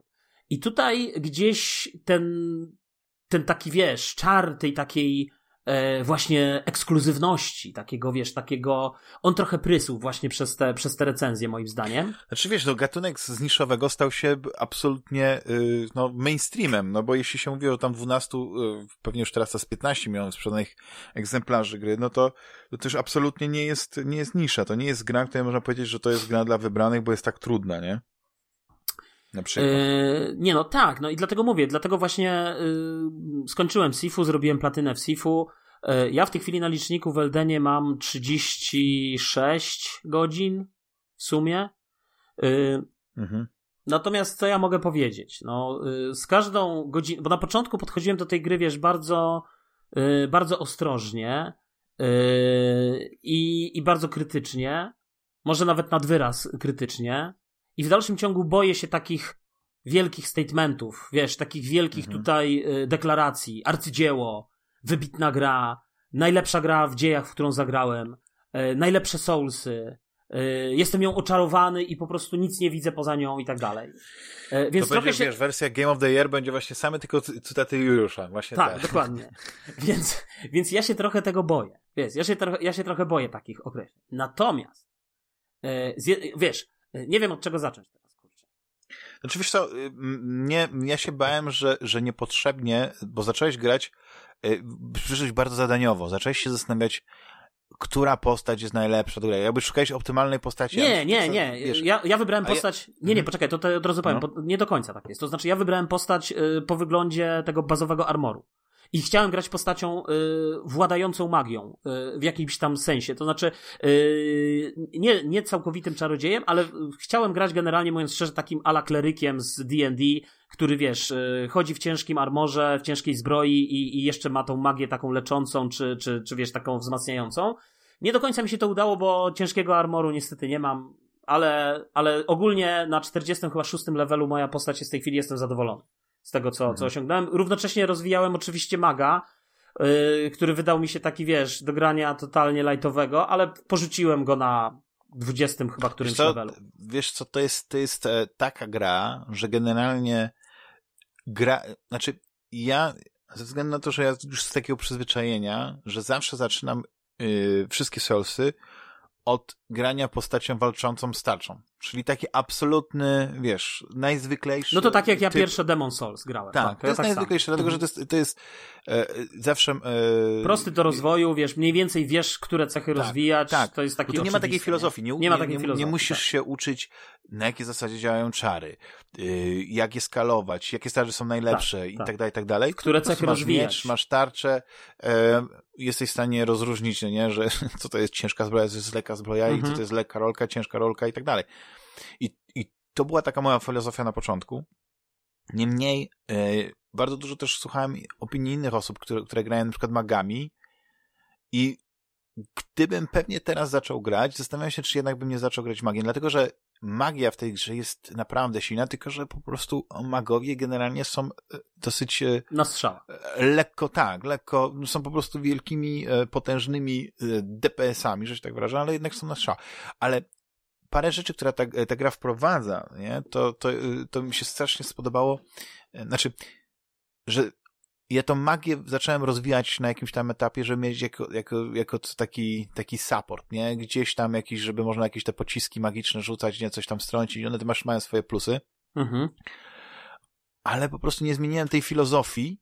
I tutaj gdzieś ten, ten taki, wiesz, czar tej takiej właśnie ekskluzywności, takiego, wiesz, takiego, on trochę prysł właśnie przez te, przez te recenzje, moim zdaniem. Znaczy, wiesz, no, gatunek z niszowego stał się absolutnie, y, no, mainstreamem, no, bo jeśli się mówi o tam 12, y, pewnie już teraz z 15 milionów sprzedanych egzemplarzy gry, no to, to też absolutnie nie jest, nie jest nisza, to nie jest gra, której można powiedzieć, że to jest gra dla wybranych, bo jest tak trudna, nie? Na przykład. Yy, nie no, tak, no i dlatego mówię, dlatego właśnie yy, skończyłem Sifu, zrobiłem platynę w Sifu. Yy, ja w tej chwili na liczniku w Eldenie mam 36 godzin w sumie. Yy, mhm. Natomiast co ja mogę powiedzieć? No, yy, z każdą godziną, bo na początku podchodziłem do tej gry, wiesz, bardzo yy, bardzo ostrożnie i, i bardzo krytycznie, może nawet nad wyraz krytycznie i w dalszym ciągu boję się takich wielkich statementów, wiesz, takich wielkich mhm. tutaj y, deklaracji, arcydzieło, wybitna gra, najlepsza gra w dziejach, w którą zagrałem, y, najlepsze Soulsy, y, jestem ją oczarowany i po prostu nic nie widzę poza nią i tak dalej. Więc to będzie, się... wiesz, wersja Game of the Year będzie właśnie same tylko cytaty Juliusza, właśnie tak. Tak, dokładnie. więc, więc ja się trochę tego boję. Wiesz, ja się, trochę, ja się trochę boję takich określeń. Natomiast, wiesz, nie wiem od czego zacząć znaczy wiesz co, nie, ja się bałem, że, że niepotrzebnie, bo zacząłeś grać, y, przyszedłeś bardzo zadaniowo, zacząłeś się zastanawiać, która postać jest najlepsza do gry. Jakby szukałeś optymalnej postaci. Nie, nie, co, nie. Wiesz, ja, ja wybrałem postać. Ja... Nie, nie, mhm. poczekaj, to, to od razu powiem, no. nie do końca tak jest. To znaczy, ja wybrałem postać y, po wyglądzie tego bazowego armoru. I chciałem grać postacią y, władającą magią y, w jakimś tam sensie. To znaczy, y, nie, nie całkowitym czarodziejem, ale chciałem grać generalnie, mówiąc szczerze, takim ala klerykiem z DD, który wiesz, y, chodzi w ciężkim armorze, w ciężkiej zbroi i, i jeszcze ma tą magię taką leczącą, czy, czy, czy wiesz, taką wzmacniającą. Nie do końca mi się to udało, bo ciężkiego armoru niestety nie mam, ale, ale ogólnie na 46 levelu moja postać jest w tej chwili, jestem zadowolony z tego, co, co mhm. osiągnąłem. Równocześnie rozwijałem oczywiście maga, yy, który wydał mi się taki, wiesz, do grania totalnie lightowego, ale porzuciłem go na 20 chyba którymś wiesz co, levelu. Wiesz co, to jest, to jest e, taka gra, że generalnie gra, znaczy ja ze względu na to, że ja już z takiego przyzwyczajenia, że zawsze zaczynam yy, wszystkie Soulsy od grania postacią walczącą z tarczą. Czyli taki absolutny, wiesz, najzwyklejszy. No to tak jak ja typ... pierwsze Demon Souls grałem. Tak, tak to jest tak najzwyklejsze, sam. dlatego że to jest, to jest e, zawsze. E, Prosty do rozwoju, wiesz, mniej więcej wiesz, które cechy tak, rozwijać. Tak. To jest taki. Tu nie ma takiej filozofii. Nie, nie ma takiej nie, filozofii. Nie musisz tak. się uczyć, na jakiej zasadzie działają czary, y, jak je skalować, jakie stary są najlepsze tak, i tak. tak dalej, i tak dalej. Które cechy masz rozwijać. Miecz, masz tarczę, e, jesteś w stanie rozróżnić, nie, że co to jest ciężka zbroja, co jest lekka zbroja mhm. i co mhm. to jest lekka rolka, ciężka rolka i tak dalej. I, I to była taka moja filozofia na początku. Niemniej, e, bardzo dużo też słuchałem opinii innych osób, które, które grają na przykład magami i gdybym pewnie teraz zaczął grać, zastanawiam się, czy jednak bym nie zaczął grać magiem, dlatego że magia w tej grze jest naprawdę silna, tylko że po prostu magowie generalnie są e, dosyć... E, na strzał. Lekko, tak, lekko, są po prostu wielkimi, potężnymi DPS-ami, że się tak wyrażę, ale jednak są na strzał. Ale parę rzeczy, która ta, ta gra wprowadza, nie? To, to, to mi się strasznie spodobało. Znaczy, że ja tą magię zacząłem rozwijać na jakimś tam etapie, żeby mieć jako, jako, jako taki, taki support, nie? Gdzieś tam jakiś, żeby można jakieś te pociski magiczne rzucać, nie? Coś tam strącić, one masz, mają swoje plusy. Mhm. Ale po prostu nie zmieniłem tej filozofii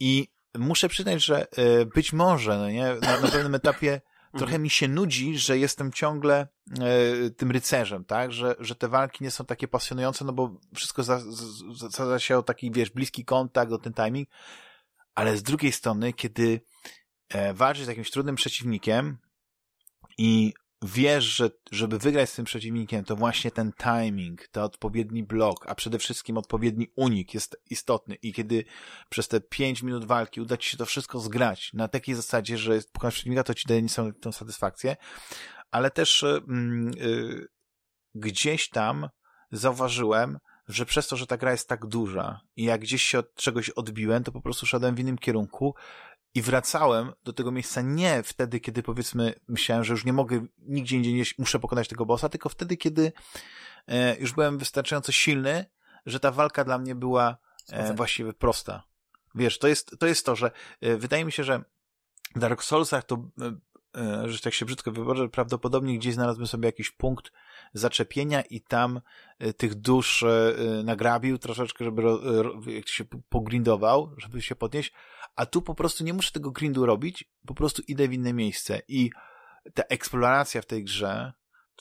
i muszę przyznać, że y, być może, no nie? Na, na pewnym etapie trochę mi się nudzi, że jestem ciągle e, tym rycerzem, tak? Że, że te walki nie są takie pasjonujące, no bo wszystko zasadza się o taki, wiesz, bliski kontakt, o ten timing, ale z drugiej strony, kiedy e, walczysz z jakimś trudnym przeciwnikiem i wiesz, że żeby wygrać z tym przeciwnikiem, to właśnie ten timing, to odpowiedni blok, a przede wszystkim odpowiedni unik jest istotny. I kiedy przez te pięć minut walki uda ci się to wszystko zgrać na takiej zasadzie, że pokonasz przeciwnika, to ci daje niesamowitą satysfakcję, ale też yy, gdzieś tam zauważyłem, że przez to, że ta gra jest tak duża i jak gdzieś się od czegoś odbiłem, to po prostu szedłem w innym kierunku i wracałem do tego miejsca nie wtedy, kiedy powiedzmy myślałem, że już nie mogę nigdzie indziej, nie muszę pokonać tego bossa, tylko wtedy, kiedy e, już byłem wystarczająco silny, że ta walka dla mnie była e, właściwie prosta. Wiesz, to jest, to jest to, że e, wydaje mi się, że w Dark Soulsach to, e, że tak się brzydko wyborzę, prawdopodobnie gdzieś znalazłem sobie jakiś punkt zaczepienia i tam e, tych dusz e, nagrabił troszeczkę, żeby jak się pogrindował, żeby się podnieść, a tu po prostu nie muszę tego grindu robić, po prostu idę w inne miejsce. I ta eksploracja w tej grze,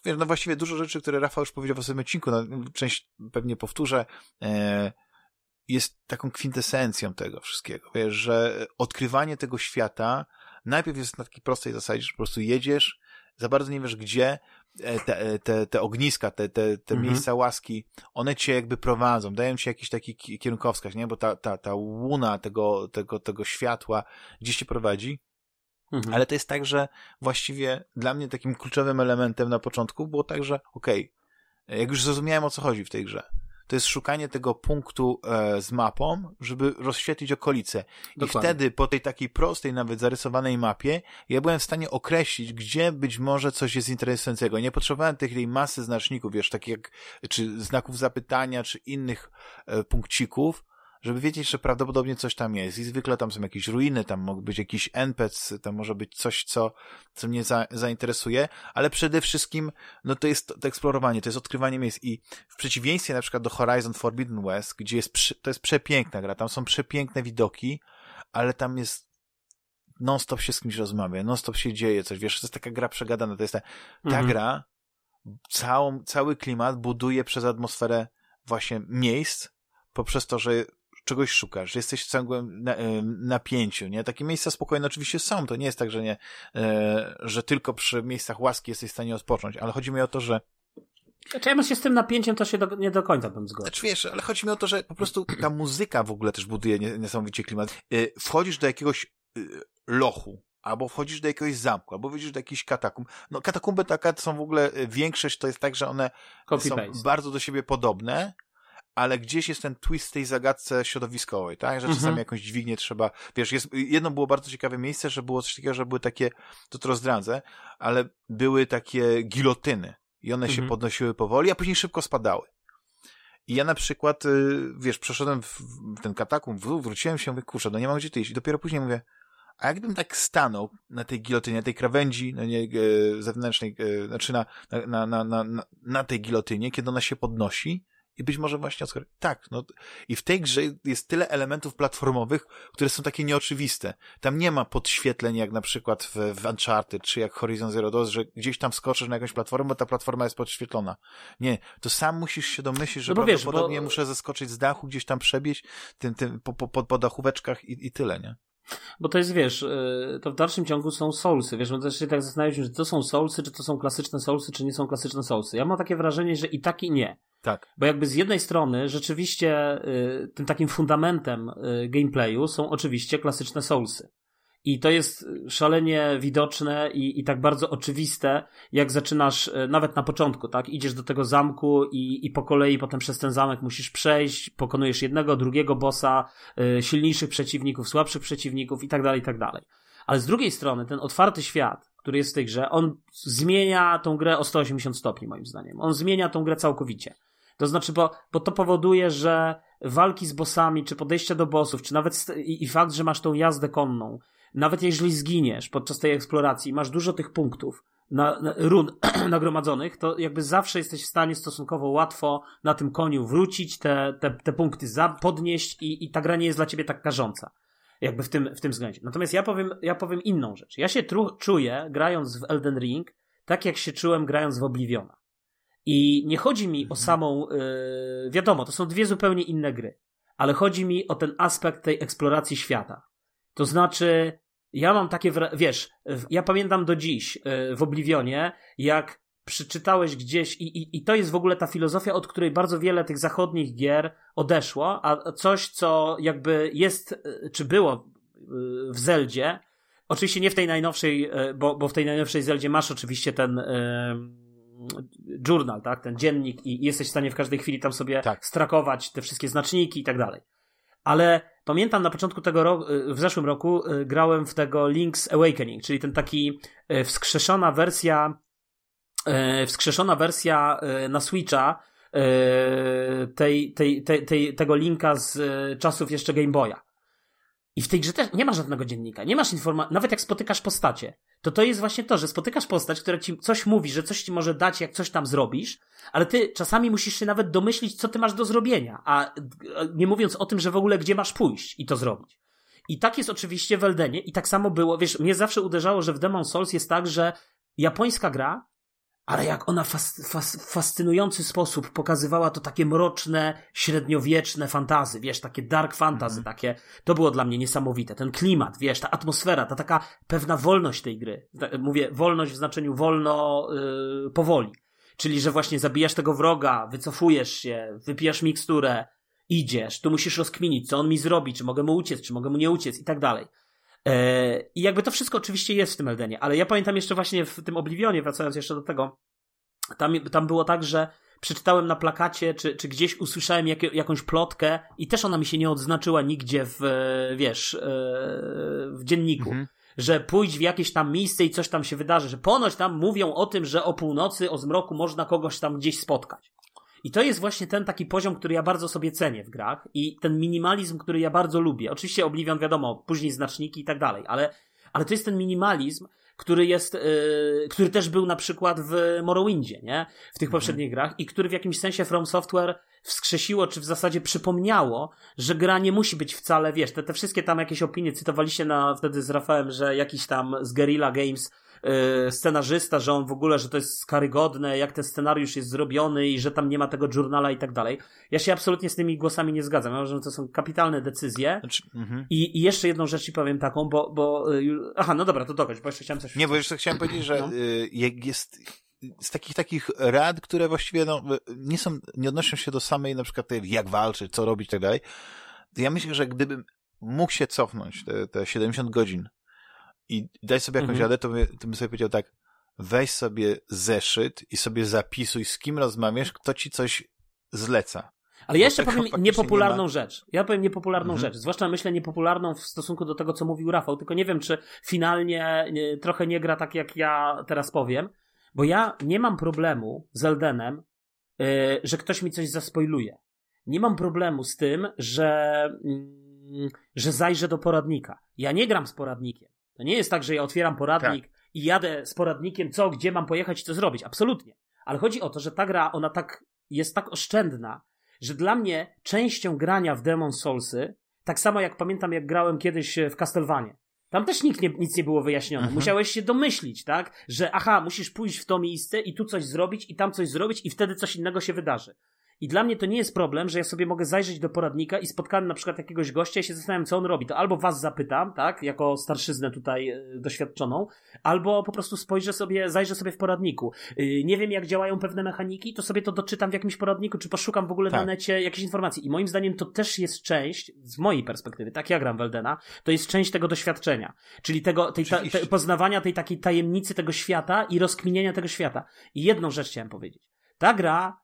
wiesz, no właściwie dużo rzeczy, które Rafał już powiedział w swoim odcinku, no, część pewnie powtórzę, e, jest taką kwintesencją tego wszystkiego, wiesz, że odkrywanie tego świata najpierw jest na takiej prostej zasadzie, że po prostu jedziesz, za bardzo nie wiesz gdzie, e, te, e, te, te ogniska, te, te, te mhm. miejsca łaski, one cię jakby prowadzą, dają ci jakiś taki kierunkowskaz, nie? Bo ta, ta, ta łuna tego, tego, tego światła gdzieś cię prowadzi. Mhm. Ale to jest tak, że właściwie dla mnie takim kluczowym elementem na początku było tak, że okej, okay, jak już zrozumiałem o co chodzi w tej grze, to jest szukanie tego punktu e, z mapą, żeby rozświetlić okolice. Dokładnie. I wtedy po tej takiej prostej, nawet zarysowanej mapie, ja byłem w stanie określić, gdzie być może coś jest interesującego. Nie potrzebowałem tej masy znaczników, wiesz, takich jak, czy znaków zapytania, czy innych e, punkcików, żeby wiedzieć, że prawdopodobnie coś tam jest. I zwykle tam są jakieś ruiny, tam mógł być jakiś NPC, tam może być coś, co, co mnie za, zainteresuje, ale przede wszystkim, no to jest to eksplorowanie, to jest odkrywanie miejsc i w przeciwieństwie na przykład do Horizon Forbidden West, gdzie jest, to jest przepiękna gra, tam są przepiękne widoki, ale tam jest non-stop się z kimś rozmawia, non-stop się dzieje coś, wiesz, to jest taka gra przegadana, to jest ta, ta mhm. gra całą, cały klimat buduje przez atmosferę właśnie miejsc, poprzez to, że czegoś szukasz, jesteś w ciągłym napięciu, nie? Takie miejsca spokojne oczywiście są, to nie jest tak, że nie, e, że tylko przy miejscach łaski jesteś w stanie odpocząć, ale chodzi mi o to, że znaczy ja się z tym napięciem to się do, nie do końca bym zgodził. Znaczy wiesz, ale chodzi mi o to, że po prostu ta muzyka w ogóle też buduje niesamowicie klimat. E, wchodzisz do jakiegoś e, lochu, albo wchodzisz do jakiegoś zamku, albo wchodzisz do jakichś katakumb. No katakumby taka są w ogóle, większość to jest tak, że one są bardzo do siebie podobne, ale gdzieś jest ten twist w tej zagadce środowiskowej, tak? Że czasami mhm. jakąś dźwignię trzeba, wiesz, jest, jedno było bardzo ciekawe miejsce, że było coś takiego, że były takie, to to rozdradzę, ale były takie gilotyny i one mhm. się podnosiły powoli, a później szybko spadały. I ja na przykład, y, wiesz, przeszedłem w ten katakum, wróciłem się, mówię, kurczę, no nie mam gdzie ty iść. I dopiero później mówię, a jakbym tak stanął na tej gilotynie, na tej krawędzi no nie, e, zewnętrznej, e, znaczy na, na, na, na, na tej gilotynie, kiedy ona się podnosi, i być może właśnie odskryć. Tak, no i w tej grze jest tyle elementów platformowych, które są takie nieoczywiste. Tam nie ma podświetleń jak na przykład w, w Uncharted, czy jak Horizon Zero Dawn, że gdzieś tam skoczysz na jakąś platformę, bo ta platforma jest podświetlona. Nie, to sam musisz się domyślić, że no prawdopodobnie wiesz, bo... muszę zeskoczyć z dachu, gdzieś tam przebieć tym, tym, po, po, po, dachóweczkach i, i tyle, nie? Bo to jest, wiesz, y, to w dalszym ciągu są soulsy, wiesz, no też się tak zastanawialiśmy, czy to są soulsy, czy to są klasyczne soulsy, czy nie są klasyczne soulsy. Ja mam takie wrażenie, że i tak i nie. Tak. Bo jakby z jednej strony rzeczywiście y, tym takim fundamentem y, gameplayu są oczywiście klasyczne soulsy. I to jest szalenie widoczne i, i tak bardzo oczywiste, jak zaczynasz e, nawet na początku, tak? Idziesz do tego zamku i, i po kolei potem przez ten zamek musisz przejść, pokonujesz jednego, drugiego bossa, y, silniejszych przeciwników, słabszych przeciwników i tak dalej, i tak dalej. Ale z drugiej strony ten otwarty świat, który jest w tej grze, on zmienia tą grę o 180 stopni moim zdaniem. On zmienia tą grę całkowicie. To znaczy, bo, bo to powoduje, że walki z bossami, czy podejścia do bossów, czy nawet i, i fakt, że masz tą jazdę konną, nawet jeżeli zginiesz podczas tej eksploracji, masz dużo tych punktów, na, na, run nagromadzonych, to jakby zawsze jesteś w stanie stosunkowo łatwo na tym koniu wrócić, te, te, te punkty za, podnieść i, i ta gra nie jest dla ciebie tak karząca. Jakby w tym, w tym względzie. Natomiast ja powiem, ja powiem inną rzecz. Ja się tru, czuję, grając w Elden Ring, tak jak się czułem grając w Obliviona. I nie chodzi mi o mhm. samą, yy, wiadomo, to są dwie zupełnie inne gry, ale chodzi mi o ten aspekt tej eksploracji świata. To znaczy, ja mam takie, wiesz, ja pamiętam do dziś e, w Oblivionie, jak przeczytałeś gdzieś i, i, i to jest w ogóle ta filozofia, od której bardzo wiele tych zachodnich gier odeszło, a coś, co jakby jest, e, czy było w Zeldzie, oczywiście nie w tej najnowszej, bo, bo w tej najnowszej Zeldzie masz oczywiście ten journal, tak, ten dziennik i jesteś w stanie w każdej chwili tam sobie tak. strakować te wszystkie znaczniki i tak dalej. Ale pamiętam na początku tego roku, w zeszłym roku y, grałem w tego Link's Awakening, czyli ten taki y, wskrzeszona wersja y, wskrzeszona wersja na Switcha tej, tej, tej, tej, tego linka z czasów jeszcze Game Boya. I w tej grze też nie ma żadnego dziennika, nie masz informacji, nawet jak spotykasz postacie, to to jest właśnie to, że spotykasz postać, która ci coś mówi, że coś ci może dać, jak coś tam zrobisz, ale ty czasami musisz się nawet domyślić, co ty masz do zrobienia, a nie mówiąc o tym, że w ogóle gdzie masz pójść i to zrobić. I tak jest oczywiście w Eldenie i tak samo było, wiesz, mnie zawsze uderzało, że w Demon Souls jest tak, że japońska gra, ale jak ona fas, fas, w fascynujący sposób pokazywała to takie mroczne, średniowieczne fantazy, wiesz, takie dark fantasy, mm. takie, to było dla mnie niesamowite. Ten klimat, wiesz, ta atmosfera, ta taka pewna wolność tej gry. Mówię, wolność w znaczeniu wolno, yy, powoli. Czyli, że właśnie zabijasz tego wroga, wycofujesz się, wypijasz miksturę, idziesz, tu musisz rozkminić, co on mi zrobi, czy mogę mu uciec, czy mogę mu nie uciec i tak dalej. E, I jakby to wszystko oczywiście jest w tym Eldenie, ale ja pamiętam jeszcze właśnie w tym Oblivionie, wracając jeszcze do tego, tam, tam było tak, że przeczytałem na plakacie, czy, czy gdzieś usłyszałem jak, jakąś plotkę i też ona mi się nie odznaczyła nigdzie w, wiesz, e, w dzienniku. Mhm. Że pójdź w jakieś tam miejsce i coś tam się wydarzy, że ponoć tam mówią o tym, że o północy, o zmroku można kogoś tam gdzieś spotkać. I to jest właśnie ten taki poziom, który ja bardzo sobie cenię w grach i ten minimalizm, który ja bardzo lubię. Oczywiście Oblivion, wiadomo, później znaczniki i tak dalej, ale, ale to jest ten minimalizm, który jest, yy, który też był na przykład w Morrowindzie, nie? W tych mhm. poprzednich grach i który w jakimś sensie From Software wskrzesiło, czy w zasadzie przypomniało, że gra nie musi być wcale, wiesz, te, te wszystkie tam jakieś opinie, cytowaliście na, wtedy z Rafałem, że jakiś tam z Guerrilla Games Y, scenarzysta, że on w ogóle, że to jest karygodne, jak ten scenariusz jest zrobiony i że tam nie ma tego journala i tak dalej. Ja się absolutnie z tymi głosami nie zgadzam. Ja uważam, że to są kapitalne decyzje. Znaczy, mhm. I, I, jeszcze jedną rzecz ci powiem taką, bo, bo y, aha, no dobra, to dokończ, bo jeszcze chciałem coś... Nie, bo jeszcze chciałem powiedzieć, że no. Y, jest z takich takich rad, które właściwie no, nie są, nie odnoszą się do samej na przykład tej, jak walczyć, co robić i tak dalej. Ja myślę, że gdybym mógł się cofnąć te, te 70 godzin i daj sobie jakąś mhm. radę, to, by, to bym sobie powiedział tak, weź sobie zeszyt i sobie zapisuj, z kim rozmawiasz, kto ci coś zleca. Ale ja jeszcze powiem niepopularną nie rzecz. Ja powiem niepopularną mhm. rzecz. Zwłaszcza myślę niepopularną w stosunku do tego, co mówił Rafał, tylko nie wiem, czy finalnie nie, trochę nie gra tak, jak ja teraz powiem, bo ja nie mam problemu z Eldenem, yy, że ktoś mi coś zaspoiluje. Nie mam problemu z tym, że, yy, że zajrzę do poradnika. Ja nie gram z poradnikiem. To nie jest tak, że ja otwieram poradnik tak. i jadę z poradnikiem, co, gdzie mam pojechać i co zrobić. Absolutnie. Ale chodzi o to, że ta gra, ona tak, jest tak oszczędna, że dla mnie częścią grania w Demon Soulsy, tak samo jak pamiętam, jak grałem kiedyś w Castlevanie. Tam też nikt nie, nic nie było wyjaśnione. Mhm. Musiałeś się domyślić, tak? Że aha, musisz pójść w to miejsce i tu coś zrobić i tam coś zrobić i wtedy coś innego się wydarzy. I dla mnie to nie jest problem, że ja sobie mogę zajrzeć do poradnika i spotkałem na przykład jakiegoś gościa i się zastanawiam, co on robi. To albo was zapytam, tak, jako starszyznę tutaj e, doświadczoną, albo po prostu spojrzę sobie, zajrzę sobie w poradniku. Yy, nie wiem, jak działają pewne mechaniki, to sobie to doczytam w jakimś poradniku, czy poszukam w ogóle tak. na necie jakichś informacji. I moim zdaniem to też jest część, z mojej perspektywy, tak ja gram Weldena, to jest część tego doświadczenia. Czyli tego, tej ta, te, poznawania tej takiej tajemnicy tego świata i rozkminienia tego świata. I jedną rzecz chciałem powiedzieć. Ta gra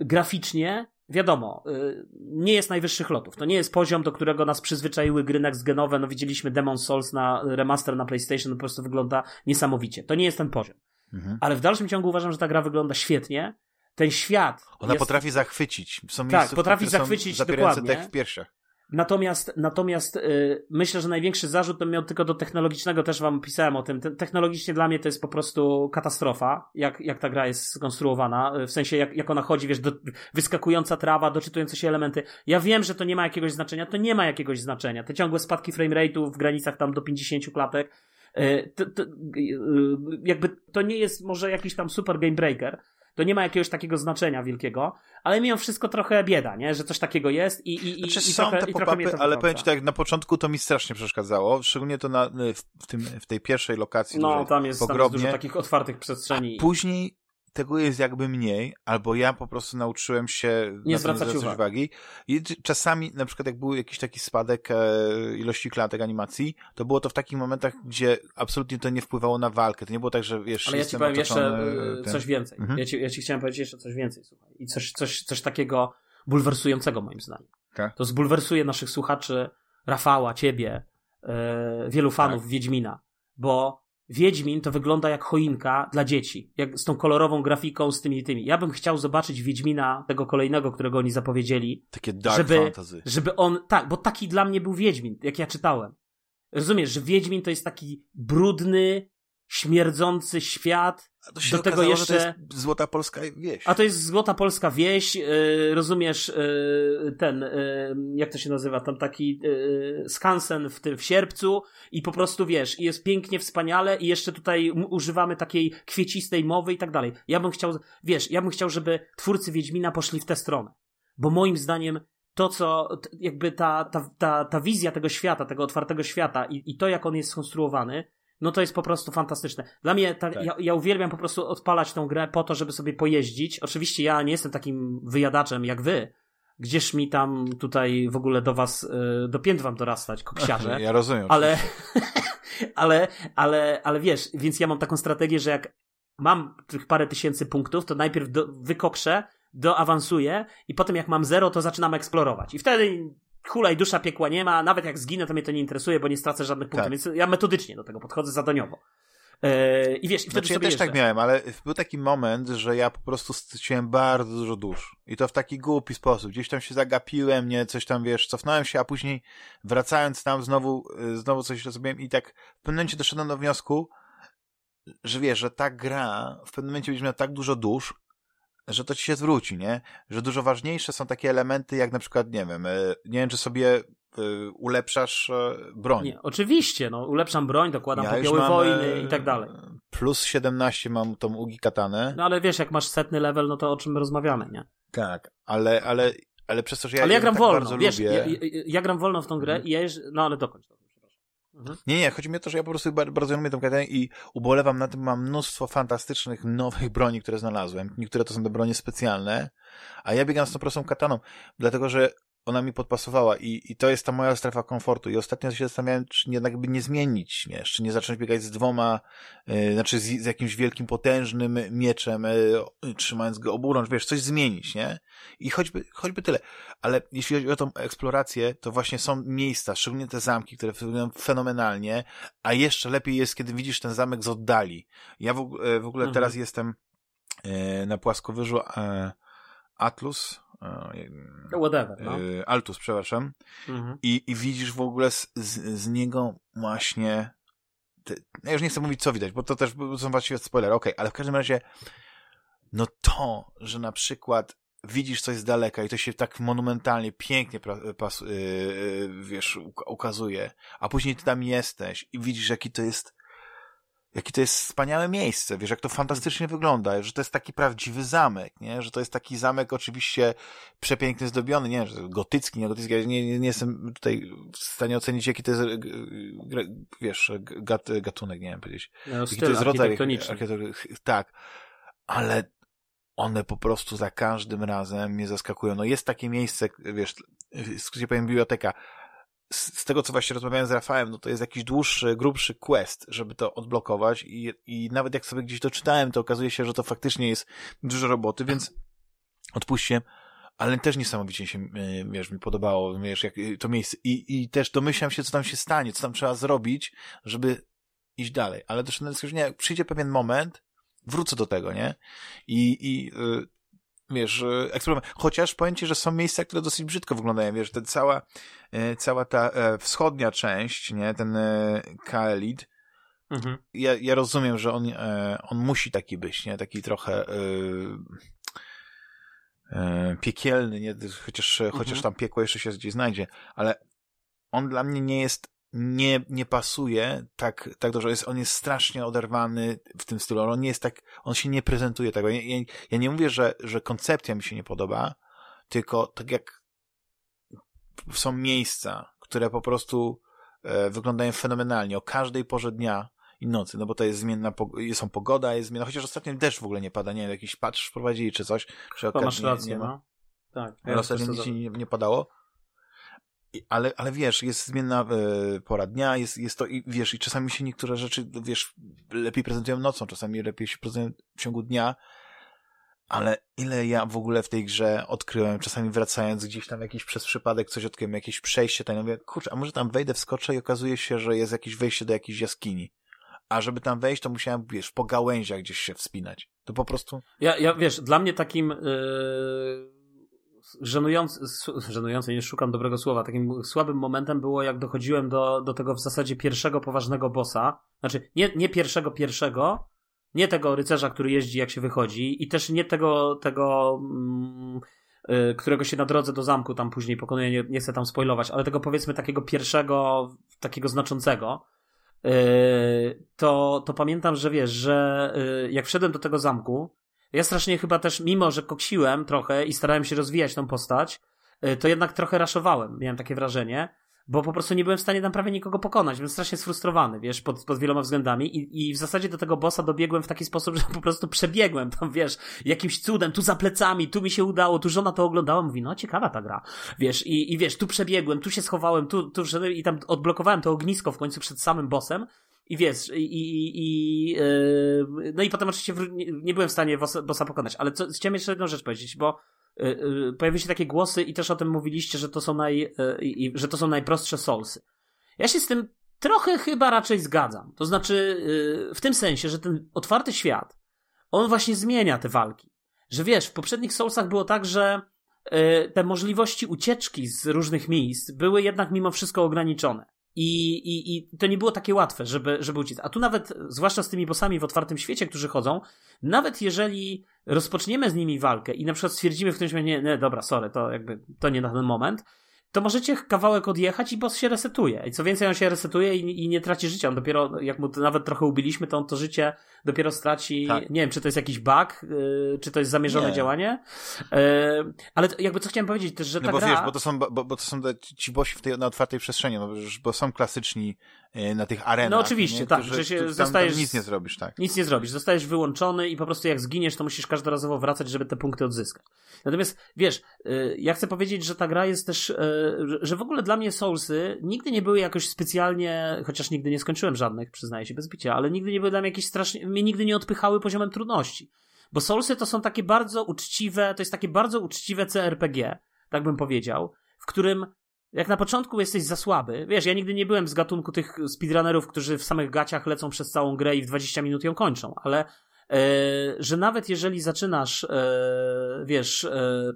graficznie, wiadomo, y, nie jest najwyższych lotów. To nie jest poziom, do którego nas przyzwyczaiły gry next genowe. No widzieliśmy Demon Souls na remaster na PlayStation, po prostu wygląda niesamowicie. To nie jest ten poziom. Mhm. Ale w dalszym ciągu uważam, że ta gra wygląda świetnie. Ten świat. Ona jest... potrafi zachwycić. Są tak, potrafi zachwycić dokładnie. w piersiach. Natomiast, natomiast yy, myślę, że największy zarzut to miał tylko do technologicznego, też wam pisałem o tym. technologicznie dla mnie to jest po prostu katastrofa, jak, jak ta gra jest skonstruowana, w sensie jak, jak ona chodzi, wiesz, do, wyskakująca trawa, doczytujące się elementy. Ja wiem, że to nie ma jakiegoś znaczenia, to nie ma jakiegoś znaczenia. Te ciągłe spadki framerate'u w granicach tam do 50 klatek, yy, to, to, yy, jakby to nie jest może jakiś tam super game breaker, to nie ma jakiegoś takiego znaczenia wielkiego, ale mimo wszystko trochę bieda, nie? Że coś takiego jest i, i, znaczy, i, są trochę, te pop-upy, ale powiem ci tak, na początku to mi strasznie przeszkadzało, szczególnie to na, w, tym, w tej pierwszej lokacji. No, tam jest, tam jest dużo takich otwartych przestrzeni. A później tego jest jakby mniej, albo ja po prostu nauczyłem się nie zwracać uwagi. uwagi. I czasami, na przykład jak był jakiś taki spadek e, ilości klatek animacji, to było to w takich momentach, gdzie absolutnie to nie wpływało na walkę. To nie było tak, że wiesz, Ale ja ci powiem jeszcze e, ten... coś więcej. Mhm. Ja, ci, ja ci chciałem powiedzieć jeszcze coś więcej, słuchaj. I coś, coś, coś takiego bulwersującego moim zdaniem. Tak? To zbulwersuje naszych słuchaczy, Rafała, ciebie, e, wielu fanów tak. Wiedźmina, bo Wiedźmin to wygląda jak choinka dla dzieci, jak z tą kolorową grafiką, z tymi tymi. Ja bym chciał zobaczyć Wiedźmina, tego kolejnego, którego oni zapowiedzieli. Takie dark żeby, fantasy. Żeby on, tak, bo taki dla mnie był Wiedźmin, jak ja czytałem. Rozumiesz, że Wiedźmin to jest taki brudny, śmierdzący świat. do tego okazało, jeszcze. to jest złota polska wieś. A to jest złota polska wieś, yy, rozumiesz, yy, ten, yy, jak to się nazywa, tam taki skansen w tym w sierpcu i po prostu wiesz, i jest pięknie, wspaniale i jeszcze tutaj używamy takiej kwiecistej mowy i tak dalej. Ja bym chciał, wiesz, ja bym chciał, żeby twórcy Wiedźmina poszli w tę stronę. Bo moim zdaniem to, co jakby ta, ta, ta, ta wizja tego świata, tego otwartego świata i, i to, jak on jest skonstruowany, no to jest po prostu fantastyczne. Dla mnie, ta, tak. ja, ja uwielbiam po prostu odpalać tą grę po to, żeby sobie pojeździć. Oczywiście ja nie jestem takim wyjadaczem jak wy, gdzież mi tam tutaj w ogóle do was, y, do pięt wam dorastać, koksiarze. Ja rozumiem. Ale, ale, ale, ale wiesz, więc ja mam taką strategię, że jak mam tych parę tysięcy punktów, to najpierw do, wykokrzę, doawansuję i potem jak mam zero, to zaczynam eksplorować. I wtedy hula i dusza piekła nie ma, nawet jak zginę, to mnie to nie interesuje, bo nie stracę żadnych punktów, tak. więc ja metodycznie do tego podchodzę zadaniowo. Yy, I wiesz, i wtedy znaczy, ja też tak miałem, ale był taki moment, że ja po prostu straciłem bardzo dużo dusz. I to w taki głupi sposób. Gdzieś tam się zagapiłem, nie, coś tam, wiesz, cofnąłem się, a później wracając tam znowu, y, znowu coś zrobiłem i tak w pewnym momencie doszedłem do wniosku, że wiesz, że ta gra w pewnym momencie będzie miała tak dużo dusz, że to ci się zwróci, nie? Że dużo ważniejsze są takie elementy, jak na przykład, nie wiem, e, nie wiem, czy sobie e, ulepszasz e, broń. Nie, oczywiście, no, ulepszam broń, dokładam ja popioły mam, wojny i tak dalej. Plus 17 mam tą Ugi Katanę. No ale wiesz, jak masz setny level, no to o czym my rozmawiamy, nie? Tak, ale, ale, ale przez to, że ja, ale ja gram tak wolno, wiesz, lubię... ja, ja, ja, gram wolno w tą grę mhm. i ja już, no ale dokończ to. Mhm. Nie, nie, chodzi mi o to, że ja po prostu bardzo lubię tą katanę i ubolewam na tym, mam mnóstwo fantastycznych, nowych broni, które znalazłem. Niektóre to są te bronie specjalne, a ja biegam z tą prostą kataną, dlatego że ona mi podpasowała i, i to jest ta moja strefa komfortu. I ostatnio się zastanawiałem, czy jednak by nie zmienić, nie? czy nie zacząć biegać z dwoma, yy, znaczy z, z, jakimś wielkim, potężnym mieczem, yy, trzymając go oburącz, wiesz, coś zmienić, nie? I choćby, choćby tyle. Ale jeśli chodzi o tą eksplorację, to właśnie są miejsca, szczególnie te zamki, które wyglądają fenomenalnie, a jeszcze lepiej jest, kiedy widzisz ten zamek z oddali. Ja w, w ogóle mhm. teraz jestem yy, na płaskowyżu Atlus, Whatever, no. E, Altus, przepraszam. Mhm. I, I widzisz w ogóle z, z, z niego właśnie te, ja już nie chcę mówić, co widać, bo to też są właściwie spoilery, okej, okay, ale w każdym razie no to, że na przykład widzisz coś z daleka i to się tak monumentalnie, pięknie pas, yy, wiesz, ukazuje, a później ty tam jesteś i widzisz, jaki to jest jakie to jest wspaniałe miejsce, wiesz, jak to fantastycznie wygląda, że to jest taki prawdziwy zamek, nie, że to jest taki zamek oczywiście przepięknie zdobiony, nie, że gotycki, nie gotycki, ja nie, nie, nie jestem tutaj w stanie ocenić, jaki to jest, wiesz, gat, gatunek, nie wiem powiedzieć, no, jaki to jest rodzaj tak, ale one po prostu za każdym razem mnie zaskakują. No jest takie miejsce, wiesz, w skrócie powiem biblioteka, z, z, tego, co właśnie rozmawiałem z Rafałem, no to jest jakiś dłuższy, grubszy quest, żeby to odblokować i, i nawet jak sobie gdzieś to czytałem, to okazuje się, że to faktycznie jest dużo roboty, więc odpuśćcie, ale też niesamowicie się, e, wiesz, mi podobało, wiesz, jak e, to miejsce i, i też domyślam się, co tam się stanie, co tam trzeba zrobić, żeby iść dalej, ale też nie, przyjdzie pewien moment, wrócę do tego, nie? I, i y, wiesz, eksperyment. Chociaż powiem ci, że są miejsca, które dosyć brzydko wyglądają, wiesz, ta cała, e, cała ta e, wschodnia część, nie, ten e, Kaelid, mhm. ja, ja rozumiem, że on, on musi taki być, nie, taki trochę piekielny, nie, chociaż, mhm. chociaż tam piekło jeszcze się gdzieś znajdzie, ale on dla mnie nie jest nie, nie pasuje tak, tak dobrze. Jest, on jest strasznie oderwany w tym stylu. On nie jest tak, on się nie prezentuje tego. Ja, ja, ja nie mówię, że, że koncepcja mi się nie podoba, tylko tak jak są miejsca, które po prostu e, wyglądają fenomenalnie o każdej porze dnia i nocy, no bo to jest zmienna, są pogoda, jest zmienna, chociaż ostatnio deszcz w ogóle nie pada, nie wiem, jakiś patrz wprowadzili czy coś. Przy okazji masz rację, nie, nie ma. No. Tak. Ja ostatnio nic nie, nie padało ale, ale wiesz, jest zmienna e, pora dnia, jest, jest to i wiesz, i czasami się niektóre rzeczy, wiesz, lepiej prezentują nocą, czasami lepiej się prezentują w ciągu dnia, ale ile ja w ogóle w tej grze odkryłem, czasami wracając gdzieś tam jakiś przez przypadek coś odkryłem, jakieś przejście, tam mówię, kurczę, a może tam wejdę, wskoczę i okazuje się, że jest jakieś wejście do jakiejś jaskini. A żeby tam wejść, to musiałem, wiesz, po gałęziach gdzieś się wspinać. To po prostu... Ja, ja wiesz, dla mnie takim... Yy żenujący, żenujący, nie szukam dobrego słowa, takim słabym momentem było, jak dochodziłem do, do tego w zasadzie pierwszego poważnego bossa. Znaczy, nie, nie pierwszego pierwszego, nie tego rycerza, który jeździ jak się wychodzi i też nie tego, tego mm, y, którego się na drodze do zamku tam później pokonuje, nie, nie chcę tam spoilować, ale tego powiedzmy takiego pierwszego, takiego znaczącego, y, to, to pamiętam, że wiesz, że y, jak wszedłem do tego zamku, ja strasznie chyba też, mimo że koksiłem trochę i starałem się rozwijać tą postać, to jednak trochę raszowałem, miałem takie wrażenie bo po prostu nie byłem w stanie tam prawie nikogo pokonać. Byłem strasznie sfrustrowany, wiesz, pod, pod wieloma względami i, i w zasadzie do tego bossa dobiegłem w taki sposób, że po prostu przebiegłem tam, wiesz, jakimś cudem, tu za plecami, tu mi się udało, tu żona to oglądała, mówi, no ciekawa ta gra, wiesz, i, i wiesz, tu przebiegłem, tu się schowałem, tu, tu i tam odblokowałem to ognisko w końcu przed samym bossem i wiesz, i, i, i yy, no i potem oczywiście nie, nie, byłem w stanie bossa, pokonać, ale co, chciałem jeszcze jedną rzecz powiedzieć, bo Y, y, pojawiły się takie głosy i też o tym mówiliście, że to są, naj, y, że to są najprostsze Soulsy. Ja się z tym trochę chyba raczej zgadzam. To znaczy, w tym sensie, że ten otwarty świat, on właśnie zmienia te walki. Że wiesz, w poprzednich Soulsach było tak, że te możliwości ucieczki z różnych miejsc były jednak mimo wszystko ograniczone. I, i, I to nie było takie łatwe, żeby, żeby uciec. A tu nawet, zwłaszcza z tymi bossami w otwartym świecie, którzy chodzą, nawet jeżeli rozpoczniemy z nimi walkę i na przykład stwierdzimy w którymś momencie, nie, nie, dobra, sorry, to jakby, to nie na ten moment, to możecie kawałek odjechać i boss się resetuje. I co więcej, on się resetuje i, i nie traci życia. On dopiero, jak mu nawet trochę ubiliśmy, to on to życie dopiero straci. Tak. Nie wiem, czy to jest jakiś bug, yy, czy to jest zamierzone nie. działanie. Yy, ale jakby co chciałem powiedzieć też, że ta no bo gra... wiesz, bo to są, bo, bo to są ci bosi w tej, na otwartej przestrzeni, no, bo są klasyczni na tych arenach. No oczywiście, nie? tak, Którzy, że się tam, zostajesz... Tam nic nie zrobisz, tak. Nic nie zrobisz. Zostajesz wyłączony i po prostu jak zginiesz, to musisz każdorazowo wracać, żeby te punkty odzyskać. Natomiast, wiesz, yy, ja chcę powiedzieć, że ta gra jest też, yy, że w ogóle dla mnie Soulsy nigdy nie były jakoś specjalnie, chociaż nigdy nie skończyłem żadnych, przyznaję się bez bicia, ale nigdy nie były dla mnie jakieś strasznie, mnie nigdy nie odpychały poziomem trudności. Bo Soulsy to są takie bardzo uczciwe, to jest takie bardzo uczciwe CRPG, tak bym powiedział, w którym jak na początku jesteś za słaby, wiesz, ja nigdy nie byłem z gatunku tych speedrunnerów, którzy w samych gaciach lecą przez całą grę i w 20 minut ją kończą, ale e, że nawet jeżeli zaczynasz, e, wiesz, e,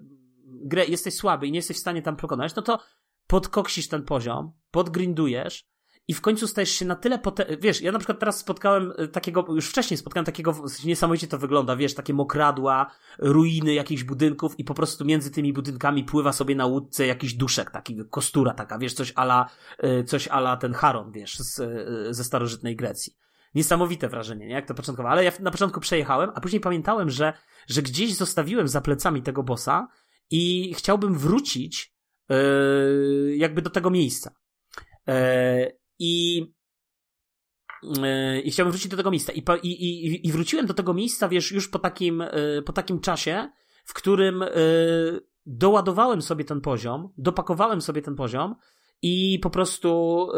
grę, jesteś słaby i nie jesteś w stanie tam pokonać, no to podkoksisz ten poziom, podgrindujesz i w końcu stajesz się na tyle pote... Wiesz, ja na przykład teraz spotkałem e, takiego, już wcześniej spotkałem takiego, niesamowicie to wygląda, wiesz, takie mokradła, ruiny jakichś budynków i po prostu między tymi budynkami pływa sobie na łódce jakiś duszek, taki kostura taka, wiesz, coś ala, e, coś ala ten Charon, wiesz, z, e, ze starożytnej Grecji. Niesamowite wrażenie, nie? Jak to początkowo. Ale ja na początku przejechałem, a później pamiętałem, że, że gdzieś zostawiłem za plecami tego bossa i chciałbym wrócić yy, jakby do tego miejsca. I yy, i chciałbym wrócić do tego miejsca. I, i, i, wróciłem do tego miejsca, wiesz, już po takim, po takim czasie, w którym doładowałem sobie ten poziom, dopakowałem sobie ten poziom i po prostu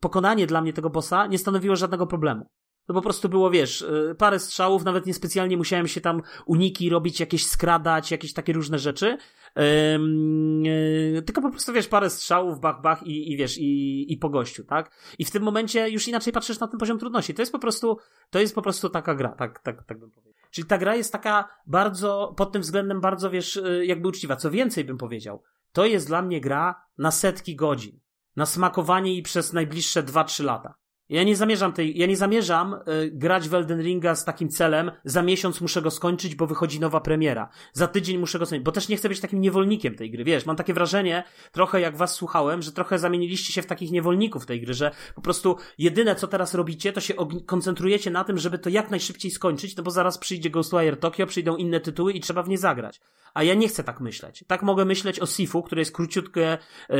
pokonanie dla mnie tego bossa nie stanowiło żadnego problemu. To po prostu było, wiesz, y, parę strzałów, nawet niespecjalnie musiałem się tam uniki robić, jakieś skradać, jakieś takie różne rzeczy. Yy, tylko po prostu, wiesz, parę strzałów, bach, bach i, i wiesz, i, i po gościu, tak? I w tym momencie już inaczej patrzysz na ten poziom trudności. To jest po prostu, to jest po prostu taka gra, tak, tak, tak bym powiedział. Czyli ta gra jest taka bardzo, pod tym względem bardzo, wiesz, y, jakby uczciwa. Co więcej bym powiedział, to jest dla mnie gra na setki godzin. Na smakowanie i przez najbliższe 2-3 lata. Ja nie zamierzam tej, ja nie zamierzam y, grać w Elden Ringa z takim celem, za miesiąc muszę go skończyć, bo wychodzi nowa premiera. Za tydzień muszę go skończyć, bo też nie chcę być takim niewolnikiem tej gry. Wiesz, mam takie wrażenie, trochę jak was słuchałem, że trochę zamieniliście się w takich niewolników tej gry, że po prostu jedyne co teraz robicie, to się koncentrujecie na tym, żeby to jak najszybciej skończyć, no bo zaraz przyjdzie Ghostwire Tokyo, przyjdą inne tytuły i trzeba w nie zagrać. A ja nie chcę tak myśleć. Tak mogę myśleć o Sifu, które jest króciutkie, e,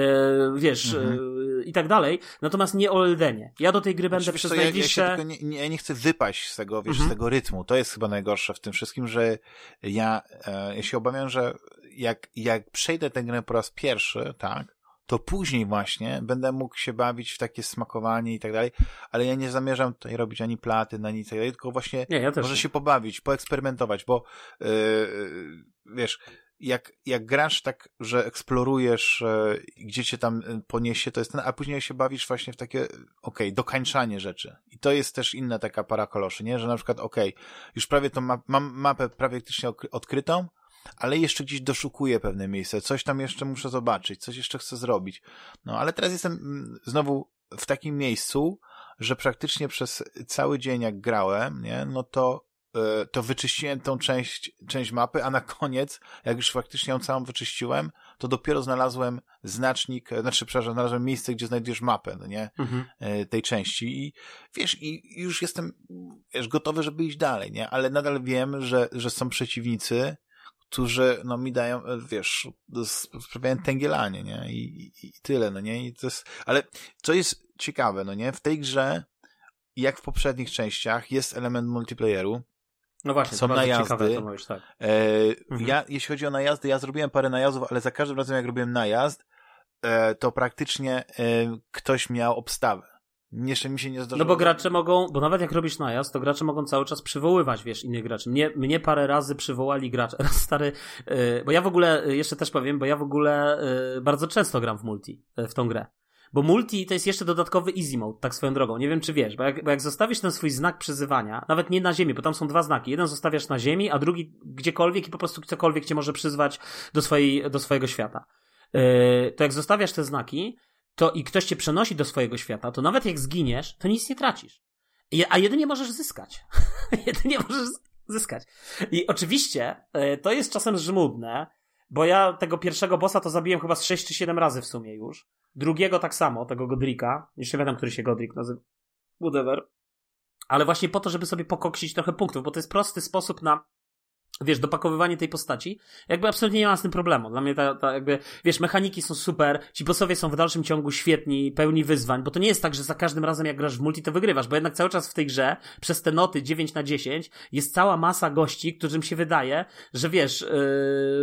wiesz, mhm. e, i tak dalej, natomiast nie o Eldenie. Ja do tej gry będę przez najbliższe... Ja, ja, nie, nie, ja nie chcę wypaść z tego, wiesz, mhm. z tego rytmu. To jest chyba najgorsze w tym wszystkim, że ja, e, ja się obawiam, że jak, jak przejdę tę grę po raz pierwszy, tak, to później właśnie będę mógł się bawić w takie smakowanie i tak dalej, ale ja nie zamierzam tutaj robić ani platy, ani nic tak dalej, tylko właśnie nie, ja może nie. się pobawić, poeksperymentować, bo yy, wiesz, jak, jak grasz tak, że eksplorujesz, e, gdzie cię tam e, poniesie, to jest ten, a później się bawisz właśnie w takie, okej, okay, dokańczanie rzeczy. I to jest też inna taka para koloszy, nie? Że na przykład, okej, okay, już prawie tą ma mam mapę praktycznie odkrytą, ale jeszcze gdzieś doszukuję pewne miejsce, coś tam jeszcze muszę zobaczyć, coś jeszcze chcę zrobić. No, ale teraz jestem mm, znowu w takim miejscu, że praktycznie przez cały dzień jak grałem, nie, no to to wyczyściłem tą część, część mapy, a na koniec, jak już faktycznie ją całą wyczyściłem, to dopiero znalazłem znacznik, e, znaczy, przepraszam, znalazłem miejsce, gdzie znajdujesz mapę, no nie, Mhm. e, tej części. I wiesz, i już jestem, wiesz, gotowy, żeby iść dalej, nie, ale nadal wiem, że, że są przeciwnicy, którzy, no, mi dają, e, wiesz, sprawiają tęgielanie, nie, I, i, i tyle, no nie, i to jest, ale co jest ciekawe, no nie, w tej grze, jak w poprzednich częściach, jest element multiplayeru, No właśnie, Są to najazdy. ciekawe to mówisz, tak. E, Mhm. Ja, jeśli chodzi o najazdy, ja zrobiłem parę najazdów, ale za każdym razem, jak robiłem najazd, e, to praktycznie e, ktoś miał obstawę. Jeszcze mi się nie zdarzyło. No bo gracze mogą, bo nawet jak robisz najazd, to gracze mogą cały czas przywoływać, wiesz, innych graczy. Mnie, mnie parę razy przywołali gracze. Raz stary, yy, bo ja w ogóle, yy, jeszcze też powiem, bo ja w ogóle yy, bardzo często gram w multi, w tą grę. Bo multi to jest jeszcze dodatkowy easy mode, tak swoją drogą. Nie wiem, czy wiesz, bo jak, bo jak zostawisz ten swój znak przyzywania, nawet nie na ziemi, bo tam są dwa znaki. Jeden zostawiasz na ziemi, a drugi gdziekolwiek i po prostu cokolwiek cię może przyzwać do, swojej, do swojego świata. Yy, to jak zostawiasz te znaki, to i ktoś cię przenosi do swojego świata, to nawet jak zginiesz, to nic nie tracisz. A jedynie możesz zyskać. jedynie możesz zyskać. I oczywiście e, to jest czasem żmudne, bo ja tego pierwszego bossa to zabiłem chyba z 6 czy 7 razy w sumie już. Drugiego tak samo, tego Godrika. Jeszcze nie wiem, który się Godrik nazywa. Whatever. Ale właśnie po to, żeby sobie pokoksić trochę punktów, bo to jest prosty sposób na wiesz, dopakowywanie tej postaci, jakby absolutnie nie ma z tym problemu. Dla mnie ta, ta jakby, wiesz, mechaniki są super, ci bossowie są w dalszym ciągu świetni, pełni wyzwań, bo to nie jest tak, że za każdym razem jak grasz w multi, to wygrywasz, bo jednak cały czas w tej grze, przez te noty 9 na 10, jest cała masa gości, którym się wydaje, że wiesz, yy,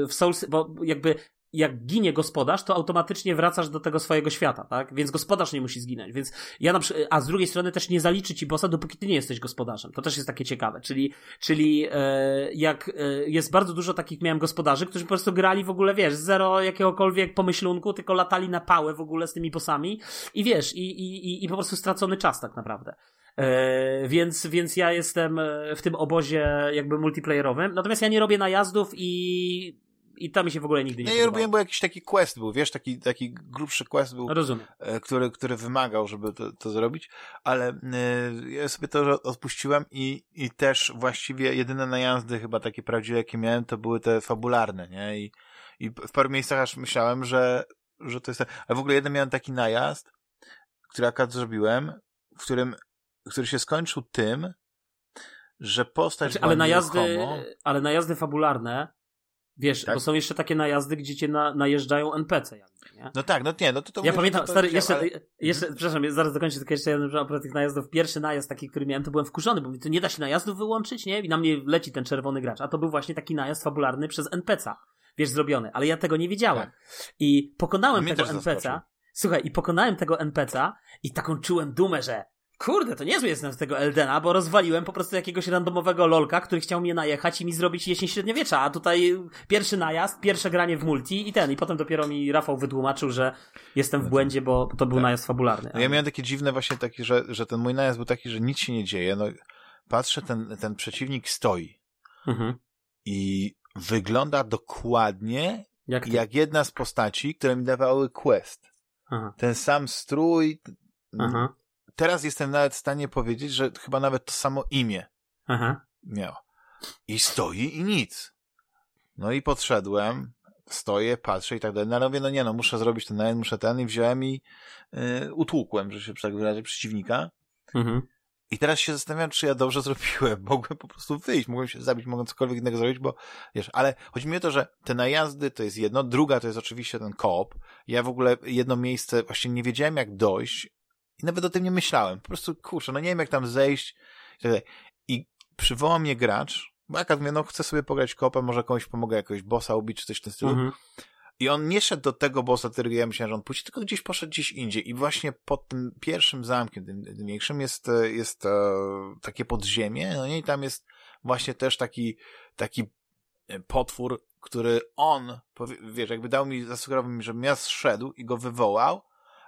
w Souls, bo jakby jak ginie gospodarz, to automatycznie wracasz do tego swojego świata, tak? Więc gospodarz nie musi zginąć. Więc ja na przykład, a z drugiej strony też nie zaliczy ci bossa, dopóki ty nie jesteś gospodarzem. To też jest takie ciekawe. Czyli, czyli e, jak e, jest bardzo dużo takich miałem gospodarzy, którzy po prostu grali w ogóle, wiesz, zero jakiegokolwiek pomyślunku, tylko latali na pałę w ogóle z tymi bossami i wiesz, i, i, i, i po prostu stracony czas tak naprawdę. E, więc, więc ja jestem e, w tym obozie jakby multiplayerowym. Natomiast ja nie robię najazdów i, i to mi się w ogóle nigdy nie Ja je podobało. robiłem, bo jakiś taki quest był, wiesz, taki, taki grubszy quest był, Rozumiem. e, który, który wymagał, żeby to, to zrobić, ale e, ja sobie to odpuściłem i, i też właściwie jedyne najazdy chyba takie prawdziwe, jakie miałem, to były te fabularne, nie? I, i w paru miejscach aż myślałem, że, że to jest... Ale w ogóle jeden miałem taki najazd, który akurat zrobiłem, w którym, który się skończył tym, że postać Znaczy, ale najazdy, ale najazdy fabularne, wiesz, Tak? bo są jeszcze takie najazdy, gdzie cię na, najeżdżają NPC jakby, nie? No tak, no nie, no to to ja mówię, pamiętam, to, stary, jeszcze, ale- jeszcze Mhm. przepraszam, ja zaraz dokończę tylko jeszcze jeden, propos tych najazdów. Pierwszy najazd taki, który miałem, to byłem wkurzony, bo mówię, to nie da się najazdów wyłączyć, nie? I na mnie leci ten czerwony gracz. A to był właśnie taki najazd fabularny przez NPC-a, wiesz, zrobiony. Ale ja tego nie wiedziałem. Tak. I pokonałem Mnie tego NPC-a. Słuchaj, i pokonałem tego NPC-a i taką czułem dumę, że kurde, to niezły jestem z tego Eldena, bo rozwaliłem po prostu jakiegoś randomowego lolka, który chciał mnie najechać i mi zrobić jesień średniowiecza, a tutaj pierwszy najazd, pierwsze granie w multi i ten, i potem dopiero mi Rafał wytłumaczył, że jestem w błędzie, bo to był Tak. najazd fabularny. No ja miałem takie dziwne właśnie takie, że, że ten mój najazd był taki, że nic się nie dzieje. No, patrzę, ten, ten przeciwnik stoi Mhm. i wygląda dokładnie Jak jak jedna z postaci, które mi dawały quest. Aha. Ten sam strój. Aha. Teraz jestem nawet w stanie powiedzieć, że chyba nawet to samo imię Aha. miał. I stoi i nic. No i podszedłem, stoję, patrzę i tak dalej. No ale mówię, no nie no, muszę zrobić ten najazd, muszę ten i wziąłem i y, utłukłem, że się w takim razie przeciwnika. Mhm. I teraz się zastanawiam, czy ja dobrze zrobiłem. Mogłem po prostu wyjść, mogłem się zabić, mogłem cokolwiek innego zrobić, bo wiesz, ale chodzi mi o to, że te najazdy to jest jedno, druga to jest oczywiście ten koop. Ja w ogóle jedno miejsce właśnie nie wiedziałem jak dojść i nawet o tym nie myślałem. Po prostu, kurczę, no nie wiem jak tam zejść i tak przywołał mnie gracz, bo jak mówię, no chcę sobie pograć koopem, może komuś pomogę jakiegoś bossa ubić, czy coś w tym stylu. Mhm. I on nie szedł do tego bossa, którego ja myślałem, że on pójdzie, tylko gdzieś poszedł gdzieś indziej. I właśnie pod tym pierwszym zamkiem, tym, tym większym, jest, jest e, takie podziemie, no nie? I tam jest właśnie też taki, taki e, potwór, który on, wiesz, jakby dał mi, zasugerował mi, żebym ja zszedł i go wywołał,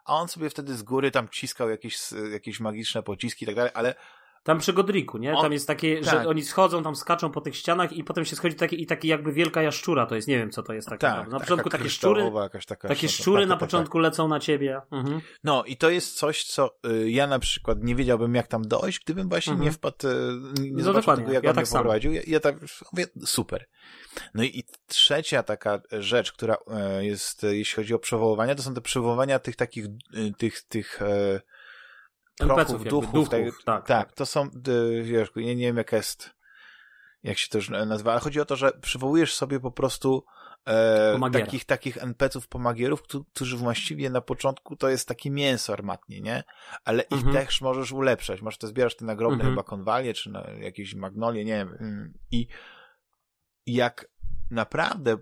a on sobie wtedy z góry tam ciskał jakieś, jakieś magiczne pociski i tak dalej, ale Tam przy Godriku, nie? On- Tam jest takie, tak. że oni schodzą, tam skaczą po tych ścianach i potem się schodzi taki, i taki jakby wielka jaszczura to jest, nie wiem co to jest tak, Tak, naprawdę. Na początku takie szczury, takie szczury na tak, początku lecą na ciebie. Mhm. No i to jest coś, co y, ja na przykład nie wiedziałbym, jak tam dojść, gdybym właśnie Mhm. nie wpadł, y, nie No zobaczył tego, jak ja on tak mnie samo. poprowadził. Ja, ja tak mówię, super. No i, i trzecia taka rzecz, która e, jest, e, jeśli chodzi o przywoływania, to są te przywoływania tych takich, y, tych, tych e, jakby, duchów. duchów, tak, tak, tak, to są, wiesz, nie, nie wiem jaka jest, jak się to już nazywa, ale chodzi o to, że przywołujesz sobie po prostu e, takich, takich NPC-ów, pomagierów, któ- którzy właściwie na początku to jest takie mięso armatnie, nie? Ale ich Mhm. też możesz ulepszać. Możesz to zbierasz te nagrobne Mhm. chyba konwalie, czy na jakieś magnolie, nie wiem. Mm. I jak naprawdę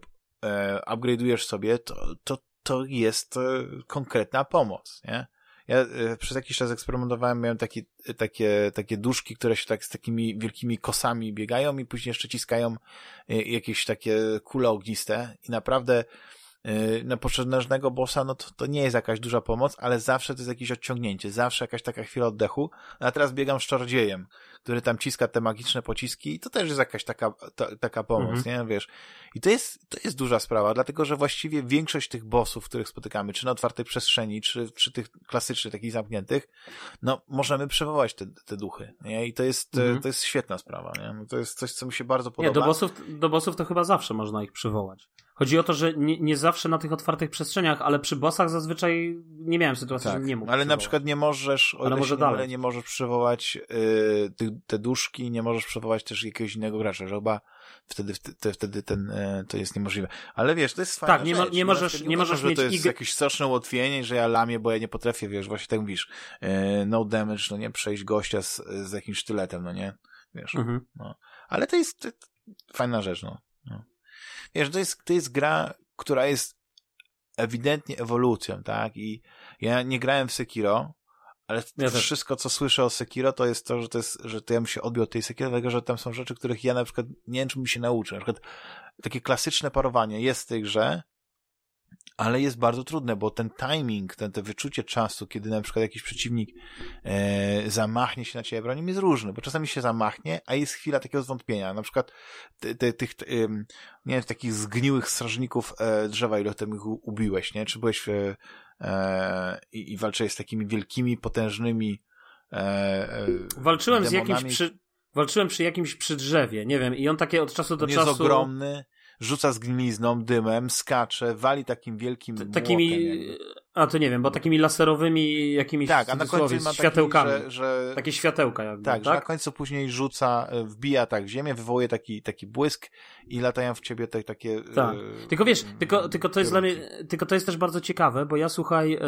e, upgrade'ujesz sobie, to, to, to jest e, konkretna pomoc, nie? Ja e, przez jakiś czas eksperymentowałem, miałem takie, takie, takie duszki, które się tak z takimi wielkimi kosami biegają i później jeszcze ciskają e, jakieś takie kule ogniste. I naprawdę e, na potężnego bossa, no to, to nie jest jakaś duża pomoc, ale zawsze to jest jakieś odciągnięcie, zawsze jakaś taka chwila oddechu. A teraz biegam z czarodziejem, który tam ciska te magiczne pociski i to też jest jakaś taka, ta, taka pomoc, nie, wiesz. I to jest, to jest duża sprawa, dlatego że właściwie większość tych bossów, których spotykamy, czy na otwartej przestrzeni, czy, czy tych klasycznych, takich zamkniętych, no możemy przywołać te, te duchy, nie? I to jest, Mhm. to jest świetna sprawa, nie? No To jest coś, co mi się bardzo Nie, podoba. do bossów, do bossów to chyba zawsze można ich przywołać. Chodzi o to, że nie, nie zawsze na tych otwartych przestrzeniach, ale przy bossach zazwyczaj nie miałem sytuacji, Tak, że nie mógł ale na przywołać. przykład nie możesz, o Ale może nie dalej. nie możesz przywołać y, tych, te duszki, nie możesz przywołać też jakiegoś innego gracza, że chyba wtedy, wtedy, wtedy ten, y, to jest niemożliwe. Ale wiesz, to jest fajna Tak, nie rzecz. nie Ja możesz- na nie uważam, możesz że to mieć jest ig- jakieś straszne ułatwienie, że ja lamię, bo ja nie potrafię, wiesz, właśnie tak mówisz, y, no damage, no nie, przejść gościa z, z jakimś sztyletem, no nie, wiesz. Mhm. Ale to jest, to fajna rzecz, no. no. Wiesz, to jest, to jest gra, która jest ewidentnie ewolucją, tak? I ja nie grałem w Sekiro, ale Ja wszystko, co słyszę o Sekiro, to jest to, że to jest, że to ja bym się odbił od tej Sekiro, dlatego, że tam są rzeczy, których ja na przykład nie wiem, czy mi się nauczę. Na przykład takie klasyczne parowanie jest w tej grze, ale jest bardzo trudne, bo ten timing, ten, to wyczucie czasu, kiedy na przykład jakiś przeciwnik e, zamachnie się na ciebie bronią, jest różny, bo czasami się zamachnie, a jest chwila takiego zwątpienia. Na przykład te, te, tych, nie wiem, takich zgniłych strażników e, drzewa, ile tam ich ubiłeś, nie? Czy byłeś e, e, i, walczyłeś z takimi wielkimi, potężnymi e, e, Walczyłem z jakimś demonami? przy... Walczyłem przy jakimś przy drzewie, nie wiem, i on takie od czasu do On jest czasu... ogromny, rzuca zgnilizną, dymem, skacze, wali takim wielkim t- Takimi, a to nie wiem, bo takimi laserowymi jakimiś Tak, a na końcu ma taki, światełkami. że, że Takie światełka jakby, tak, tak? że na końcu później rzuca, e, wbija tak w ziemię, wywołuje taki, taki błysk i latają w ciebie te, takie... Tak. e, Tylko wiesz, tylko, tylko to jest dla mnie, tylko to jest też bardzo ciekawe, bo ja słuchaj, e,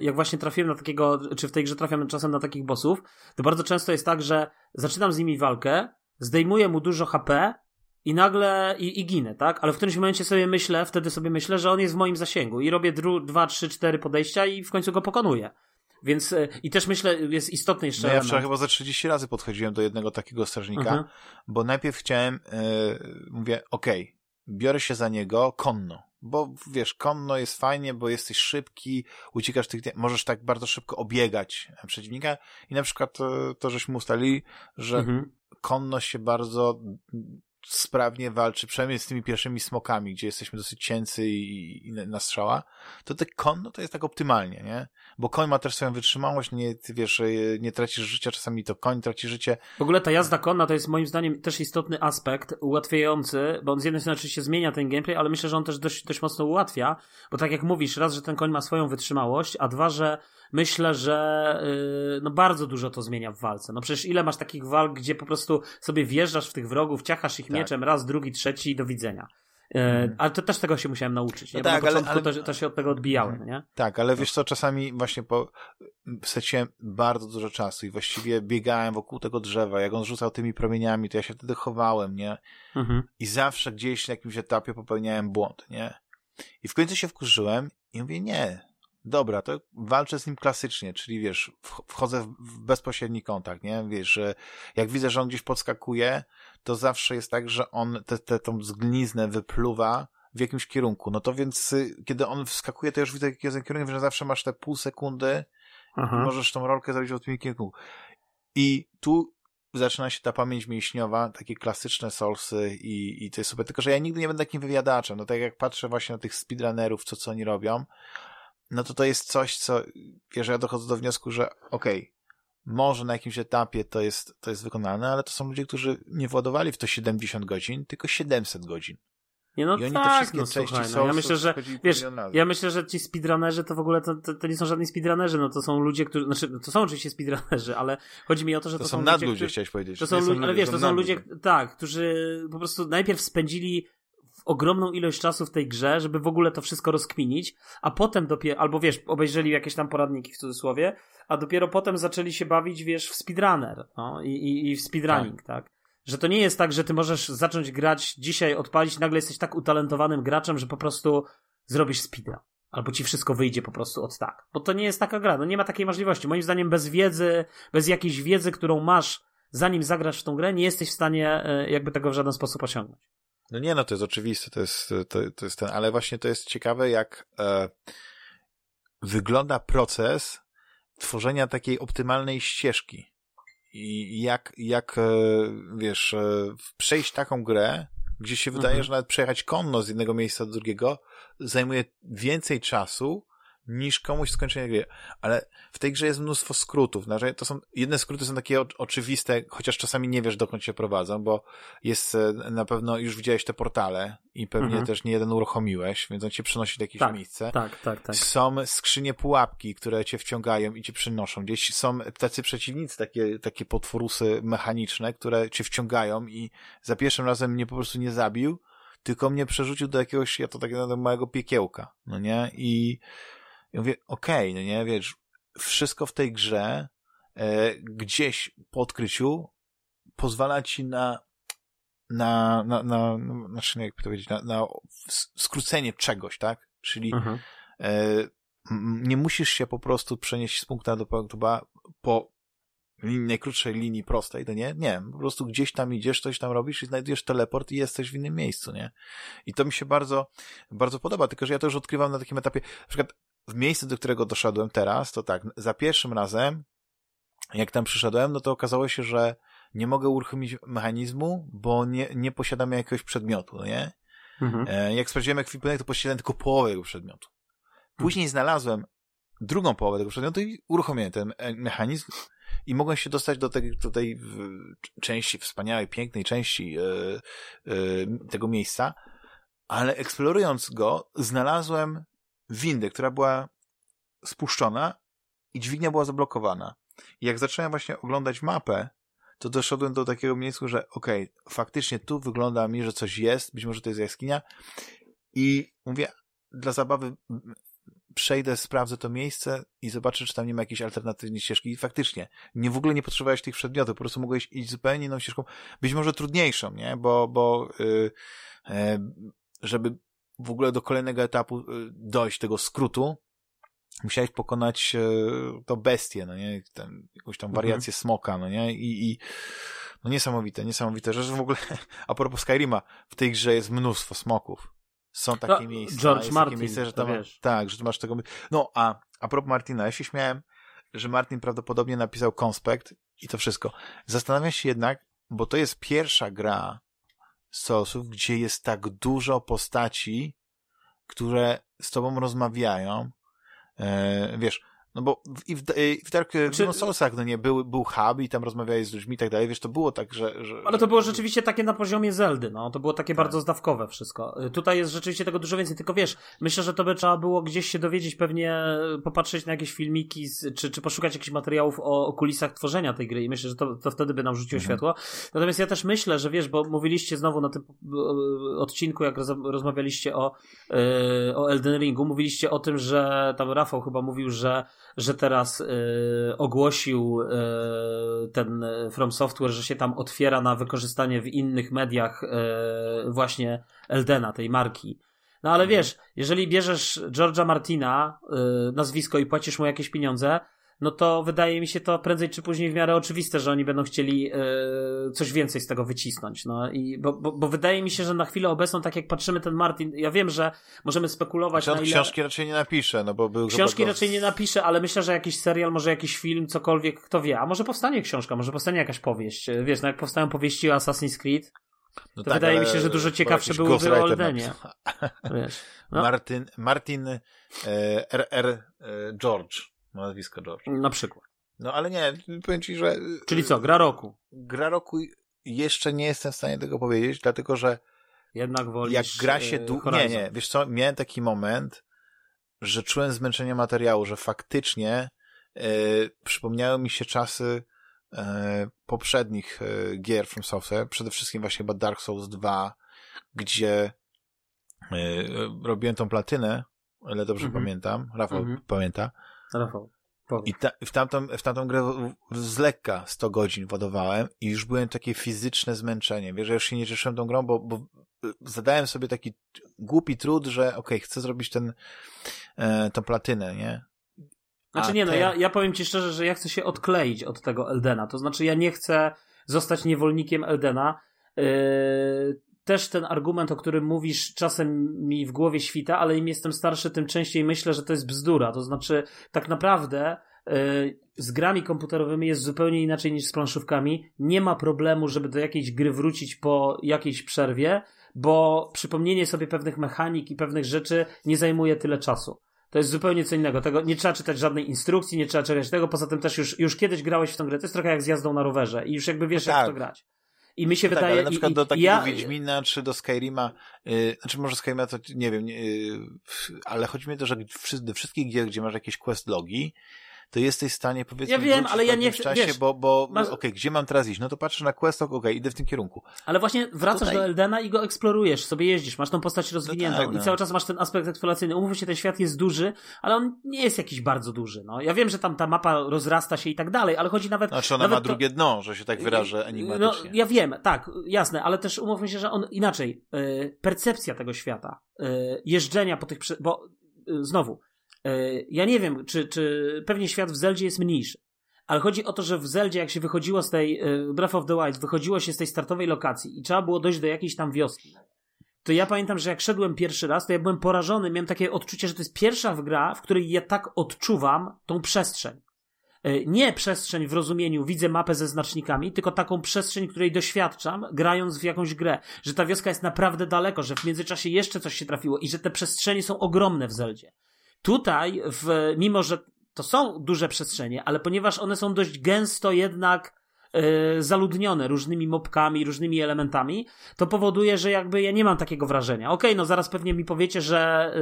jak właśnie trafiłem na takiego, czy w tej grze trafiam czasem na takich bossów, to bardzo często jest tak, że zaczynam z nimi walkę, zdejmuję mu dużo HP i nagle, i, i ginę, tak? Ale w którymś momencie sobie myślę, wtedy sobie myślę, że on jest w moim zasięgu i robię dru, dwa, trzy, cztery podejścia i w końcu go pokonuję. Więc e, i też myślę, jest istotny jeszcze No ja wczoraj chyba ze 30 razy podchodziłem do jednego takiego strażnika, Mhm. bo najpierw chciałem, e, mówię, okej, biorę się za niego konno, bo wiesz, konno jest fajnie, bo jesteś szybki, uciekasz tych, możesz tak bardzo szybko obiegać przeciwnika i na przykład e, to, żeśmy ustalili, że Mhm. konno się bardzo sprawnie walczy, przynajmniej z tymi pierwszymi smokami, gdzie jesteśmy dosyć cięcy i, i na strzała, to te konno to jest tak optymalnie, nie? Bo koń ma też swoją wytrzymałość, nie, ty wiesz, nie tracisz życia, czasami to koń traci życie. W ogóle ta jazda konna to jest moim zdaniem też istotny aspekt, ułatwiający, bo on z jednej strony oczywiście zmienia ten gameplay, ale myślę, że on też dość, dość mocno ułatwia, bo tak jak mówisz, raz, że ten koń ma swoją wytrzymałość, a dwa, że myślę, że yy, no bardzo dużo to zmienia w walce. No przecież ile masz takich walk, gdzie po prostu sobie wjeżdżasz w tych wrogów, ciachasz ich Tak. mieczem, raz, drugi, trzeci i do widzenia. Yy, Mhm. Ale to też tego się musiałem nauczyć. No nie? Bo tak, na ale- początku ale- To, to się od tego odbijałem, nie? Tak, ale wiesz co, czasami właśnie po, straciłem bardzo dużo czasu i właściwie biegałem wokół tego drzewa, jak on rzucał tymi promieniami, to ja się wtedy chowałem, nie? Mhm. I zawsze gdzieś na jakimś etapie popełniałem błąd, nie? I w końcu się wkurzyłem i mówię, nie, dobra, to walczę z nim klasycznie, czyli wiesz, wch- wchodzę w- bezpośredni kontakt, nie? Wiesz, że jak widzę, że on gdzieś podskakuje, to zawsze jest tak, że on tę te, tą zgliznę wypluwa w jakimś kierunku. No to więc, y, kiedy on wskakuje, to już widzę, jaki jest kierunek, że zawsze masz te pół sekundy i Aha. możesz tą rolkę zrobić w odpowiednim kierunku. I tu zaczyna się ta pamięć mięśniowa, takie klasyczne solsy i, i to jest super. Tylko, że ja nigdy nie będę takim wywiadaczem. No tak jak patrzę właśnie na tych speedrunnerów, co, co oni robią, no to to jest coś, co, wiesz, ja dochodzę do wniosku, że okej, okay, może na jakimś etapie to jest, to jest wykonane, ale to są ludzie, którzy nie władowali w to 70 godzin, tylko 700 godzin. Nie no I oni tak, te wszystkie no, części słuchaj, no, ja myślę, że wiesz, ja myślę, że ci speedrunnerzy to w ogóle to, to, to, nie są żadni speedrunnerzy, no to są ludzie, którzy, znaczy to są oczywiście speedrunnerzy, ale chodzi mi o to, że to, to są, są nadludzie, ludzie, chciałeś powiedzieć. To są, ludzie, ale wiesz, to są ludzie, tak, którzy po prostu najpierw spędzili ogromną ilość czasu w tej grze, żeby w ogóle to wszystko rozkminić, a potem dopiero, albo wiesz, obejrzeli jakieś tam poradniki w cudzysłowie, a dopiero potem zaczęli się bawić, wiesz, w speedrunner no, i, i, i w speedrunning, tak. tak. Że to nie jest tak, że ty możesz zacząć grać dzisiaj, odpalić, nagle jesteś tak utalentowanym graczem, że po prostu zrobisz speedrun. Albo ci wszystko wyjdzie po prostu od tak. Bo to nie jest taka gra, no nie ma takiej możliwości. Moim zdaniem bez wiedzy, bez jakiejś wiedzy, którą masz zanim zagrasz w tą grę, nie jesteś w stanie e, jakby tego w żaden sposób osiągnąć. No nie, no to jest oczywiste, to jest, to, to jest ten, ale właśnie to jest ciekawe, jak e, wygląda proces tworzenia takiej optymalnej ścieżki. I jak, jak e, wiesz, e, przejść taką grę, gdzie się wydaje, mhm. że nawet przejechać konno z jednego miejsca do drugiego zajmuje więcej czasu niż komuś skończenie gry. Ale w tej grze jest mnóstwo skrótów. To są, jedne skróty są takie oczywiste, chociaż czasami nie wiesz, dokąd się prowadzą, bo jest e, na pewno, już widziałeś te portale i pewnie mhm. też nie jeden uruchomiłeś, więc on cię przenosi do jakieś tak, miejsce. Tak, tak, tak. Są skrzynie pułapki, które cię wciągają i cię przynoszą. Gdzieś są tacy przeciwnicy, takie, takie potworusy mechaniczne, które cię wciągają i za pierwszym razem mnie po prostu nie zabił, tylko mnie przerzucił do jakiegoś, ja to tak małego piekiełka, no nie? I ja mówię, okej, okay, no nie, wiesz, wszystko w tej grze e, gdzieś po odkryciu pozwala ci na na, na, na, na znaczy, jak to powiedzieć, na, na skrócenie czegoś, tak? Czyli mhm. e, nie musisz się po prostu przenieść z punktu A do punktu B po linii, najkrótszej linii prostej, to nie? Nie, po prostu gdzieś tam idziesz, coś tam robisz i znajdujesz teleport i jesteś w innym miejscu, nie? I to mi się bardzo, bardzo podoba, tylko że ja to już odkrywam na takim etapie, na przykład w miejscu, do którego doszedłem teraz, to tak, za pierwszym razem, jak tam przyszedłem, no to okazało się, że nie mogę uruchomić mechanizmu, bo nie, nie posiadam jakiegoś przedmiotu, no nie? Mhm. E, jak sprawdziłem ekwipunek, to posiadałem tylko połowę tego przedmiotu. Później mhm. znalazłem drugą połowę tego przedmiotu i uruchomiłem ten e, mechanizm i mogłem się dostać do tej, do tej części, wspaniałej, pięknej części yy, yy, tego miejsca, ale eksplorując go, znalazłem windę, która była spuszczona i dźwignia była zablokowana. I jak zacząłem właśnie oglądać mapę, to doszedłem do takiego miejsca, że okej, okay, faktycznie tu wygląda mi, że coś jest, być może to jest jaskinia i mówię, dla zabawy przejdę, sprawdzę to miejsce i zobaczę, czy tam nie ma jakiejś alternatywnej ścieżki. I faktycznie, nie w ogóle nie potrzebowałeś tych przedmiotów, po prostu mogłeś iść zupełnie inną ścieżką, być może trudniejszą, nie? Bo, bo yy, yy, żeby w ogóle do kolejnego etapu yy, dojść, tego skrótu, musiałeś pokonać yy, to bestię, no nie? Ten, jakąś tam mhm. wariację mhm. smoka, no nie? I, i no niesamowite, niesamowite, że w ogóle, a propos Skyrima, w tej grze jest mnóstwo smoków. Są takie no, miejsca. George Martin, miejsce, że tam. Tak, że masz tego... No, a, a propos Martina, ja się śmiałem, że Martin prawdopodobnie napisał konspekt i to wszystko. Zastanawiam się jednak, bo to jest pierwsza gra Soulsów, gdzie jest tak dużo postaci, które z tobą rozmawiają. E, wiesz, no bo w, i w, w Dark znaczy, Soulsach, no nie, był, był hub i tam rozmawiałeś z ludźmi i tak dalej, wiesz, to było tak, że... że Ale to było rzeczywiście takie na poziomie Zeldy, no, to było takie tak. bardzo zdawkowe wszystko. Tutaj jest rzeczywiście tego dużo więcej, tylko wiesz, myślę, że to by trzeba było gdzieś się dowiedzieć, pewnie popatrzeć na jakieś filmiki, z, czy, czy poszukać jakichś materiałów o, o kulisach tworzenia tej gry i myślę, że to, to wtedy by nam rzuciło mhm. światło. Natomiast ja też myślę, że wiesz, bo mówiliście znowu na tym odcinku, jak roz, rozmawialiście o, o Elden Ringu, mówiliście o tym, że tam Rafał chyba mówił, że że teraz y, ogłosił y, ten From Software, że się tam otwiera na wykorzystanie w innych mediach y, właśnie Eldena, tej marki. No ale mhm. wiesz, jeżeli bierzesz George'a Martina, nazwisko i płacisz mu jakieś pieniądze, no to wydaje mi się to prędzej czy później w miarę oczywiste, że oni będą chcieli e, coś więcej z tego wycisnąć. No i bo, bo, bo, wydaje mi się, że na chwilę obecną, tak jak patrzymy ten Martin, ja wiem, że możemy spekulować znaczy, ile... książki raczej nie napisze, no bo był Książki raczej nie napisze, ale myślę, że jakiś serial, może jakiś film, cokolwiek, kto wie. A może powstanie książka, może powstanie jakaś powieść. Wiesz, no jak powstają powieści o Assassin's Creed, no to tak, wydaje mi się, że dużo ciekawsze byłyby o Eldenie. Wiesz, no. Martin, Martin e, R.R. E, George, nazwisko George. Na przykład. No ale nie, powiem ci, że... Czyli co, gra roku? Gra roku jeszcze nie jestem w stanie tego powiedzieć, dlatego że jednak wolisz jak gra się długo... Nie, nie, wiesz co, miałem taki moment, że czułem zmęczenie materiału, że faktycznie e, przypomniały mi się czasy e, poprzednich e, gier From Software, przede wszystkim właśnie chyba Dark Souls 2, gdzie robiłem tą platynę, ale dobrze mm -hmm. pamiętam, Rafał mm -hmm. pamięta. Rafał. I ta, w, tamtą, w tamtą grę z lekka 100 godzin wodowałem i już byłem takie fizyczne zmęczenie. Wiesz, że już się nie cieszyłem tą grą, bo, bo e, zadałem sobie taki głupi trud, że okej, okay, chcę zrobić ten, e, tą platynę, nie? Znaczy nie, no ja, ja powiem ci szczerze, że ja chcę się odkleić od tego Eldena. To znaczy ja nie chcę zostać niewolnikiem Eldena. Yy, też ten argument, o którym mówisz, czasem mi w głowie świta, ale im jestem starszy, tym częściej myślę, że to jest bzdura. To znaczy, tak naprawdę yy, z grami komputerowymi jest zupełnie inaczej niż z planszówkami. Nie ma problemu, żeby do jakiejś gry wrócić po jakiejś przerwie, bo przypomnienie sobie pewnych mechanik i pewnych rzeczy nie zajmuje tyle czasu. To jest zupełnie co innego. Tego nie trzeba czytać żadnej instrukcji, nie trzeba czytać tego. Poza tym też już, już kiedyś grałeś w tę grę. To jest trochę jak z jazdą na rowerze i już jakby wiesz, tak. jak to grać. I mi się no wydaje... Tak, ale na przykład i, do takiego ja... Wiedźmina czy do Skyrima, yy, znaczy może Skyrima to nie wiem, yy, ale chodzi mi o to, że do wszystkich gier, gdzie masz jakieś quest logi, to jesteś w stanie powiedzmy ja wiem, ale ja nie chcę, czasie, wiesz, bo, bo masz... okej, okay, gdzie mam teraz iść? No to patrzę na quest, okej, okay, idę w tym kierunku. Ale właśnie wracasz Tutaj... do Eldena i go eksplorujesz, sobie jeździsz, masz tą postać rozwiniętą no tak, no. i cały czas masz ten aspekt eksploracyjny. Umówmy się, ten świat jest duży, ale on nie jest jakiś bardzo duży. No. Ja wiem, że tam ta mapa rozrasta się i tak dalej, ale chodzi nawet... Znaczy ona nawet ma drugie dno, że się tak wyrażę enigmatycznie. No, ja wiem, tak, jasne, ale też umówmy się, że on inaczej, yy, percepcja tego świata, yy, jeżdżenia po tych... Bo yy, znowu, ja nie wiem, czy, czy pewnie świat w Zeldzie jest mniejszy. Ale chodzi o to, że w Zeldzie, jak się wychodziło z tej e, Breath of the Wild, wychodziło się z tej startowej lokacji i trzeba było dojść do jakiejś tam wioski. To ja pamiętam, że jak szedłem pierwszy raz, to ja byłem porażony, miałem takie odczucie, że to jest pierwsza gra, w której ja tak odczuwam tą przestrzeń. E, nie przestrzeń w rozumieniu widzę mapę ze znacznikami, tylko taką przestrzeń, której doświadczam, grając w jakąś grę. Że ta wioska jest naprawdę daleko, że w międzyczasie jeszcze coś się trafiło i że te przestrzenie są ogromne w Zeldzie. Tutaj, w, mimo że to są duże przestrzenie, ale ponieważ one są dość gęsto jednak yy, zaludnione różnymi mopkami, różnymi elementami, to powoduje, że jakby ja nie mam takiego wrażenia. Okej, okay, no zaraz pewnie mi powiecie, że,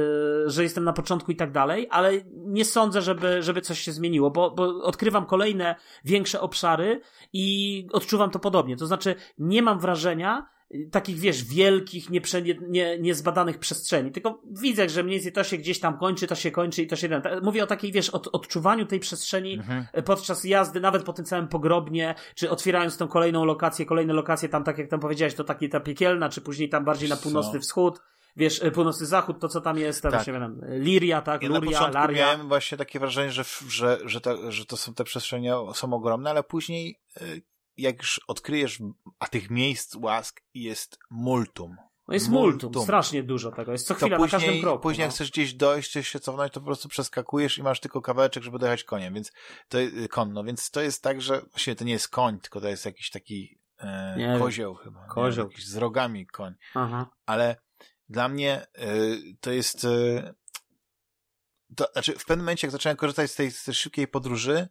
yy, że jestem na początku i tak dalej, ale nie sądzę, żeby, żeby coś się zmieniło, bo, bo odkrywam kolejne większe obszary i odczuwam to podobnie. To znaczy, nie mam wrażenia, takich, wiesz, wielkich, nieprze, nie, niezbadanych przestrzeni, tylko widzę, że mniej więcej to się gdzieś tam kończy, to się kończy i to się... Mówię o takiej, wiesz, od, odczuwaniu tej przestrzeni mhm. podczas jazdy, nawet po tym całym pogrobnie, czy otwierając tą kolejną lokację, kolejne lokacje, tam tak jak tam powiedziałeś, to takie ta piekielna, czy później tam bardziej na północny wschód, wiesz, e, północny zachód, to co tam jest, tam tak. się wiem, Liria, tak, ja Luria, na Laria. miałem właśnie takie wrażenie, że, że, że, ta, że to są te przestrzenie są ogromne, ale później e, jak już odkryjesz, a tych miejsc łask jest multum. No jest multum, multum, strasznie dużo tego, jest co chwila później, na każdym kroku. Później no. jak chcesz gdzieś dojść, chcesz się cofnąć, to po prostu przeskakujesz i masz tylko kawałeczek, żeby dojechać koniem, więc to konno, więc to jest tak, że właściwie to nie jest koń, tylko to jest jakiś taki e, kozioł wiem. chyba. Kozioł. Nie, jakiś z rogami koń. Aha. Ale dla mnie e, to jest e, to, znaczy w pewnym momencie, jak zacząłem korzystać z tej, z tej szybkiej podróży,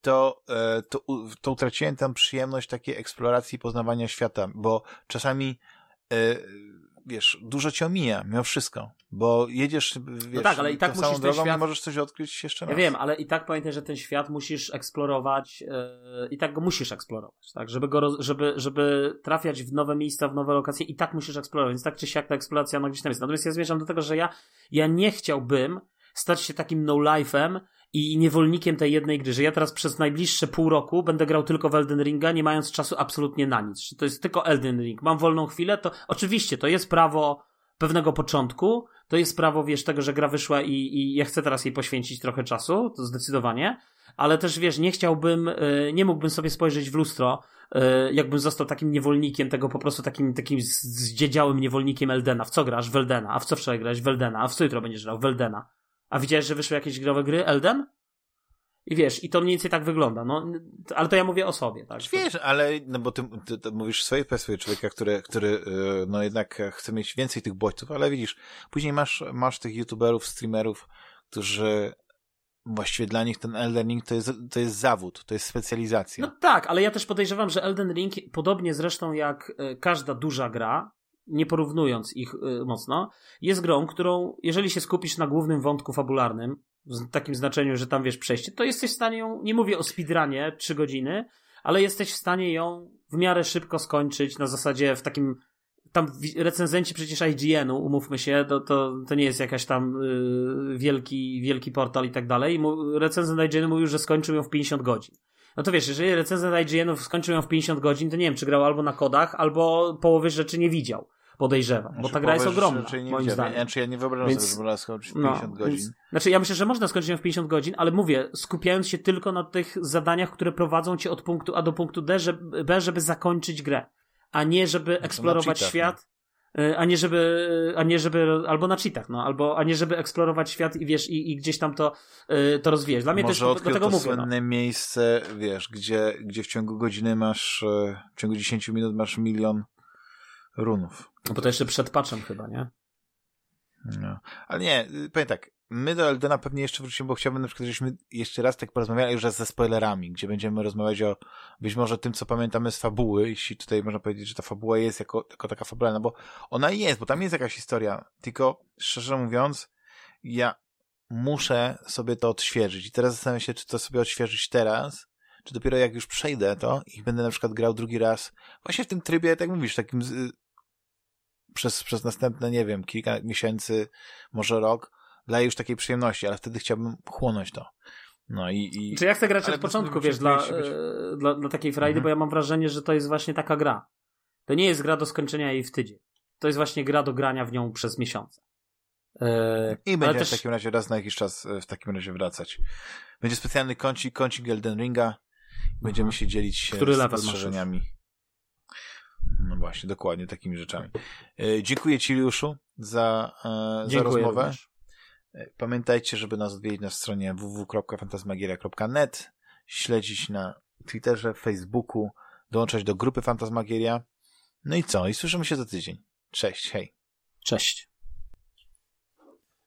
to, e, to, to utraciłem tam przyjemność takiej eksploracji poznawania świata, bo czasami e, wiesz, dużo cię omija, mimo wszystko, bo jedziesz, wiesz, no tak, ale i tak musisz drogą świat... możesz coś odkryć jeszcze raz. Ja wiem, ale i tak pamiętaj, że ten świat musisz eksplorować yy, i tak go musisz eksplorować, tak, żeby go, żeby, żeby trafiać w nowe miejsca, w nowe lokacje i tak musisz eksplorować, więc tak czy siak ta eksploracja ma gdzieś tam jest. Natomiast ja zmierzam do tego, że ja, ja nie chciałbym stać się takim no-life'em i niewolnikiem tej jednej gry, że ja teraz przez najbliższe pół roku będę grał tylko w Elden Ringa, nie mając czasu absolutnie na nic. To jest tylko Elden Ring. Mam wolną chwilę, to oczywiście to jest prawo pewnego początku, to jest prawo, wiesz, tego, że gra wyszła i, i ja chcę teraz jej poświęcić trochę czasu, to zdecydowanie, ale też, wiesz, nie chciałbym, y, nie mógłbym sobie spojrzeć w lustro, y, jakbym został takim niewolnikiem tego, po prostu takim, takim zdziedziałym niewolnikiem Eldena. W co grasz? W Eldena. A w co wczoraj grałeś? W Eldena. A w co jutro będziesz grał? W Eldena. A widziałeś, że wyszły jakieś growe gry? Elden? I wiesz, i to mniej więcej tak wygląda, no, ale to ja mówię o sobie, tak? Wiesz, ale, no bo ty, ty, ty mówisz swojej perspektywy człowieka, który, który, y, no jednak chce mieć więcej tych bodźców, ale widzisz, później masz, masz tych youtuberów, streamerów, którzy właściwie dla nich ten Elden Ring to jest, to jest zawód, to jest specjalizacja. No tak, ale ja też podejrzewam, że Elden Ring, podobnie zresztą jak y, każda duża gra, nie porównując ich y, mocno, jest grą, którą, jeżeli się skupisz na głównym wątku fabularnym, w takim znaczeniu, że tam wiesz przejście, to jesteś w stanie ją, nie mówię o speedrunie 3 godziny, ale jesteś w stanie ją w miarę szybko skończyć na zasadzie w takim tam recenzenci przecież IGN-u, umówmy się, to, to, to nie jest jakaś tam yy, wielki, wielki portal i tak dalej. Recenzent IGN mówił, że skończył ją w 50 godzin. No to wiesz, jeżeli recenzent IGN skończył ją w 50 godzin, to nie wiem, czy grał albo na kodach, albo połowy rzeczy nie widział podejrzewam, znaczy, bo ta gra jest ogromna, nie moim zdaniem. Znaczy ja nie wyobrażam więc, sobie, że można skończyć 50 no, godzin. Więc, znaczy ja myślę, że można skończyć ją w 50 godzin, ale mówię, skupiając się tylko na tych zadaniach, które prowadzą cię od punktu A do punktu D, żeby, B, żeby zakończyć grę, a nie żeby no eksplorować cheatach, świat, no. A nie żeby, a nie żeby, albo na cheatach, no, albo, a nie żeby eksplorować świat i wiesz, i, i gdzieś tam to, y, to rozwijać. Dla mnie Może to jest, do tego to mówię. No. słynne no. miejsce, wiesz, gdzie, gdzie w ciągu godziny masz, e, w ciągu 10 minut masz milion runów. No bo to jeszcze przed patchem chyba, nie? No. Ale nie, powiem tak, my do Eldena pewnie jeszcze wrócimy, bo chciałbym na przykład, żebyśmy jeszcze raz tak porozmawiali już ze spoilerami, gdzie będziemy rozmawiać o być może tym, co pamiętamy z fabuły, jeśli tutaj można powiedzieć, że ta fabuła jest jako, jako taka fabularna, bo ona jest, bo tam jest jakaś historia, tylko szczerze mówiąc, ja muszę sobie to odświeżyć. I teraz zastanawiam się, czy to sobie odświeżyć teraz, czy dopiero jak już przejdę to i będę na przykład grał drugi raz, właśnie w tym trybie, tak mówisz, takim przez, przez następne, nie wiem, kilka miesięcy, może rok, dla już takiej przyjemności, ale wtedy chciałbym chłonąć to. No i, i... Czy ja chcę grać od początku, wiesz, dla, e, dla, dla takiej frajdy, mhm. bo ja mam wrażenie, że to jest właśnie taka gra. To nie jest gra do skończenia jej w tydzień. To jest właśnie gra do grania w nią przez miesiące. Eee, I będzie też... w takim razie raz na jakiś czas e, w takim razie wracać. Będzie specjalny kącik, kącik Elden Ringa. Będziemy mhm. się dzielić Który spostrzeżeniami. No właśnie, dokładnie takimi rzeczami. E, dziękuję Ci, Juliuszu, za, e, za rozmowę. Również. Pamiętajcie, żeby nas odwiedzić na stronie www.fantasmagieria.net, śledzić na Twitterze, Facebooku, dołączać do grupy Fantasmagieria. No i co? I słyszymy się za tydzień. Cześć, hej. Cześć.